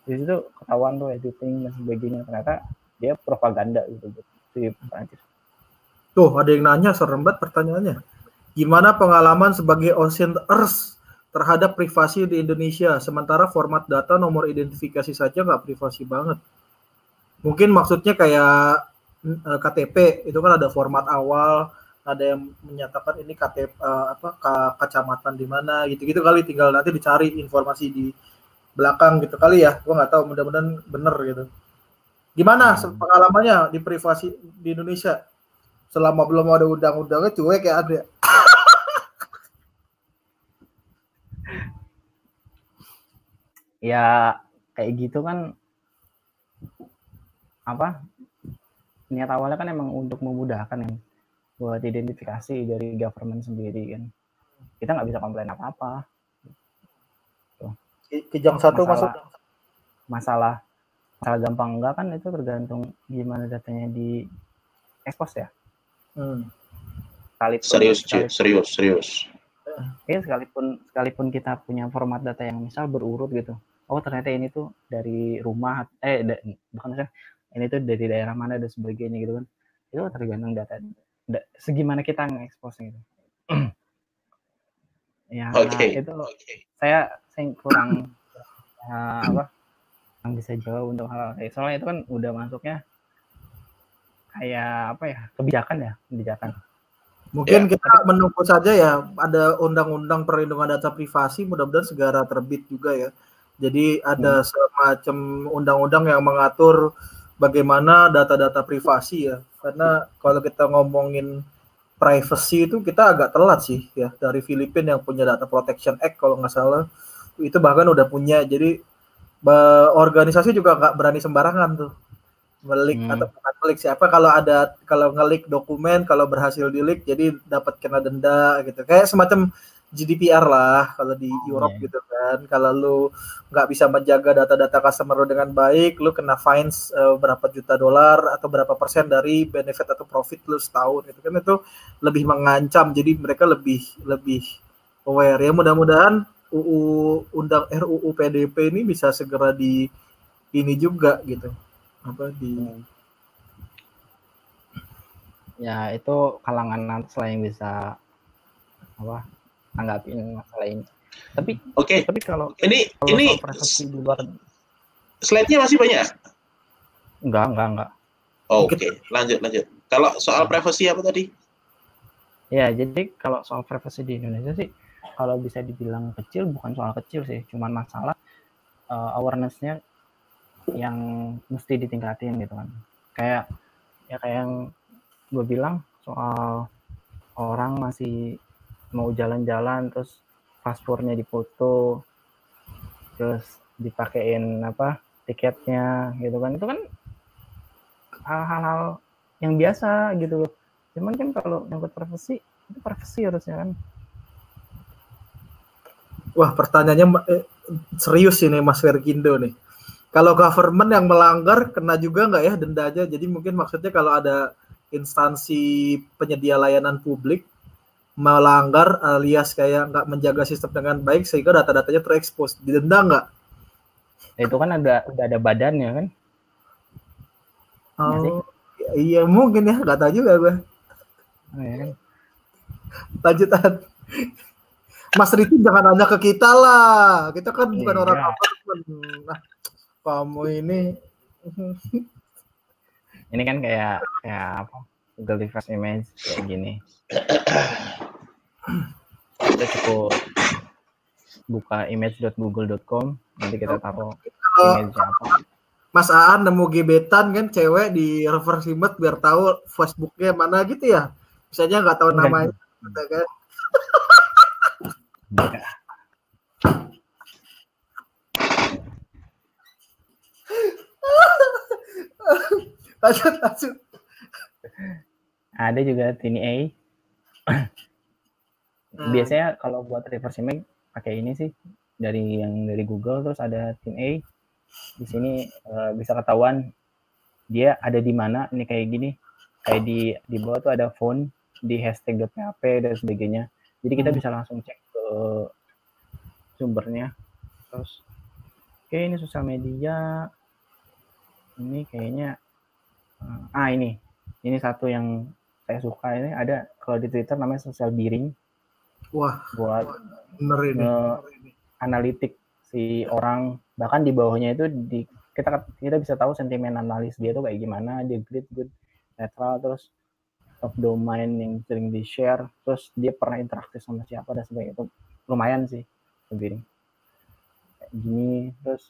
Di situ ketahuan tuh editing dan sebagainya. Ternyata dia propaganda gitu si Prancis Tuh, ada yang nanya serem banget pertanyaannya. Gimana pengalaman sebagai Ocean Earth terhadap privasi di Indonesia? Sementara format data nomor identifikasi saja nggak privasi banget. Mungkin maksudnya kayak eh, KTP itu kan ada format awal, ada yang menyatakan ini KTP eh, apa ka- kecamatan di mana gitu-gitu kali tinggal nanti dicari informasi di belakang gitu kali ya. Gua nggak tahu mudah-mudahan bener gitu. Gimana pengalamannya di privasi di Indonesia? Selama belum ada undang-undangnya cuek ya ada. Ya kayak gitu kan apa niat awalnya kan emang untuk memudahkan kan buat identifikasi dari government sendiri kan. Kita nggak bisa komplain apa apa Kijang satu masalah, masuk? masalah masalah gampang enggak kan itu tergantung gimana datanya di expose ya. Hmm. sekalipun Serius, sekalipun, serius, serius. ya sekalipun sekalipun kita punya format data yang misal berurut gitu oh ternyata ini tuh dari rumah eh da, bukan maksudnya ini tuh dari daerah mana dan sebagainya gitu kan itu tergantung data da, segimana kita ngekspos gitu ya Oke. itu Oke. saya saya kurang eh, apa yang bisa jawab untuk hal kayak soalnya itu kan udah masuknya kayak apa ya kebijakan ya kebijakan Mungkin Ya, kita menunggu saja ya ada undang-undang perlindungan data privasi mudah-mudahan segera terbit juga ya. Jadi ada semacam undang-undang yang mengatur bagaimana data-data privasi ya. Karena kalau kita ngomongin privacy itu kita agak telat sih ya dari Filipina yang punya Data Protection Act kalau nggak salah itu bahkan udah punya. Jadi organisasi juga nggak berani sembarangan tuh melik Hmm. atau bukan melik siapa kalau ada kalau ngelik dokumen kalau berhasil dilik jadi dapat kena denda gitu kayak semacam GDPR lah kalau di Europe Iya. gitu kan. Kalau lu nggak bisa menjaga data-data customer lu dengan baik lu kena fines eh, berapa juta dolar atau berapa persen dari benefit atau profit lu setahun gitu kan. Itu lebih mengancam jadi mereka lebih lebih aware. Ya mudah-mudahan UU undang RUU PDP ini bisa segera di ini juga gitu. Apa di ya itu kalangan lah yang bisa apa tanggapin masalah ini tapi Oke. tapi kalau Ini kalau ini privasi di luar slide-nya masih banyak. enggak enggak enggak Oh, Oke, lanjut lanjut. Kalau soal privacy apa tadi? ya jadi kalau soal privasi di Indonesia sih kalau bisa dibilang kecil bukan soal kecil sih cuman masalah uh, awareness-nya yang mesti ditingkatin gitu kan kayak ya kayak yang gue bilang soal orang masih mau jalan-jalan terus paspornya dipoto terus dipakein apa tiketnya gitu kan itu kan hal-hal yang biasa gitu loh cuman kan kalau nyangkut privasi itu privasi harusnya kan Wah, pertanyaannya eh, serius ini Mas Vergindo nih. Kalau government yang melanggar kena juga nggak ya dendanya? Jadi mungkin maksudnya kalau ada instansi penyedia layanan publik melanggar alias kayak nggak menjaga sistem dengan baik sehingga data-datanya terekspos, didenda nggak? itu kan ada udah ada badannya kan Iya. Oh, iya mungkin ya, nggak tahu juga gue. Oh, ya kan? Lanjutan. Mas Riti jangan nanya ke kita lah. Kita kan bukan Iya. orang government. Nah, kamu ini ini kan kayak kayak apa Google Reverse Image kayak gini kita cukup buka image.google.com nanti kita taruh image apa Mas Aan nemu gebetan kan cewek di reverse image biar tahu Facebooknya mana gitu ya. Misalnya nggak tahu Enggak namanya gitu kan. Enggak. Lanjut, lanjut. Ada juga TNA Hmm. biasanya kalau buat reverse image pakai ini sih. Dari yang dari Google terus ada TNA di sini eh, bisa ketahuan dia ada di mana ini kayak gini. Kayak di di bawah tuh ada phone di hashtag.php dan sebagainya. Jadi kita Hmm. bisa langsung cek ke sumbernya. Terus oke ini sosial media. Ini kayaknya eh, ah ini ini satu yang saya suka ini. Ada kalau di Twitter namanya social bearing. Wah, buat bener ini. analitik si orang. Bahkan di bawahnya itu di kita kita bisa tahu sentimen analis dia tuh kayak gimana. Dia great good netral terus top domain yang sering di share terus dia pernah interaktif sama siapa dan sebagainya. Itu lumayan sih sendiri gini terus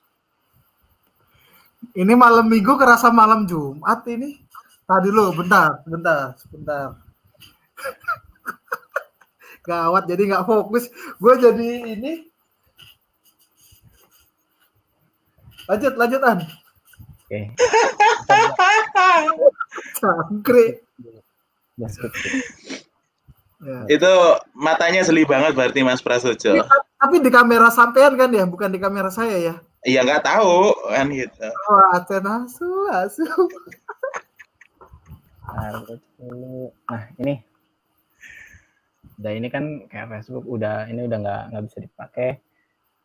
Ini malam minggu kerasa malam Jumat ini. Tadi lo, bentar, bentar, bentar. Gawat, jadi nggak fokus. Gue jadi ini. Lanjut, lanjut An. Oke. Cangkrik. Ya. Itu matanya seli banget berarti Mas Prasojo. Tapi di kamera sampean kan ya, bukan di kamera saya ya. Iya nggak tahu kan gitu. Wah, Acen asu, asu. Harus dulu. Nah, ini udah ini kan kayak Facebook udah ini udah nggak nggak bisa dipakai.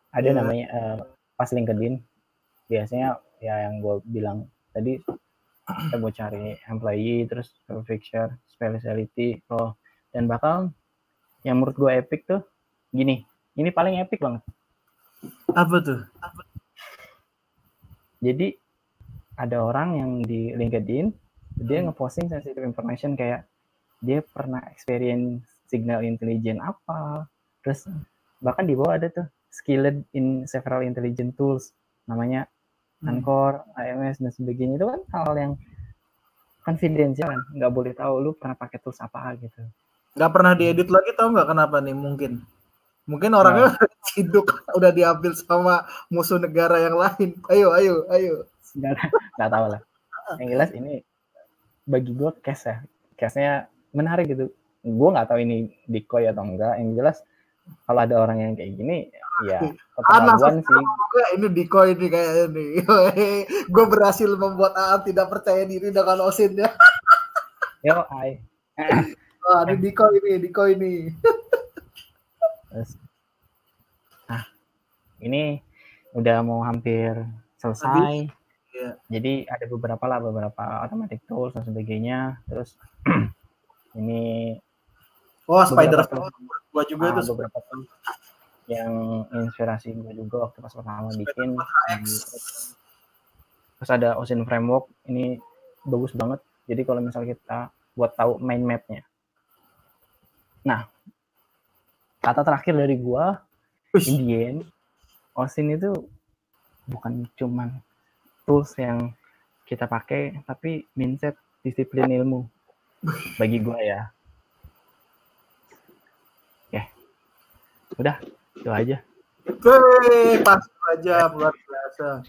Ada Iya. namanya eh, pas LinkedIn. Biasanya ya yang gue bilang tadi kita mau cari employee terus feature specialty role dan bakal yang menurut gue epic tuh gini ini paling epic banget Apa tuh? jadi ada orang yang di LinkedIn dia Hmm. ngeposting sensitive information kayak dia pernah experience signal intelligence apa terus bahkan di bawah ada tuh skilled in several intelligent tools namanya Hmm. Anchor, AMS dan sebagainya itu kan hal yang confidential kan nggak boleh tahu lu pernah pakai tools apa gitu Gak pernah diedit lagi tau nggak kenapa nih mungkin? Mungkin orangnya ciduk udah diambil sama musuh negara yang lain. Ayo, ayo, ayo. nggak nggak tahu lah yang jelas ini bagi gue cash ya. Cashnya menarik gitu. Gue nggak tahu ini decoy atau enggak. Yang jelas kalau ada orang yang kayak gini ya keterlaluan sih. Gue ini decoy nih kayaknya nih. Gue berhasil membuat Aan tidak percaya diri dengan osinnya. yo ai Wah, ini decoy nih, decoy. Terus, nah ini udah mau hampir selesai Iya. jadi ada beberapa lah beberapa automatic tools dan sebagainya. Terus ini Oh, Spider gua juga ah, itu. beberapa tools yang inspirasi gue juga waktu pas pertama bikin. Terus ada Ocean Framework ini bagus banget. Jadi kalau misal kita buat tahu main mapnya. Nah kata terakhir dari gua Indian Ocean itu bukan cuman tools yang kita pakai tapi mindset disiplin ilmu bagi gua ya ya udah itu aja Wih, pas aja luar biasa.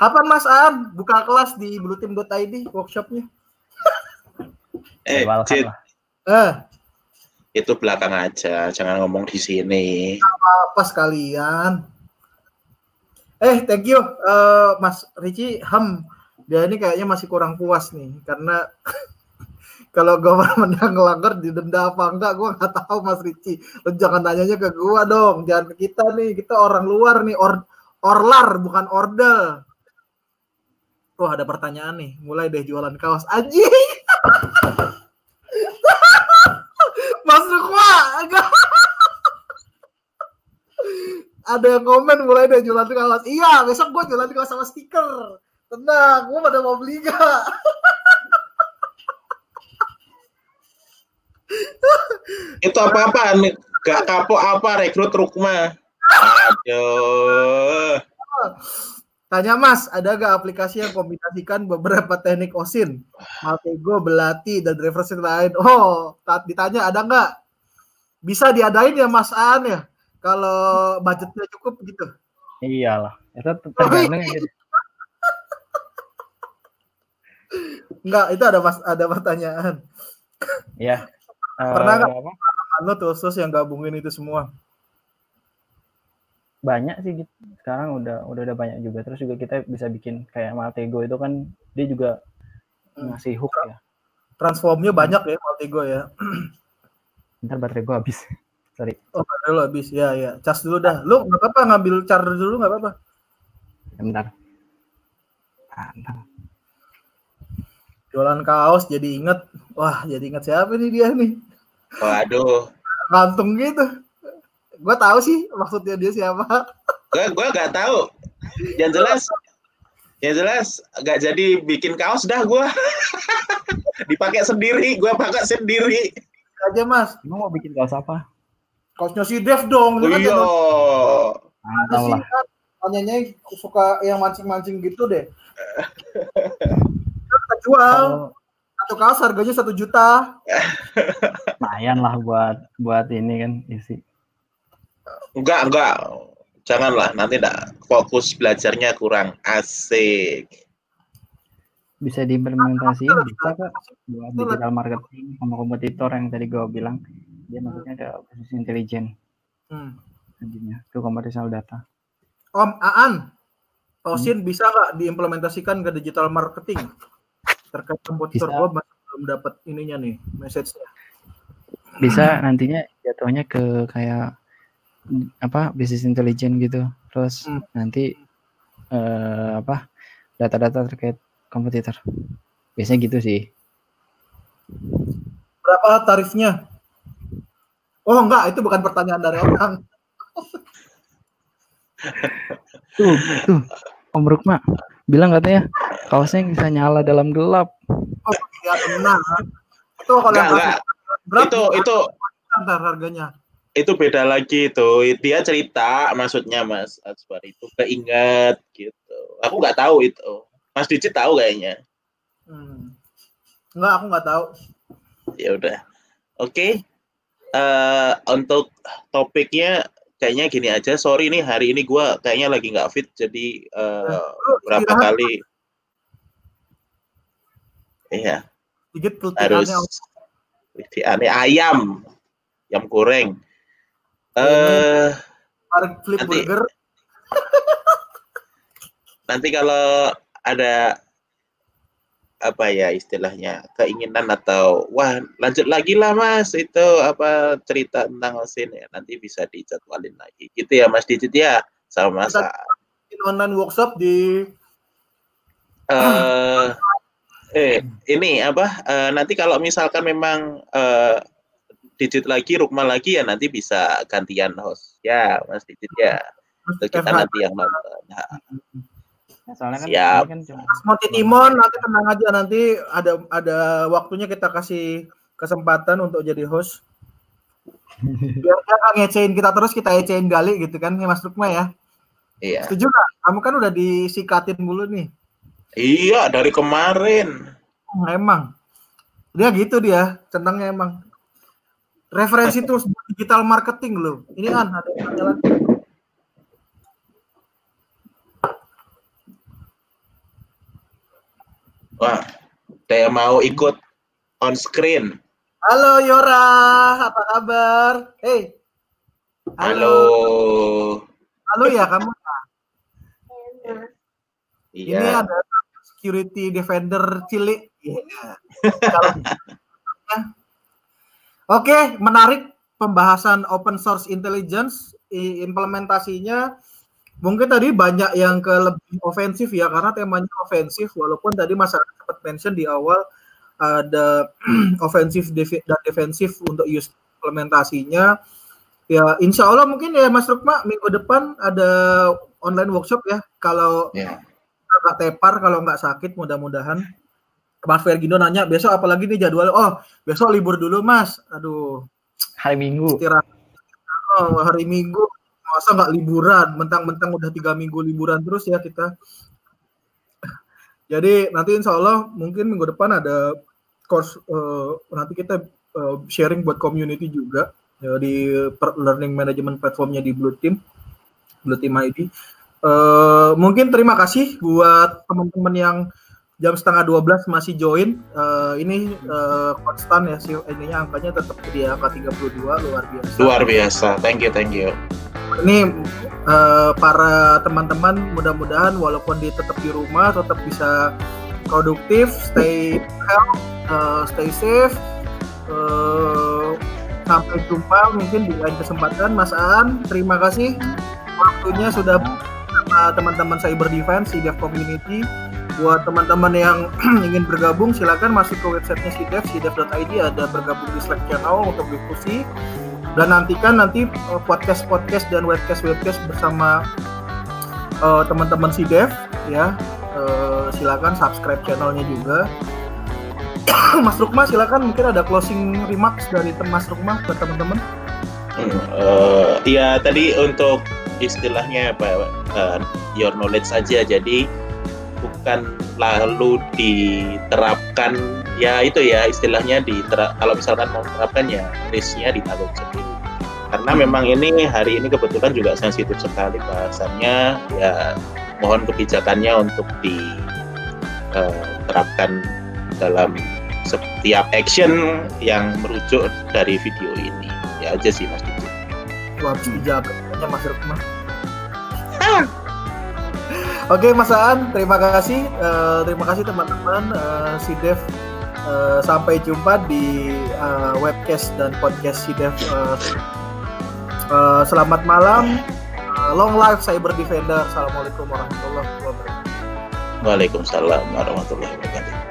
Kapan Mas Aan buka kelas di blueteam.id workshopnya? Eh, Cid. Eh, itu belakang aja, jangan ngomong di sini. apa sekalian? Eh, thank you, eh, Mas Ricci. Ham, dia ini kayaknya masih kurang puas nih, karena kalau gue menang ngelanggar didenda apa enggak, gue nggak tahu Mas Ricci. Lo jangan nanyanya ke gue dong, jangan ke kita nih, kita orang luar nih, or orlar bukan order. Wah, ada pertanyaan nih. Mulai deh jualan kaos. Anjing. Mas Rukwa. Enggak. Ada yang komen mulai deh jualan kaos. Iya, besok gue jualan kaos sama stiker. Tenang, gue pada mau beli gak? Itu apa-apaan? Gak kapok apa rekrut Rukma? Aduh. Tanya Mas, ada gak aplikasi yang kombinasikan beberapa teknik OSIN? Maltego, Belati, dan referensi lain. Oh, ditanya ada nggak? Bisa diadain ya Mas An ya? Kalau budgetnya cukup gitu. iyalah itu tergantung gitu. Enggak, itu ada mas, ada pertanyaan. ya eh, Pernah nggak? apa? Anu khusus yang gabungin itu semua. banyak sih gitu. sekarang udah udah udah banyak juga terus juga kita bisa bikin kayak Maltego itu kan dia juga Hmm. ngasih hook ya Transformnya banyak ya Maltego ya. ntar baterai gua habis sorry Oh, ada lo habis. Ya, ya. Cas dulu dah. Lu nggak apa-apa ngambil charger dulu nggak apa-apa. bentar Ah, bentar. Jualan kaos jadi inget. Wah, jadi inget siapa nih dia nih? Waduh. Gantung gitu. Gue tahu sih maksudnya dia siapa. Gue gue gak tahu. Yang jelas yang jelas gak jadi bikin kaos dah gue. Dipakai sendiri, gue pakai sendiri. Aja Mas. Emang mau bikin kaos apa Kaosnya si Dev dong. Kan Iya. ah, kan. Tanyanya suka yang mancing-mancing gitu deh. kita jual satu kaos harganya satu juta lumayan lah buat buat ini kan isi Enggak, enggak. Janganlah, nanti enggak fokus belajarnya kurang asik. bisa diimplementasiin bisa kak buat digital marketing sama kompetitor yang tadi gue bilang dia maksudnya ada bisnis intelijen. Hmm. nantinya itu computational data. Om Aan. Tosin bisa nggak diimplementasikan ke digital marketing? Terkait komputer gue masih belum dapat ininya nih message-nya. Bisa nantinya jatuhnya ke kayak apa bisnis intelijen gitu. Terus Hmm. nanti eh, apa data-data terkait kompetitor. Biasanya gitu sih. Berapa tarifnya oh enggak itu bukan pertanyaan dari orang tuh tuh Om Rukma bilang katanya kaosnya bisa nyala dalam gelap oh ya tenang itu kalau Enggak, yang enggak. berat Itu itu ntar harganya itu beda lagi itu. Dia cerita maksudnya Mas Aswar itu keinget gitu. Aku nggak tahu itu. Mas Dicit tahu kayaknya. hmm. enggak aku nggak tahu Ya udah. Oke. Eh untuk topiknya kayaknya gini aja. Sorry nih hari ini gua kayaknya lagi nggak fit jadi eh, Lu berapa istirahat kali? Iya, dikit harus aneh ayam, ayam goreng. Eh flip Nanti- burger. Nanti kalau ada apa ya istilahnya keinginan atau wah lanjut lagi lah mas itu apa cerita tentang mesin ya nanti bisa dijadwalin lagi. Gitu ya mas Dicit ya sama mas online workshop di eh eh ini apa eh, nanti kalau misalkan memang eh, Dicit lagi Rukma lagi ya nanti bisa gantian host. Ya mas Dicit ya. Itu kita nanti yang nonton. Nah, soalnya kan Siap. kan cuma Timon nanti tenang aja nanti ada ada waktunya kita kasih kesempatan untuk jadi host. Biar dia nggak ngecehin kita terus kita ecehin gali gitu kan ya Mas Rukma ya. iya Setuju nggak? Kamu kan udah disikatin mulu nih. iya dari kemarin Hmm, emang. Dia gitu dia, centangnya emang. Referensi terus digital marketing loh. Ini kan ada yang jalan. Wah, saya mau ikut on screen. Halo Yora, apa kabar? Hey. Halo. Halo ya kamu. Ini Iya. ada security defender cilik. Iya. Oke, menarik pembahasan open source intelligence implementasinya. Mungkin tadi banyak yang ke lebih ofensif ya karena temanya ofensif walaupun tadi Mas sempat mention di awal ada ofensif dan defensif untuk use implementasinya. Ya, insya Allah mungkin ya Mas Rukma minggu depan ada online workshop ya. Kalau Ya. nggak tepar kalau nggak sakit mudah-mudahan. Mas Fergindo nanya besok apalagi nih jadwal? Oh besok libur dulu mas. Aduh. Hari Minggu. Istirahat. Oh, hari Minggu masa nggak liburan mentang-mentang udah tiga minggu liburan terus ya kita. Jadi nanti insya Allah mungkin minggu depan ada course eh, nanti kita eh, sharing buat community juga ya, di learning management platformnya di Blue Team Blue Team ID Eh, mungkin terima kasih buat teman-teman yang jam setengah 12 masih join. Eh, ini eh, konstan ya sih ininya angkanya tetap di angka 32 luar biasa. Luar biasa. Thank you, thank you. Ini eh, para teman-teman mudah-mudahan walaupun di tetap di rumah tetap bisa produktif, stay health, eh, stay safe. Eh, sampai jumpa mungkin di lain kesempatan Mas Aan. Terima kasih waktunya sudah sama teman-teman Cyber Defense, CDEV Community. Buat teman-teman yang ingin bergabung, silakan masuk ke websitenya CDEV, cdef.id, ada bergabung di Slack channel untuk diskusi. Dan nantikan nanti eh, podcast-podcast dan webcast-webcast bersama eh, teman-teman CDEV, ya. Eh, silakan subscribe channelnya juga. Mas Rukma, silakan mungkin ada closing remarks dari Mas Rukma ke teman-teman. Eh, Iya tadi untuk istilahnya apa eh, your knowledge aja jadi diterapkan lalu diterapkan ya itu ya istilahnya diterap kalau misalkan mau menerapkan ya risknya ditanggung sendiri karena memang ini hari ini kebetulan juga sensitif sekali bahasannya ya mohon kebijakannya untuk diterapkan eh, dalam setiap action yang merujuk dari video ini ya aja sih mas Didi. Wah, dijaga Mas Rukma. Oke Mas Aan, terima kasih, uh, terima kasih teman-teman uh, si Dev. Uh, sampai jumpa di uh, webcast dan podcast si Dev. Uh, uh, selamat malam, uh, long life Cyber Defender. Assalamualaikum warahmatullahi wabarakatuh. Waalaikumsalam warahmatullahi wabarakatuh.